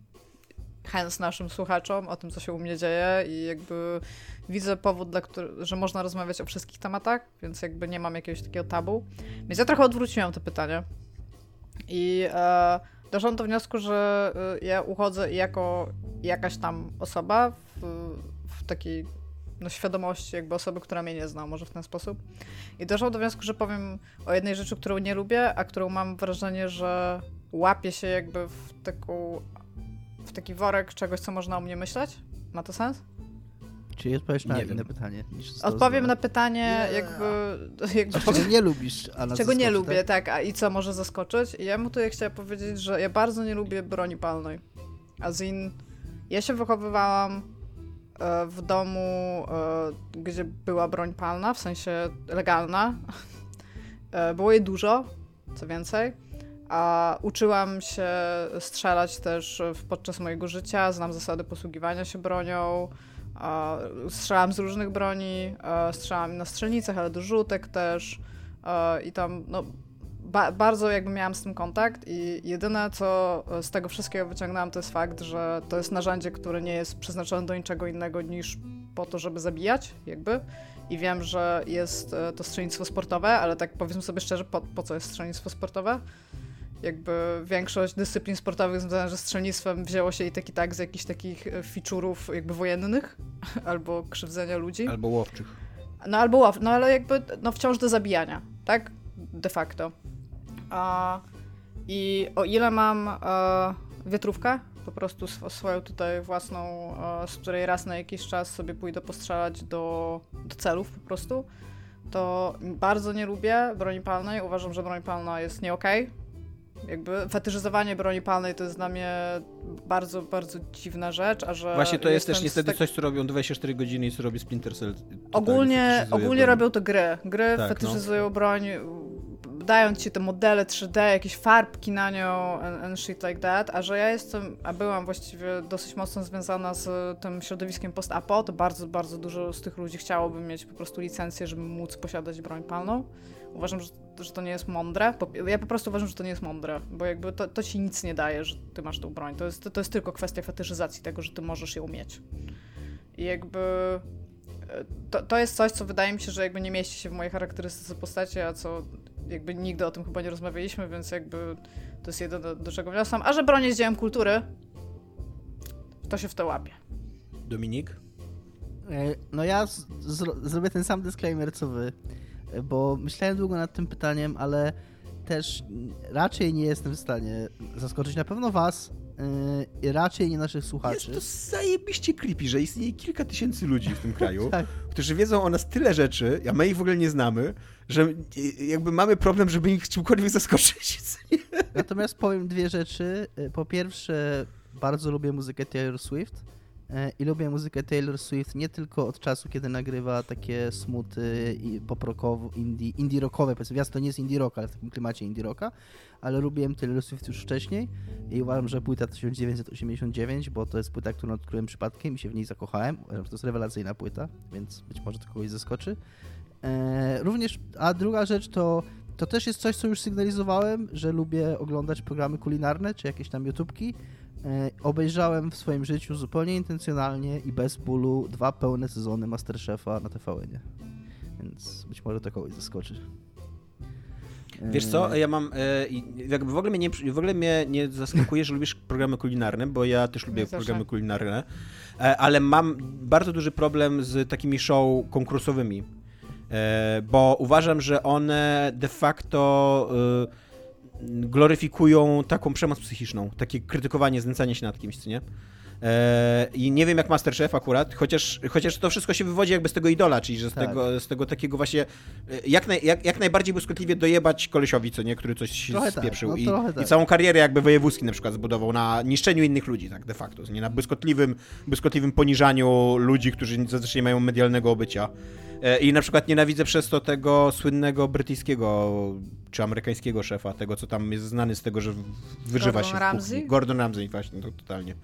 hens naszym słuchaczom o tym, co się u mnie dzieje i jakby widzę powód, dla który, że można rozmawiać o wszystkich tematach, więc jakby nie mam jakiegoś takiego tabu. Więc ja trochę odwróciłam te pytania i e, doszłam do wniosku, że e, ja uchodzę jako jakaś tam osoba w, w takiej no, świadomości jakby osoby, która mnie nie zna, może w ten sposób. I doszłam do wniosku, że powiem o jednej rzeczy, którą nie lubię, a którą mam wrażenie, że łapie się jakby w taką w taki worek czegoś, co można o mnie myśleć? Ma to sens? Czy odpowiesz na nie inne wiem. pytanie? Odpowiem na pytanie, jakby. jakby czego nie lubisz, a na Czego nie lubię, tak? tak? A i co może zaskoczyć? I ja mu tutaj chciałam powiedzieć, że ja bardzo nie lubię broni palnej. Azin. Ja się wychowywałam e, w domu, e, gdzie była broń palna, w sensie legalna. E, było jej dużo, co więcej. A uczyłam się strzelać też podczas mojego życia, znam zasady posługiwania się bronią. Strzelałam z różnych broni, strzelałam na strzelnicach, ale do rzutek też. e, i tam no, ba bardzo jakby miałam z tym kontakt i jedyne co z tego wszystkiego wyciągnęłam to jest fakt, że to jest narzędzie, które nie jest przeznaczone do niczego innego niż po to, żeby zabijać jakby i wiem, że jest e, to strzelnictwo sportowe, ale tak powiedzmy sobie szczerze, po, po co jest strzelnictwo sportowe? Jakby większość dyscyplin sportowych związanych ze strzelnictwem wzięło się i tak i tak z jakichś takich e, feature'ów jakby wojennych, albo krzywdzenia ludzi. Albo łowczych. No albo ław, no ale jakby no wciąż do zabijania, tak? De facto. A, I o ile mam e, wiatrówkę, po prostu sw swoją tutaj własną, z której raz na jakiś czas sobie pójdę postrzelać do, do celów po prostu, to bardzo nie lubię broni palnej. Uważam, że broń palna jest nie okej. Okay. Jakby fetyszyzowanie broni palnej to jest dla mnie bardzo, bardzo dziwna rzecz, a że... Właśnie to jest też niestety tak... coś, co robią 24 godziny i co robi Splinter Cell. Ogólnie, ogólnie robią to gry. Gry tak, no. fetyszyzują no. broń dając ci te modele 3D, jakieś farbki na nią and, and shit like that, a że ja jestem, a byłam właściwie dosyć mocno związana z tym środowiskiem post-apo, to bardzo, bardzo dużo z tych ludzi chciałoby mieć po prostu licencję, żeby móc posiadać broń palną. Uważam, że, że to nie jest mądre. Ja po prostu uważam, że to nie jest mądre, bo jakby to, to ci nic nie daje, że ty masz tą broń. To jest, to, to jest tylko kwestia fetyszyzacji tego, że ty możesz ją mieć. I jakby e, to, to jest coś, co wydaje mi się, że jakby nie mieści się w mojej charakterystyce postaci, a co jakby nigdy o tym chyba nie rozmawialiśmy, więc jakby to jest jedyne, do czego wniosłam. A że broń jest dziełem kultury, to się w to łapie. Dominik? E, no ja zrobię ten sam disclaimer co wy, bo myślałem długo nad tym pytaniem, ale też raczej nie jestem w stanie zaskoczyć na pewno was, yy, raczej nie naszych słuchaczy. Jest to zajebiście creepy, że istnieje kilka tysięcy ludzi w tym kraju, tak. którzy wiedzą o nas tyle rzeczy, a my ich w ogóle nie znamy, że jakby mamy problem, żeby ich czymkolwiek zaskoczyć. Natomiast powiem dwie rzeczy. Y, po pierwsze, bardzo lubię muzykę Taylor Swift I lubię muzykę Taylor Swift nie tylko od czasu, kiedy nagrywa takie smuty pop rockowe, indie, indie rockowe, powiedzmy, to nie jest indie rock, ale w takim klimacie indie rocka, ale lubiłem Taylor Swift już wcześniej i uważam, że płyta 1989, bo to jest płyta, którą odkryłem przypadkiem i się w niej zakochałem. Uważam, że to jest rewelacyjna płyta, więc być może to kogoś zaskoczy. E, również, a druga rzecz to to też jest coś, co już sygnalizowałem, że lubię oglądać programy kulinarne, czy jakieś tam YouTubki. E, obejrzałem w swoim życiu zupełnie intencjonalnie i bez bólu dwa pełne sezony Masterchefa na tvn Więc być może to kogoś zaskoczy. Wiesz co, ja mam, e, jakby w ogóle mnie nie, w ogóle mnie nie zaskakuje, że lubisz programy kulinarne, bo ja też lubię programy kulinarne, e, ale mam bardzo duży problem z takimi show konkursowymi, bo uważam, że one de facto gloryfikują taką przemoc psychiczną, takie krytykowanie, znęcanie się nad kimś, co nie? E, I nie wiem jak Masterchef akurat, chociaż, chociaż to wszystko się wywodzi jakby z tego idola, czyli że z, tak. tego, z tego takiego właśnie e, jak, naj, jak, jak najbardziej błyskotliwie dojebać kolesiowi, co nie, który coś trochę tak, spieprzył tak, no, I, tak. i całą karierę jakby wojewódzki na przykład zbudował na niszczeniu innych ludzi, tak de facto, nie na błyskotliwym, błyskotliwym poniżaniu ludzi, którzy zazwyczaj mają medialnego obycia. E, I na przykład nienawidzę przez to tego słynnego brytyjskiego czy amerykańskiego szefa, tego co tam jest znany z tego, że wyżywa Gordon się w Ramsay? Gordon Ramsay właśnie, to totalnie.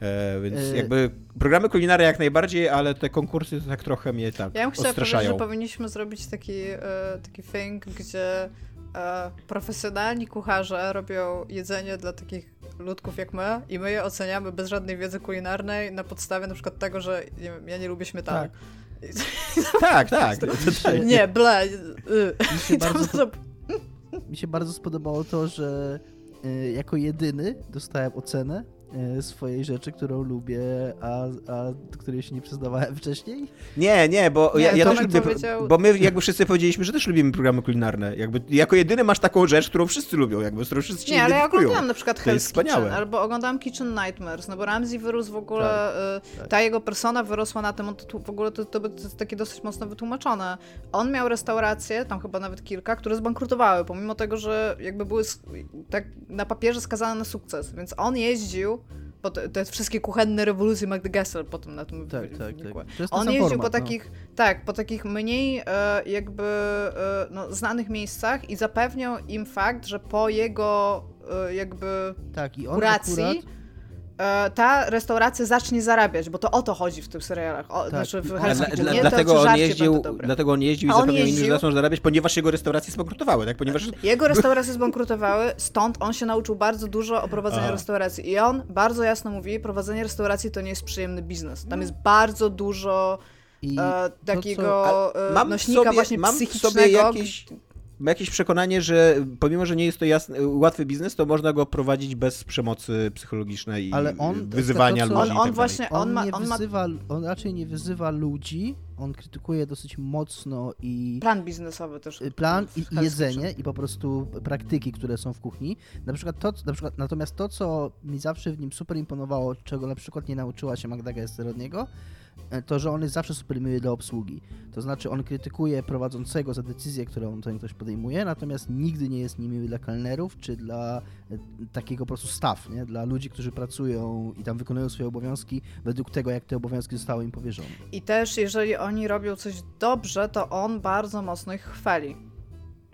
E, więc e... jakby programy kulinarne jak najbardziej, ale te konkursy tak trochę mnie tak Ja bym chciała powiedzieć, że powinniśmy zrobić taki, e, taki thing, gdzie e, profesjonalni kucharze robią jedzenie dla takich ludków jak my i my je oceniamy bez żadnej wiedzy kulinarnej na podstawie na przykład tego, że nie wiem, ja nie lubię śmietany. Tak. tak, tak. Nie, ble. Y. Mi się, bardzo, mi się bardzo spodobało to, że y, jako jedyny dostałem ocenę swojej rzeczy, którą lubię, a, a której się nie przyznawałem wcześniej? Nie, nie, bo nie, ja, ja też lubię, powiedział... bo my jakby wszyscy powiedzieliśmy, że też lubimy programy kulinarne. Jakby jako jedyny masz taką rzecz, którą wszyscy lubią, jakby, z którą wszyscy się Nie, ale ja oglądałam na przykład Hell's Kitchen, albo oglądałam Kitchen Nightmares, no bo Ramsey wyrósł w ogóle, tak, y, tak. ta jego persona wyrosła na tym, to, w ogóle to, to, to jest takie dosyć mocno wytłumaczone. On miał restauracje, tam chyba nawet kilka, które zbankrutowały, pomimo tego, że jakby były tak na papierze skazane na sukces, więc on jeździł te, te, wszystkie kuchenne rewolucje Magdy Gessler potem na tym tak, tak, tak. On jeździł format, po no. takich, no. tak, po takich mniej e, jakby e, no, znanych miejscach i zapewniał im fakt, że po jego e, jakby tak, i on kuracji akurat ta restauracja zacznie zarabiać, bo to o to chodzi w tych serialach. O, Tak. Znaczy w A Helsinki. Dla, nie dlatego, to, on jeździł, dlatego on jeździł i zapewniał innym, że jeździł? zaczną zarabiać, ponieważ jego restauracje zbankrutowały, tak? Ponieważ Jego restauracje zbankrutowały, stąd on się nauczył bardzo dużo o prowadzeniu Aha. restauracji. I on bardzo jasno mówi, prowadzenie restauracji to nie jest przyjemny biznes. Tam jest bardzo dużo e, to, takiego co- e, mam nośnika sobie, właśnie mam psychicznego. jakieś, mam jakieś przekonanie, że pomimo, że nie jest to jasny, łatwy biznes, to można go prowadzić bez przemocy psychologicznej i Ale on- wyzywania to, co- ludzi. On, i on tak właśnie, on, on ma, nie on ma wyzywa, on raczej nie wyzywa ludzi, on krytykuje dosyć mocno i plan biznesowy też. y, plan w i, i Hell's jedzenie i po prostu praktyki, które są w kuchni. Na przykład to, na przykład, natomiast to, co mi zawsze w nim super imponowało, czego na przykład nie nauczyła się Magda Gessler od niego, e, to, że on jest zawsze super miły dla obsługi. To znaczy on krytykuje prowadzącego za decyzję, którą ten ktoś podejmuje, natomiast nigdy nie jest niemiły dla kelnerów, czy dla e, takiego po prostu staff, nie? Dla ludzi, którzy pracują i tam wykonują swoje obowiązki według tego, jak te obowiązki zostały im powierzone. I też, jeżeli oni robią coś dobrze, to on bardzo mocno ich chwali.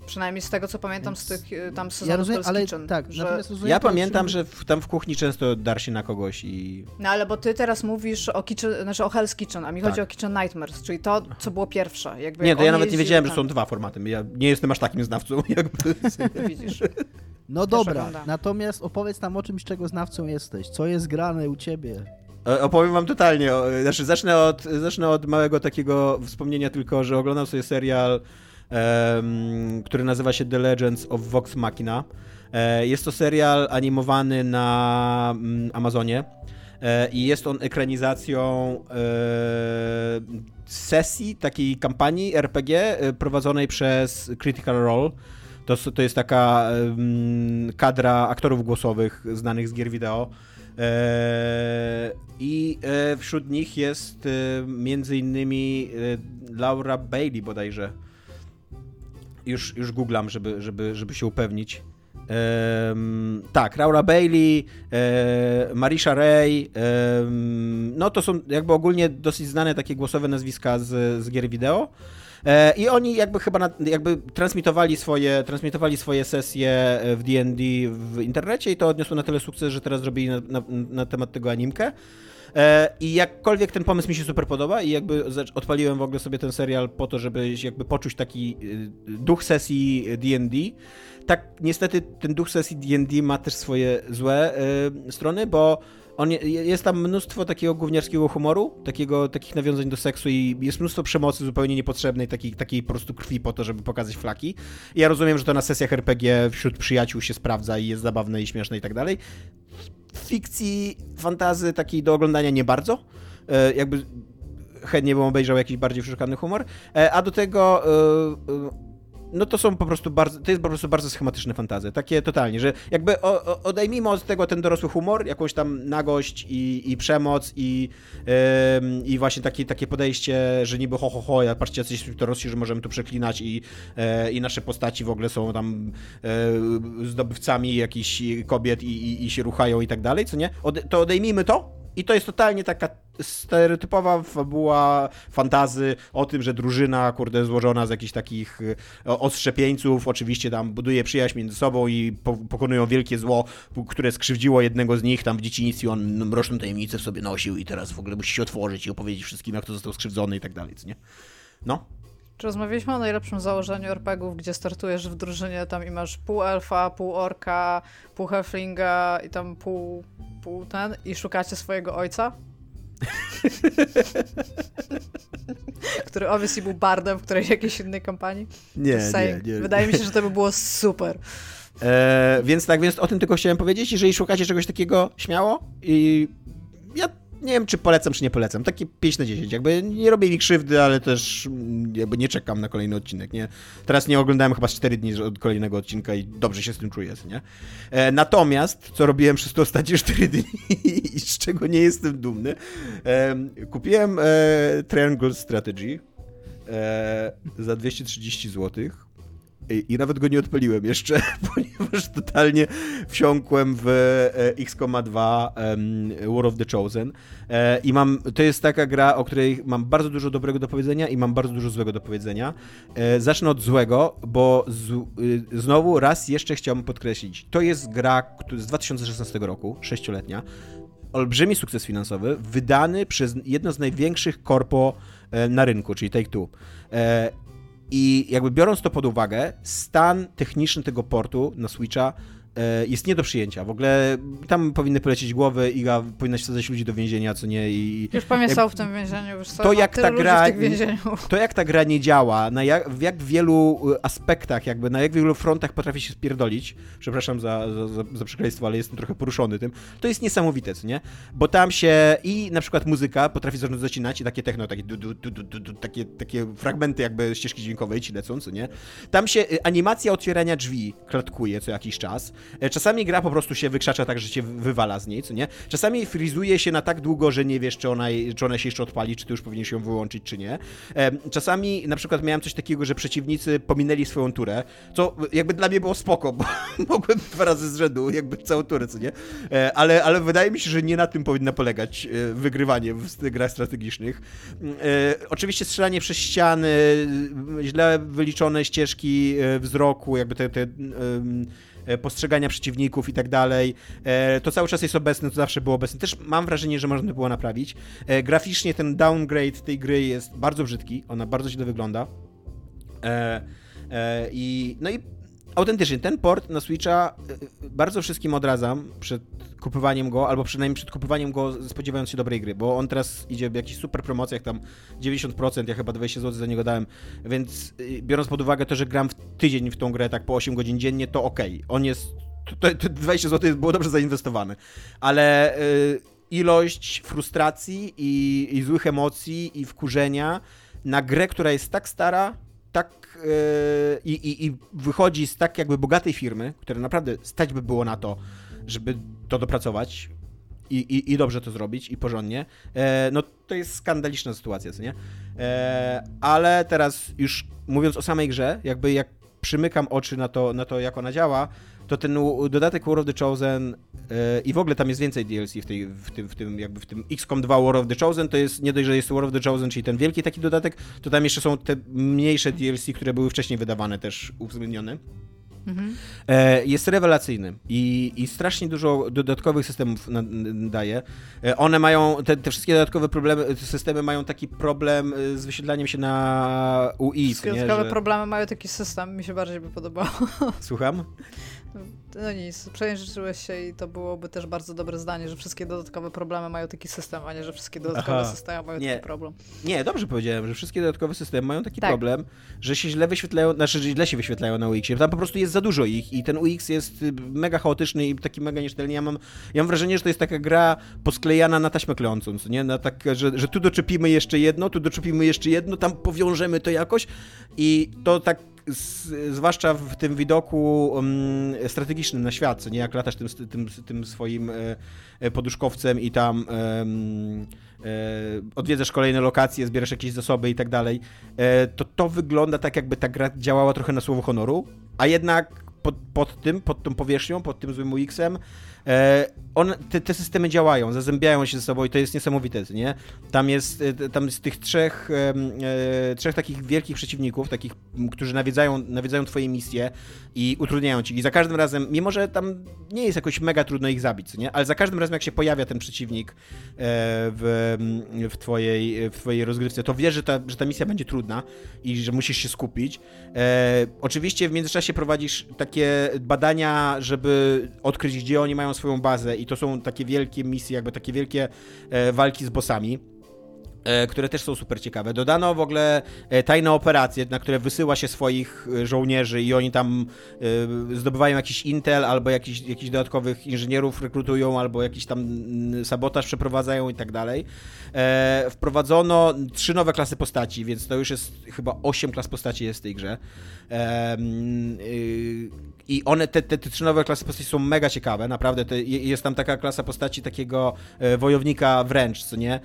Przynajmniej z tego, co pamiętam z tych y, tam Ja sezonów rozumiem, Hell's ale Kitchen, tak, że... rozumiem Ja pamiętam, że w, tam w kuchni często dar się na kogoś i... No ale bo ty teraz mówisz o kitchen, znaczy o Hell's Kitchen, a mi Tak. chodzi o Kitchen Nightmares, czyli to, co było pierwsze. Jakby Nie, to ja nawet nie wiedziałem, że są dwa formaty. Ja nie jestem aż takim znawcą, jakby. Widzisz. No dobra, natomiast opowiedz nam o czymś, czego znawcą jesteś. Co jest grane u ciebie? E, Opowiem wam totalnie. Znaczy, zacznę od, zacznę od małego takiego wspomnienia tylko, że oglądam sobie serial, który nazywa się The Legends of Vox Machina. E, jest to serial animowany na mm, Amazonie. E, I jest on ekranizacją e, sesji, takiej kampanii RPG prowadzonej przez Critical Role. To, to jest taka kadra aktorów głosowych znanych z gier wideo. I wśród nich jest między innymi Laura Bailey bodajże. Już, już googlam, żeby, żeby, żeby się upewnić. Em, tak, Laura Bailey, e, Marisha Ray, no to są jakby ogólnie dosyć znane takie głosowe nazwiska z, z gier wideo. E, I oni jakby chyba na, jakby transmitowali swoje, transmitowali swoje sesje w D&D w internecie i to odniosło na tyle sukces, że teraz zrobili na, na, na temat tego animkę. E, I jakkolwiek ten pomysł mi się super podoba i jakby odpaliłem w ogóle sobie ten serial po to, żeby jakby poczuć taki y, duch sesji D&D, tak niestety ten duch sesji D&D ma też swoje złe y, strony, bo on je, jest tam mnóstwo takiego gówniarskiego humoru, takiego, takich nawiązań do seksu i jest mnóstwo przemocy zupełnie niepotrzebnej, takiej, takiej po prostu krwi po to, żeby pokazać flaki. I ja rozumiem, że to na sesjach RPG wśród przyjaciół się sprawdza i jest zabawne i śmieszne i tak dalej. Fikcji, fantazy takiej do oglądania nie bardzo. E, jakby chętnie bym obejrzał jakiś bardziej przeszukany humor. E, a do tego e, no to są po prostu bardzo, to jest po prostu bardzo schematyczne fantazy, takie totalnie, że jakby o, o, odejmijmy od tego ten dorosły humor, jakąś tam nagość i, i przemoc i, em, i właśnie takie, takie podejście, że niby ho, ho, ho, ja patrzcie jacyś dorośli, że możemy tu przeklinać i, e, i nasze postaci w ogóle są tam e, zdobywcami jakichś kobiet i, i, i się ruchają i tak dalej, co nie? Ode, to odejmijmy to i to jest totalnie taka stereotypowa fabuła fantazy o tym, że drużyna, kurde, złożona z jakichś takich y, o- ostrzepieńców, oczywiście tam buduje przyjaźń między sobą i po, pokonują wielkie zło, które skrzywdziło jednego z nich tam w dzieciństwie, on mroczną tajemnicę w sobie nosił i teraz w ogóle musi się otworzyć i opowiedzieć wszystkim, jak to został skrzywdzony i tak dalej, nie? No. Czy rozmawialiśmy o najlepszym założeniu RPGów, gdzie startujesz w drużynie tam i masz pół elfa, pół orka, pół halflinga i tam pół, pół ten i szukacie swojego ojca? Który obviously był bardem w którejś jakiejś innej kampanii. Nie, Just saying. Wydaje mi się, że to by było super. E, więc tak, więc o tym tylko chciałem powiedzieć. Jeżeli szukacie czegoś takiego, śmiało. I ja nie wiem, czy polecam, czy nie polecam. Takie 5 na 10. Jakby nie robię mi krzywdy, ale też jakby nie czekam na kolejny odcinek, nie? Teraz nie oglądałem chyba z 4 dni od kolejnego odcinka i dobrze się z tym czuję, nie? E, natomiast, co robiłem przez te ostatnie 4 dni i z czego nie jestem dumny, e, kupiłem e, Triangle Strategy e, za 230 złotych. I, nawet go nie odpaliłem jeszcze, ponieważ totalnie wsiąkłem w e, XCOM 2 em, War of the Chosen. E, I mam, to jest taka gra, o której mam bardzo dużo dobrego do powiedzenia i mam bardzo dużo złego do powiedzenia. E, zacznę od złego, bo z, y, znowu raz jeszcze chciałbym podkreślić. To jest gra z 2016 roku, sześcioletnia. olbrzymi sukces finansowy, wydany przez jedno z największych korpo na rynku, czyli Take-Two. I jakby biorąc to pod uwagę, stan techniczny tego portu na Switcha jest nie do przyjęcia. W ogóle tam powinny polecieć głowy, Iga powinna się wsadzać ludzi do więzienia, co nie i... Już pewnie są w tym więzieniu, już to jak ta gra, w To jak ta gra nie działa, na jak, w jak wielu y, aspektach, jakby na jak wielu frontach potrafi się spierdolić, przepraszam za, za, za przekleństwo, ale jestem trochę poruszony tym, to jest niesamowite, co nie? Bo tam się i na przykład muzyka potrafi zacząć zacinać i takie techno, takie, du, du, du, takie, takie fragmenty jakby ścieżki dźwiękowej ci lecą, co nie? Tam się animacja otwierania drzwi klatkuje co jakiś czas, E, czasami gra po prostu się wykrzacza tak, że cię wywala z niej, co nie? Czasami frizuje się na tak długo, że nie wiesz, czy ona, czy ona się jeszcze odpali, czy ty już powinieneś ją wyłączyć, czy nie. E, czasami na przykład miałem coś takiego, że przeciwnicy pominęli swoją turę, co jakby dla mnie było spoko, bo mogłem dwa razy z rzędu jakby całą turę, co nie? E, ale, ale wydaje mi się, że nie na tym powinna polegać wygrywanie w grach strategicznych. Oczywiście strzelanie przez ściany, źle wyliczone ścieżki wzroku, jakby te, te E, postrzegania przeciwników i tak dalej. E, to cały czas jest obecne, to zawsze było obecne. Też mam wrażenie, że można było naprawić. E, graficznie ten downgrade tej gry jest bardzo brzydki, ona bardzo źle wygląda. I, no i autentycznie, ten port na Switcha bardzo wszystkim odradzam przed kupowaniem go, albo przynajmniej przed kupowaniem go spodziewając się dobrej gry, bo on teraz idzie w jakichś super promocjach, tam 90%, ja chyba 20 zł za niego dałem, więc y, biorąc pod uwagę to, że gram w tydzień w tą grę tak po 8 godzin dziennie, to okej. Okay. On jest, to, to 20 zł było dobrze zainwestowane, ale y, ilość frustracji i, i złych emocji i wkurzenia na grę, która jest tak stara, tak yy, i, i, wychodzi z tak jakby bogatej firmy, która naprawdę stać by było na to, żeby to dopracować i, i, i dobrze to zrobić i porządnie, e, no to jest skandaliczna sytuacja, co nie? E, ale teraz już mówiąc o samej grze, jakby jak przymykam oczy na to, na to jak ona działa, to ten dodatek War of the Chosen e, i w ogóle tam jest więcej DLC w, tej, w, tym, w tym jakby w tym XCOM 2 War of the Chosen, to jest nie dość, że jest War of the Chosen, czyli ten wielki taki dodatek, to tam jeszcze są te mniejsze DLC, które były wcześniej wydawane też uwzględnione. Mhm. Jest rewelacyjny i, i strasznie dużo dodatkowych systemów daje. E, one mają, te, te, wszystkie dodatkowe problemy, systemy mają taki problem e, z wyświetlaniem się na UI. Wszystkie dodatkowe że... problemy mają taki system, mi się bardziej by podobało. Słucham? No nic, przejrzyłeś się i to byłoby też bardzo dobre zdanie, że wszystkie dodatkowe problemy mają taki system, a nie, że wszystkie dodatkowe Aha. systemy mają nie. taki problem. Nie, dobrze powiedziałem, że wszystkie dodatkowe systemy mają taki tak. problem, że się źle wyświetlają, znaczy, że źle się wyświetlają na UX-ie. Tam po prostu jest za dużo ich i ten UX jest y, mega chaotyczny i taki mega niesztelny. Ja mam, ja mam wrażenie, że to jest taka gra posklejana na taśmę kleącą, nie? Na tak, że, że tu doczepimy jeszcze jedno, tu doczepimy jeszcze jedno, tam powiążemy to jakoś i to tak zwłaszcza w tym widoku um, strategicznym na świat, co nie jak latasz tym, tym, tym swoim e, poduszkowcem i tam e, odwiedzasz kolejne lokacje, zbierasz jakieś zasoby i tak dalej, e, to to wygląda tak, jakby ta gra działała trochę na słowo honoru, a jednak pod, pod tym, pod tą powierzchnią, pod tym złym UX-em Te, te, systemy działają, zazębiają się ze sobą i to jest niesamowite, nie? Tam jest, e, tam z tych trzech, e, trzech takich wielkich przeciwników, takich, którzy nawiedzają, nawiedzają twoje misje i utrudniają ci. I za każdym razem, mimo że tam nie jest jakoś mega trudno ich zabić, nie? Ale za każdym razem, jak się pojawia ten przeciwnik e, w, w, twojej, w twojej rozgrywce, to wiesz, że ta, że ta misja będzie trudna i że musisz się skupić. E, oczywiście w międzyczasie prowadzisz takie badania, żeby odkryć, gdzie oni mają swoją bazę i to są takie wielkie misje, jakby takie wielkie e, walki z bossami które też są super ciekawe. Dodano w ogóle e, tajne operacje, na które wysyła się swoich żołnierzy i oni tam zdobywają jakiś intel albo jakiś, jakichś dodatkowych inżynierów rekrutują, albo jakiś tam mm, sabotaż przeprowadzają i tak dalej. Wprowadzono trzy nowe klasy postaci, więc to już jest chyba osiem klas postaci jest w tej grze. Y, I one, te, te, te trzy nowe klasy postaci są mega ciekawe, naprawdę. Jest tam taka klasa postaci takiego e, wojownika wręcz, co nie?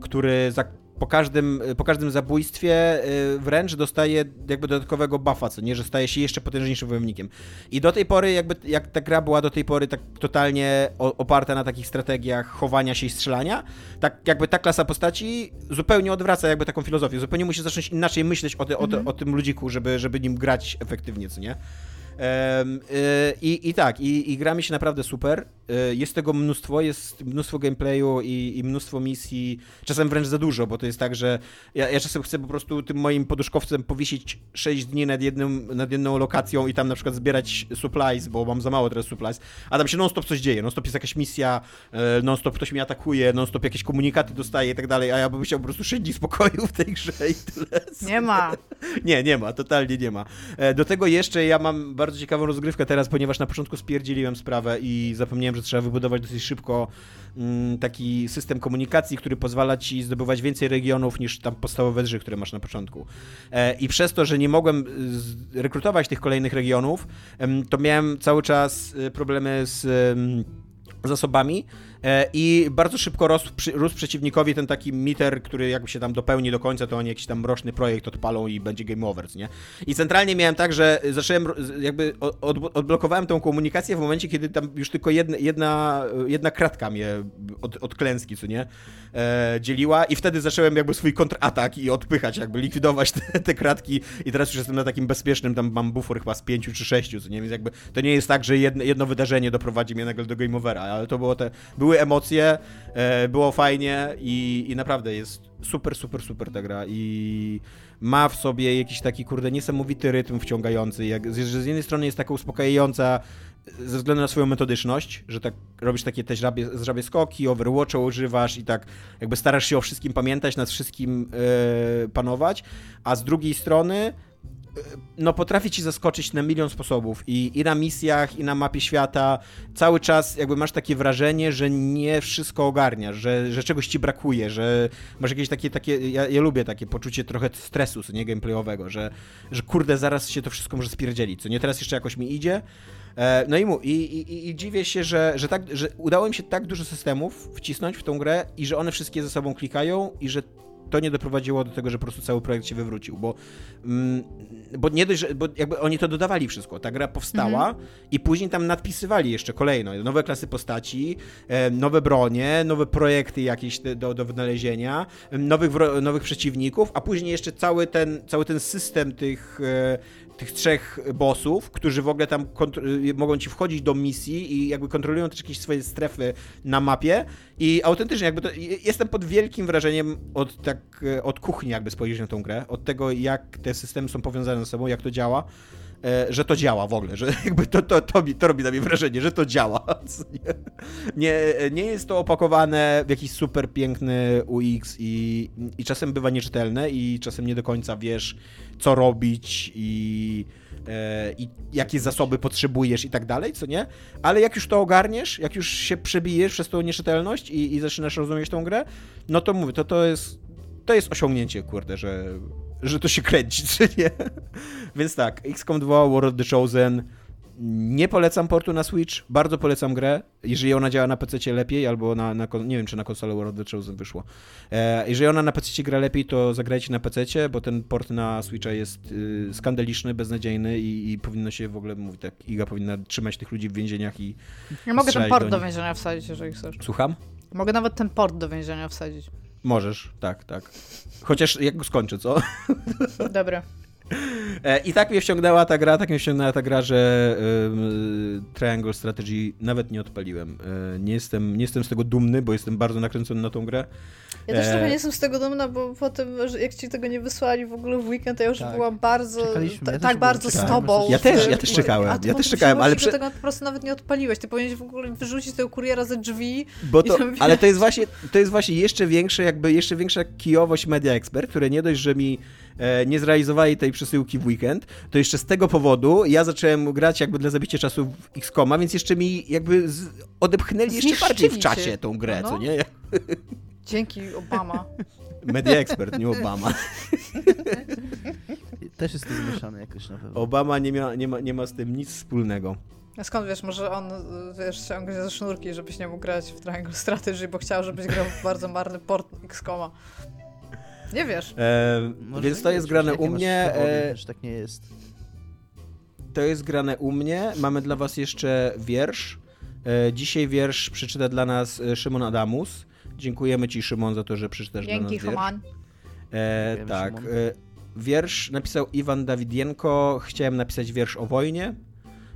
Który za po każdym, po każdym zabójstwie y, wręcz dostaje jakby dodatkowego buffa, co nie, że staje się jeszcze potężniejszym wojownikiem. I do tej pory, jakby jak ta gra była do tej pory tak totalnie oparta na takich strategiach chowania się i strzelania, tak jakby ta klasa postaci zupełnie odwraca jakby taką filozofię, zupełnie musi zacząć inaczej myśleć o, te, o, te, mhm. o tym ludziku, żeby, żeby nim grać efektywnie, co nie? I, I tak, i, i gra mi się naprawdę super. E, jest tego mnóstwo, jest mnóstwo gameplayu i, i mnóstwo misji, czasem wręcz za dużo, bo to jest tak, że ja, ja czasem chcę po prostu tym moim poduszkowcem powiesić 6 dni nad, jednym, nad jedną lokacją i tam na przykład zbierać supplies, bo mam za mało teraz supplies, a tam się non-stop coś dzieje, non-stop jest jakaś misja, e, non-stop ktoś mnie atakuje, non-stop jakieś komunikaty dostaje i tak dalej, a ja bym chciał po prostu 6 dni spokoju w tej grze i tyle. Nie ma. Nie, nie ma, totalnie nie ma. E, Do tego jeszcze ja mam bardzo ciekawą rozgrywkę teraz, ponieważ na początku spierdzieliłem sprawę i zapomniałem, że trzeba wybudować dosyć szybko mm, taki system komunikacji, który pozwala ci zdobywać więcej regionów niż tam podstawowe drży, które masz na początku. E, I przez to, że nie mogłem z- rekrutować tych kolejnych regionów, to miałem cały czas y, problemy z zasobami e, i bardzo szybko rósł, rósł przeciwnikowi ten taki meter, który jakby się tam dopełni do końca, to oni jakiś tam mroczny projekt odpalą i będzie game over, nie? I centralnie miałem tak, że zacząłem, jakby od- odblokowałem tą komunikację w momencie, kiedy tam już tylko jedna, jedna, jedna kratka mnie od, od klęski, co nie? E, dzieliła i wtedy zacząłem jakby swój kontratak i odpychać, jakby likwidować te, te kratki i teraz już jestem na takim bezpiecznym, tam mam bufor chyba z pięciu czy sześciu, co nie? Więc jakby to nie jest tak, że jedno, jedno wydarzenie doprowadzi mnie nagle do game overa, ale to było te, były emocje, e, było fajnie i, i naprawdę jest super, super, super ta gra i ma w sobie jakiś taki, kurde, niesamowity rytm wciągający, jak, z jednej strony jest taka uspokajająca ze względu na swoją metodyczność, że tak robisz takie te żrabie, żrabie skoki, Overwatcha używasz i tak jakby starasz się o wszystkim pamiętać, nad wszystkim e, panować, a z drugiej strony no potrafi ci zaskoczyć na milion sposobów I, i na misjach, i na mapie świata. Cały czas jakby masz takie wrażenie, że nie wszystko ogarniasz, że, że czegoś ci brakuje, że masz jakieś takie, takie ja, ja lubię takie poczucie trochę stresu, co nie gameplayowego, że, że kurde, zaraz się to wszystko może spierdzielić, co nie, teraz jeszcze jakoś mi idzie. E, No i, mu, i, i, i dziwię się, że, że, tak, że udało im się tak dużo systemów wcisnąć w tą grę i że one wszystkie ze sobą klikają i że to nie doprowadziło do tego, że po prostu cały projekt się wywrócił, bo, mm, bo nie dość, że bo jakby oni to dodawali wszystko. Ta gra powstała i później tam nadpisywali jeszcze kolejno. Nowe klasy postaci, e, nowe bronie, nowe projekty jakieś do, do wynalezienia, em, nowych, nowych przeciwników, a później jeszcze cały ten, cały ten system tych, e, tych trzech bossów, którzy w ogóle tam y, mogą ci wchodzić do misji i jakby kontrolują też jakieś swoje strefy na mapie. I autentycznie jakby to, jestem pod wielkim wrażeniem od tak, e, od kuchni jakby spojrzeć na tą grę, od tego jak te systemy są powiązane ze sobą, jak to działa, że to działa w ogóle, że jakby to, to, to, to robi na mnie wrażenie, że to działa. Nie, nie, nie jest to opakowane w jakiś super piękny UX i, i czasem bywa nieczytelne i czasem nie do końca wiesz, co robić i, e, i jakie zasoby potrzebujesz i tak dalej, co nie? Ale jak już to ogarniesz, jak już się przebijesz przez tą nieczytelność i, i zaczynasz rozumieć tą grę, no to mówię, to, to jest to jest osiągnięcie, kurde, że, że to się kręci, czy nie? Więc tak, XCOM 2, War of the Chosen. Nie polecam portu na Switch, bardzo polecam grę, jeżeli ona działa na PC lepiej, albo na, na nie wiem, czy na konsolę War of the Chosen wyszło. E, jeżeli ona na PC gra lepiej, to zagrajcie na PC, bo ten port na Switcha jest y, skandaliczny, beznadziejny i, i powinno się w ogóle, mówię tak, Iga powinna trzymać tych ludzi w więzieniach i... Ja mogę ten port do do więzienia wsadzić, jeżeli chcesz. Słucham? Mogę nawet ten port do więzienia wsadzić. Możesz, tak, tak. Chociaż jak go skończę, co? Dobra. E, I tak mnie wciągnęła ta gra, tak mnie wciągnęła ta gra, że Triangle Strategy nawet nie odpaliłem. E, nie, jestem, nie jestem z tego dumny, bo jestem bardzo nakręcony na tą grę. Ja też E, trochę nie jestem z tego dumna, bo potem, że jak ci tego nie wysłali w ogóle w weekend, to ja już Tak. byłam bardzo, ja tak bardzo z tobą. Ja też- ja też czekałem, ja też czekałem, ale prze- tego po prostu nawet nie odpaliłeś. Ty powinieneś w ogóle wyrzucić tego kuriera ze drzwi. Bo to, tam ale to jest właśnie, to jest właśnie jeszcze większe, jakby jeszcze większa kijowość Media Expert, które nie dość, że mi nie zrealizowali tej przesyłki w weekend, to jeszcze z tego powodu ja zacząłem grać jakby dla zabicia czasu w XCOMa, więc jeszcze mi jakby z, odepchnęli jeszcze bardziej w czasie tą grę, No. co nie? Dzięki Obama. Media Expert, nie Obama. Też jest to zmieszane jakoś na pewno. Obama nie ma, nie ma, nie ma z tym nic wspólnego. A skąd wiesz, może on, wiesz, ciągnie ze sznurki, żebyś nie mógł grać w Triangle Strategy, bo chciał, żebyś grał w bardzo marny port XCOMa. Nie wiesz. E, więc to jest grane u mnie. E, tak nie jest. to jest grane u mnie. Mamy dla was jeszcze wiersz. E, dzisiaj wiersz przeczyta dla nas e, Szymon Adamus. Dziękujemy ci, Szymon, za to, że przeczytasz dla nas Dzięki, wiersz. Human. E, tak. Szymon. E, wiersz napisał Iwan Dawidienko. Chciałem napisać wiersz o wojnie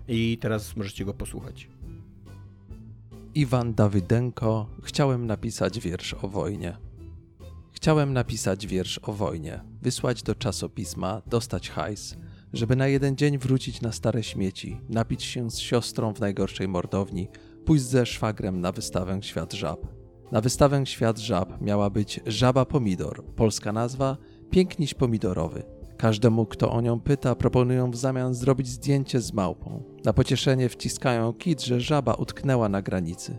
i teraz możecie go posłuchać. Iwan Dawydenko. Chciałem napisać wiersz o wojnie. Chciałem napisać wiersz o wojnie, wysłać do czasopisma, dostać hajs, żeby na jeden dzień wrócić na stare śmieci, napić się z siostrą w najgorszej mordowni, pójść ze szwagrem na wystawę Świat Żab. Na wystawę Świat Żab miała być Żaba Pomidor, polska nazwa Piękniś Pomidorowy. Każdemu, kto o nią pyta, proponują w zamian zrobić zdjęcie z małpą. Na pocieszenie wciskają kit, że żaba utknęła na granicy.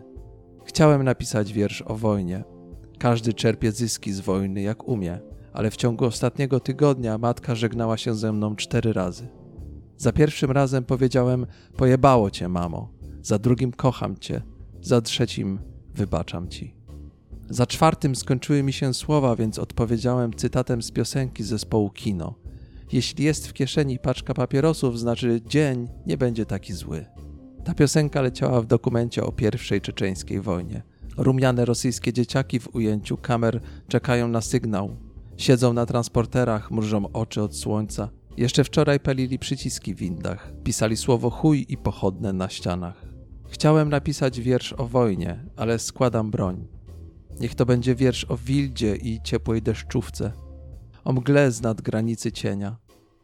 Chciałem napisać wiersz o wojnie. Każdy czerpie zyski z wojny jak umie, ale w ciągu ostatniego tygodnia matka żegnała się ze mną cztery razy. Za pierwszym razem powiedziałem: Pojebało cię, mamo. Za drugim kocham cię. Za trzecim wybaczam ci. Za czwartym skończyły mi się słowa, więc odpowiedziałem cytatem z piosenki zespołu Kino. Jeśli jest w kieszeni paczka papierosów, znaczy dzień nie będzie taki zły. Ta piosenka leciała w dokumencie o pierwszej czeczeńskiej wojnie. Rumiane rosyjskie dzieciaki w ujęciu kamer czekają na sygnał. Siedzą na transporterach, mrużą oczy od słońca. Jeszcze wczoraj palili przyciski w windach, pisali słowo chuj i pochodne na ścianach. Chciałem napisać wiersz o wojnie, ale składam broń. Niech to będzie wiersz o wildzie i ciepłej deszczówce, o mgle z nad granicy cienia,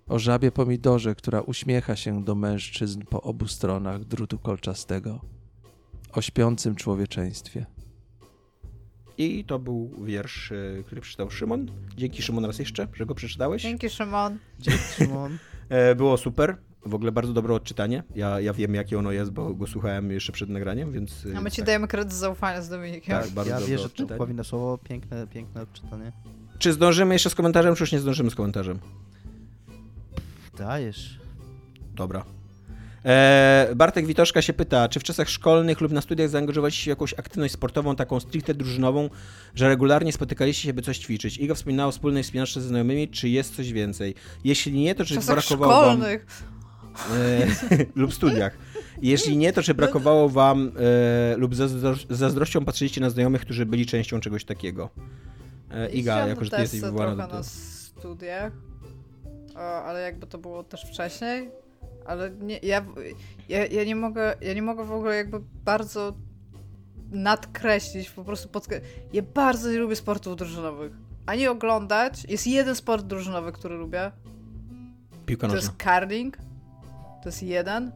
o żabie pomidorze, która uśmiecha się do mężczyzn po obu stronach drutu kolczastego, o śpiącym człowieczeństwie. I to był wiersz, e, który przeczytał Szymon. Dzięki Szymon raz jeszcze, że go przeczytałeś. Dzięki Szymon. Dzięki, Szymon. E, Było super. W ogóle bardzo dobre odczytanie. Ja, ja wiem, jakie ono jest, bo go słuchałem jeszcze przed nagraniem, więc... e, A my ci tak, dajemy kredyt zaufania z Dominikiem. Tak, bardzo Ja dobre wierzę odczytanie. Tomkowi na słowo, piękne, piękne odczytanie. Czy zdążymy jeszcze z komentarzem, czy już nie zdążymy z komentarzem? Dajesz. Dobra. E, Bartek Witoszka się pyta, czy w czasach szkolnych lub na studiach zaangażowaliście się w jakąś aktywność sportową, taką stricte drużynową, że regularnie spotykaliście się, by coś ćwiczyć? Iga wspominała o wspólnej wspinaczce ze znajomymi, czy jest coś więcej? Jeśli nie, to W czy czasach brakowało wam... szkolnych. E, lub studiach. Jeśli nie, to czy brakowało wam e, lub zazdro- zazdrością patrzyliście na znajomych, którzy byli częścią czegoś takiego? E, Iga, jako że ty jesteś wywołana do tego. na studiach, o, ale jakby to było też wcześniej. Ale nie, ja, ja, ja, nie mogę, ja nie mogę w ogóle jakby bardzo nadkreślić, po prostu podkre... Ja bardzo nie lubię sportów drużynowych. Ani oglądać. Jest jeden sport drużynowy, który lubię. Piłka To nożna. jest curling. To jest jeden.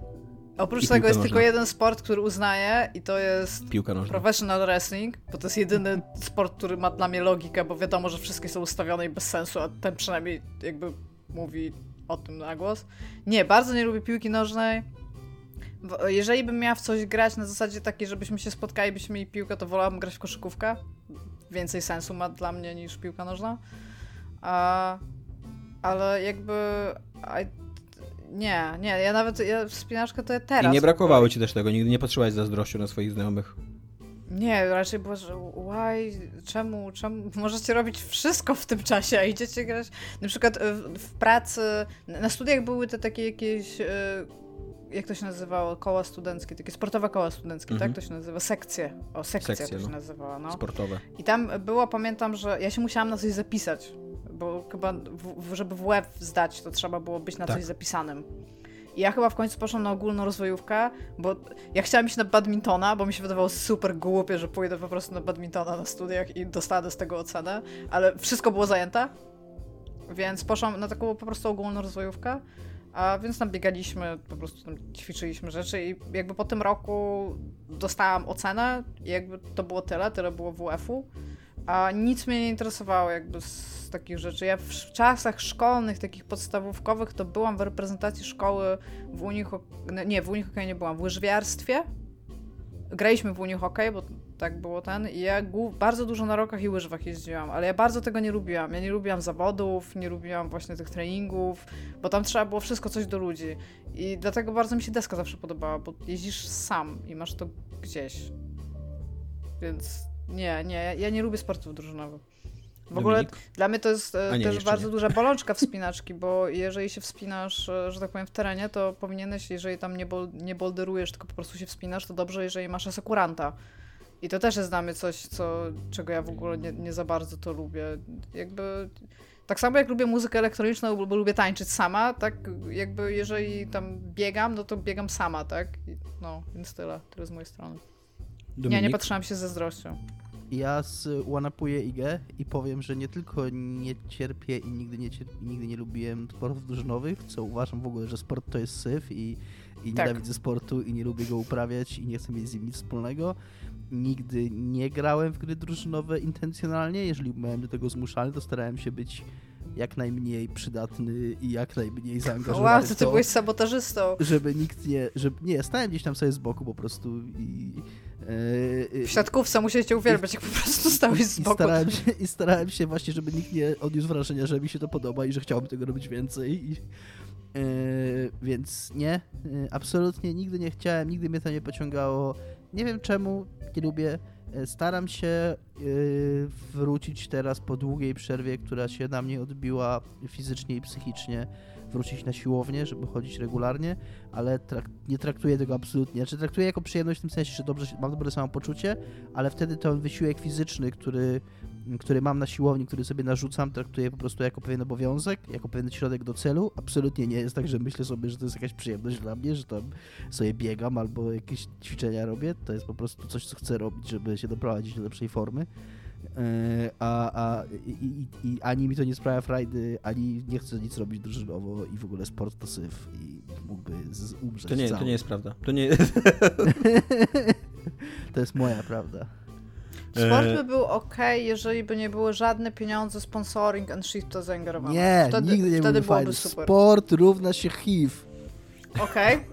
Oprócz I tego jest nożna. tylko jeden sport, który uznaję i to jest Piłka nożna. Professional wrestling, bo to jest jedyny sport, który ma dla mnie logikę, bo wiadomo, że wszystkie są ustawione i bez sensu, a ten przynajmniej jakby mówi o tym na głos. Nie, bardzo nie lubię piłki nożnej. Jeżeli bym miała w coś grać na zasadzie takiej, żebyśmy się spotkali, byśmy mieli piłkę, to wolałabym grać w koszykówkę. Więcej sensu ma dla mnie niż piłka nożna. A, ale jakby... Nie, nie, ja nawet ja wspinaczkę to ja teraz. I nie brakowało ci też tego, nigdy nie patrzyłaś zazdrością na swoich znajomych. Nie, raczej było, że why, czemu, czemu, możecie robić wszystko w tym czasie, a idziecie grać, na przykład e, w, w pracy, na studiach były te takie jakieś, e, jak to się nazywało, koła studenckie, takie sportowe koła studenckie, Mhm. tak to się nazywa, sekcje, o, sekcja Sekcje, to się no. nazywała, no. Sportowe. I tam było, pamiętam, że ja się musiałam na coś zapisać, bo chyba, w, żeby w łeb zdać, to trzeba było być na Tak. coś zapisanym. I ja chyba w końcu poszłam na ogólną rozwojówkę, bo ja chciałam iść na badmintona, bo mi się wydawało super głupie, że pójdę po prostu na badmintona na studiach i dostanę z tego ocenę, ale wszystko było zajęte, więc poszłam na taką po prostu ogólną rozwojówkę, a więc tam biegaliśmy, po prostu tam ćwiczyliśmy rzeczy i jakby po tym roku dostałam ocenę i jakby to było tyle, tyle było WF-u, a nic mnie nie interesowało jakby z takich rzeczy. Ja w czasach szkolnych, takich podstawówkowych, to byłam w reprezentacji szkoły w Unii Hok- no nie, w Unii Hokej nie byłam, w łyżwiarstwie. Graliśmy w Unii Hokej, bo tak było ten i ja bardzo dużo na rokach i łyżwach jeździłam, ale ja bardzo tego nie lubiłam. Ja nie lubiłam zawodów, nie lubiłam właśnie tych treningów, bo tam trzeba było wszystko coś do ludzi. I dlatego bardzo mi się deska zawsze podobała, bo jeździsz sam i masz to gdzieś. Więc nie, nie, ja- nie lubię sportów drużynowych. W ogóle Dominik? dla mnie to jest e, nie, też bardzo nie. duża bolączka wspinaczki, bo jeżeli się wspinasz, e, że tak powiem, w terenie, to powinieneś, jeżeli tam nie, bol, nie bolderujesz, tylko po prostu się wspinasz, to dobrze, jeżeli masz asekuranta. I to też jest dla mnie coś, co, czego ja w ogóle nie, nie za bardzo to lubię. Jakby tak samo jak lubię muzykę elektroniczną, bo lubię tańczyć sama, tak jakby jeżeli tam biegam, no to biegam sama, tak? No, więc tyle, tyle z mojej strony. Nie, nie patrzyłam się ze zazdrością. Ja złanapuję igę i powiem, że nie tylko nie cierpię i nigdy nie, cierp- nigdy nie lubiłem sportów drużynowych, co uważam w ogóle, że sport to jest syf i, i Tak. nienawidzę sportu i nie lubię go uprawiać i nie chcę mieć z nim nic wspólnego. Nigdy nie grałem w gry drużynowe intencjonalnie. Jeżeli byłem do tego zmuszany, to starałem się być jak najmniej przydatny i jak najmniej zaangażowany Wow, w to ty to, byłeś sabotażystą. żeby nikt nie... Żeby, nie, stałem gdzieś tam sobie z boku po prostu i... Yy, W siatkówce musieliście uwielbiać, jak po prostu stałeś z i boku. starałem, się, I starałem się właśnie, żeby nikt nie odniósł wrażenia, że mi się to podoba i że chciałbym tego robić więcej. I, yy, więc nie, yy, absolutnie nigdy nie chciałem, nigdy mnie to nie pociągało. Nie wiem czemu, nie lubię. Yy, Staram się wrócić teraz po długiej przerwie, która się na mnie odbiła fizycznie i psychicznie, wrócić na siłownię, żeby chodzić regularnie, ale nie traktuję tego absolutnie. Znaczy traktuję jako przyjemność w tym sensie, że dobrze, mam dobre samopoczucie, ale wtedy ten wysiłek fizyczny, który, który mam na siłowni, który sobie narzucam, traktuję po prostu jako pewien obowiązek, jako pewien środek do celu. Absolutnie nie jest tak, że myślę sobie, że to jest jakaś przyjemność dla mnie, że tam sobie biegam albo jakieś ćwiczenia robię. To jest po prostu coś, co chcę robić, żeby się doprowadzić do lepszej formy. Yy, A, a i, i, i ani mi to nie sprawia frajdy, ani nie chcę nic robić drużynowo i w ogóle sport to syf i mógłby z, umrzeć To nie, cały. to nie jest prawda. To nie... to jest moja prawda. Sport E, by był ok, jeżeli by nie były żadne pieniądze, sponsoring and shit to zaingerowane. Nie, wtedy, nigdy nie wtedy byłby byłoby fajny. super. Sport równa się HIV. Okej. E,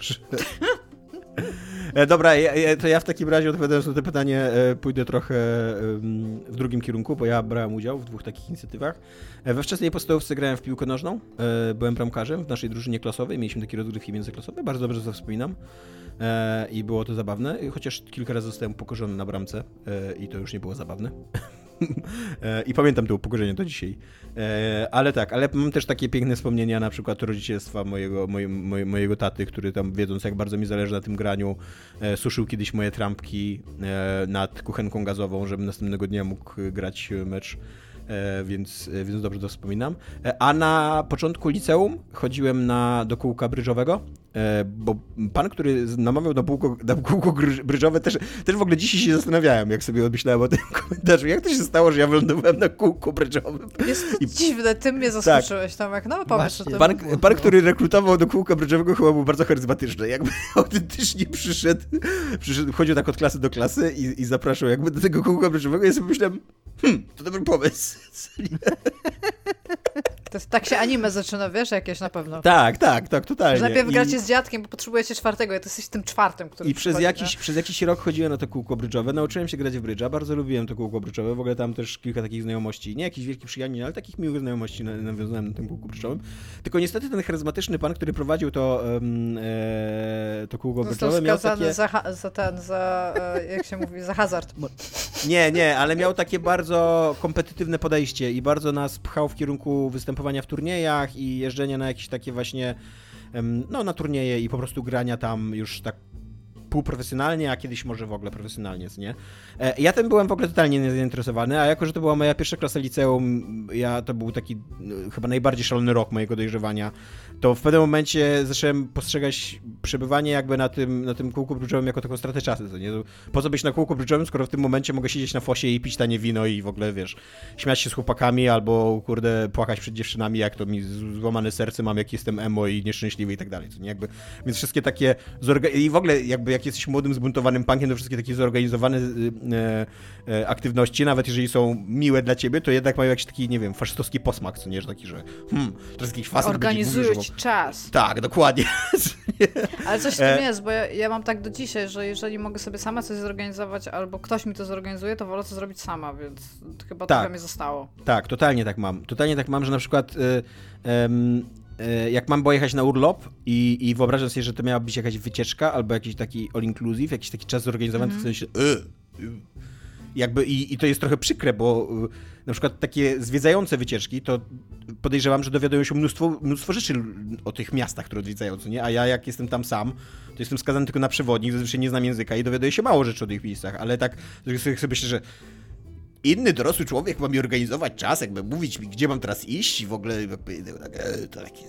Dobra, ja, to ja w takim razie odpowiadając na to pytanie, e, pójdę trochę w drugim kierunku, bo ja brałem udział w dwóch takich inicjatywach. E, We wczesnej podstawówce grałem w piłkę nożną, e, byłem bramkarzem w naszej drużynie klasowej, mieliśmy takie rozgrywki międzyklasowe, bardzo dobrze to wspominam e, i było to zabawne, chociaż kilka razy zostałem upokorzony na bramce e, i to już nie było zabawne. E, I pamiętam to upokorzenie do dzisiaj. E, Ale tak, ale mam też takie piękne wspomnienia, na przykład rodzicielstwa mojego, moje, moje, mojego taty, który tam wiedząc, jak bardzo mi zależy na tym graniu, e, suszył kiedyś moje trampki nad kuchenką gazową, żebym następnego dnia mógł grać mecz. E, więc, e, więc dobrze to wspominam. E, a na początku liceum chodziłem na, do kółka brydżowego, e, bo pan, który namawiał na kółko, na kółko brydżowe, też, też w ogóle dzisiaj się zastanawiałem, jak sobie myślałem o tym komentarzu, jak to się stało, że ja wylądowałem na kółku brydżowym. Jest I- dziwne, ty mnie zaskoczyłeś, Tomek. No powiedz o tym. Pan, pan, który rekrutował do kółka brydżowego chyba był bardzo charyzmatyczny. Jakby autentycznie przyszedł, przyszedł chodził tak od klasy do klasy i, i zapraszał jakby do tego kółka brydżowego i ja sobie myślałem, hmm, to dobry pomysł. To jest, tak się anime zaczyna, wiesz, jakieś na pewno. tak, tak, tak, totalnie. Że najpierw I- gracie z dziadkiem, bo potrzebujecie czwartego, ja to jesteś tym czwartym, który I przez jakiś, nie? przez jakiś rok chodziłem na to kółko brydżowe, nauczyłem się grać w brydża, bardzo lubiłem to kółko brydżowe, w ogóle tam też kilka takich znajomości, nie jakichś wielkich przyjaciół, ale takich miłych znajomości na- nawiązałem na tym kółku brydżowym. Tylko niestety ten charyzmatyczny pan, który prowadził to, em, e, to kółko Został brydżowe, miał takie... za, ha- za ten, za, e, jak się mówi, za hazard. Nie, nie, ale miał takie bardzo kompetytywne podejście i bardzo nas pchał w kierunku występowania w turniejach i jeżdżenia na jakieś takie właśnie, no na turnieje i po prostu grania tam już tak półprofesjonalnie, a kiedyś może w ogóle profesjonalnie, nie? E, Ja tym byłem w ogóle totalnie niezainteresowany, a jako, że to była moja pierwsza klasa liceum, ja to był taki e, chyba najbardziej szalony rok mojego dojrzewania, to w pewnym momencie zacząłem postrzegać przebywanie jakby na tym, na tym kółku brydżowym jako taką stratę czasu, co nie? Po co być na kółku brydżowym, skoro w tym momencie mogę siedzieć na fosie i pić tanie wino i w ogóle, wiesz, śmiać się z chłopakami albo, kurde, płakać przed dziewczynami, jak to mi złamane serce mam, jak jestem emo i nieszczęśliwy i tak dalej, co nie? Jakby, więc wszystkie takie zorga- i w ogóle jakby jak jesteś młodym, zbuntowanym punkiem, to wszystkie takie zorganizowane e, e, aktywności, nawet jeżeli są miłe dla ciebie, to jednak mają jakiś taki, nie wiem, faszystowski posmak, co nie, że taki, że hmm, teraz jakiś facet Organizują czas. Tak, dokładnie. Ale coś w tym E. jest, bo ja, ja mam tak do dzisiaj, że jeżeli mogę sobie sama coś zorganizować, albo ktoś mi to zorganizuje, to wolę to zrobić sama, więc chyba Tak. trochę mi zostało. Tak, totalnie tak mam. Totalnie tak mam, że na przykład y, em, y, jak mam pojechać na urlop i, i wyobrażam sobie, że to miała być jakaś wycieczka albo jakiś taki all inclusive, jakiś taki czas zorganizowany, to w sensie y, y, jakby i, i to jest trochę przykre, bo y, na przykład takie zwiedzające wycieczki, to podejrzewam, że dowiadują się mnóstwo, mnóstwo rzeczy o tych miastach, które odwiedzają, co nie? A ja jak jestem tam sam, to jestem skazany tylko na przewodnik, zazwyczaj nie znam języka i dowiaduję się mało rzeczy o tych miejscach, ale tak sobie sobie myślę, że inny dorosły człowiek ma mi organizować czas, jakby mówić mi, gdzie mam teraz iść i w ogóle jakby, to takie...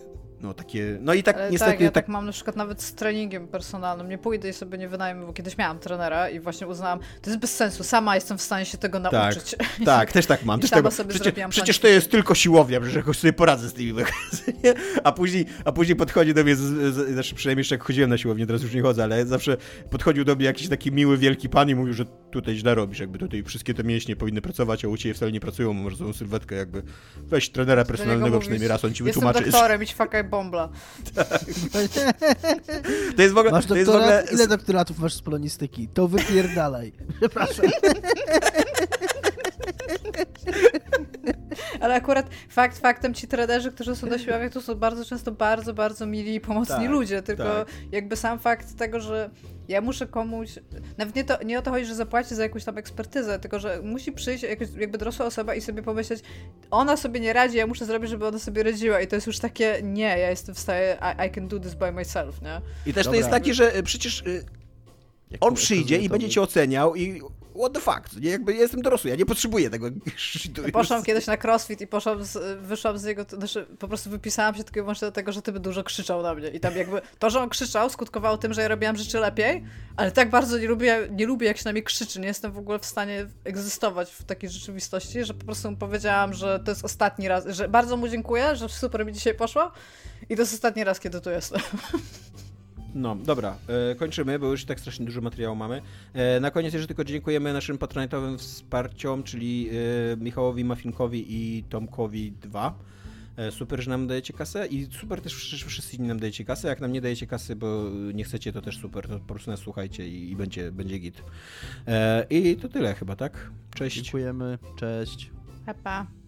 No takie, no i tak Ale niestety tak, ja tak, tak mam na przykład nawet z treningiem personalnym. Nie pójdę i sobie nie wynajmę, bo kiedyś miałam trenera i właśnie uznałam, to jest bez sensu, sama jestem w stanie się tego nauczyć. tak, też tak mam. Też tego, sobie przecież, to jest tylko siłownia, przecież jakoś sobie poradzę z tymi wykazami. A później, a później podchodzi do mnie, z, z, znaczy przynajmniej jeszcze jak chodziłem na siłownię, teraz już nie chodzę, ale zawsze podchodził do mnie jakiś taki miły, wielki pan i mówił, że tutaj źle robisz, jakby tutaj wszystkie te mięśnie powinny pracować, a u ciebie wcale nie pracują, masz tą sylwetkę jakby. Weź trenera personalnego przynajmniej raz, on ci Jestem wytłumaczy. doktorem, idź fakaj bombla. To jest w ogóle, Masz to jest w ogóle doktorat? Ile doktoratów masz z polonistyki? To wypierdalaj. Przepraszam. Ale akurat fakt faktem ci trenerzy, którzy są na siłowniach, to są bardzo często bardzo, bardzo mili i pomocni Tak, ludzie, tylko tak. jakby sam fakt tego, że ja muszę komuś, nawet nie, to, nie o to chodzi, że zapłaci za jakąś tam ekspertyzę, tylko że musi przyjść jakaś, jakby dorosła osoba i sobie pomyśleć, ona sobie nie radzi, ja muszę zrobić, żeby ona sobie radziła i to jest już takie, nie, ja jestem w stanie, I, I can do this by myself, nie? I też to Dobra. jest takie, że y, przecież y, on przyjdzie i będzie cię oceniał i what the fuck, nie? Jakby ja jestem dorosły, ja nie potrzebuję tego. Poszłam kiedyś na crossfit i poszłam z, wyszłam z niego, to znaczy po prostu wypisałam się tylko i wyłącznie do tego, że ty by dużo krzyczał na mnie. I tam jakby to, że on krzyczał, skutkowało tym, że ja robiłam rzeczy lepiej, ale tak bardzo nie lubię, nie lubię jak się na mnie krzyczy. Nie jestem w ogóle w stanie egzystować w takiej rzeczywistości, że po prostu mu powiedziałam, że to jest ostatni raz, że bardzo mu dziękuję, że super mi dzisiaj poszło i to jest ostatni raz, kiedy tu jestem. No, dobra, e, kończymy, bo już tak strasznie dużo materiału mamy. E, na koniec jeszcze tylko dziękujemy naszym patronatowym wsparciom, czyli e, Michałowi Mafinkowi i Tomkowi 2. E, super, że nam dajecie kasę i super też że wszyscy inni nam dajecie kasę. Jak nam nie dajecie kasy, bo nie chcecie, to też super, to po prostu nas słuchajcie i, i będzie, będzie git. E, I to tyle chyba, tak? Cześć. Dziękujemy. Cześć. Pa, pa.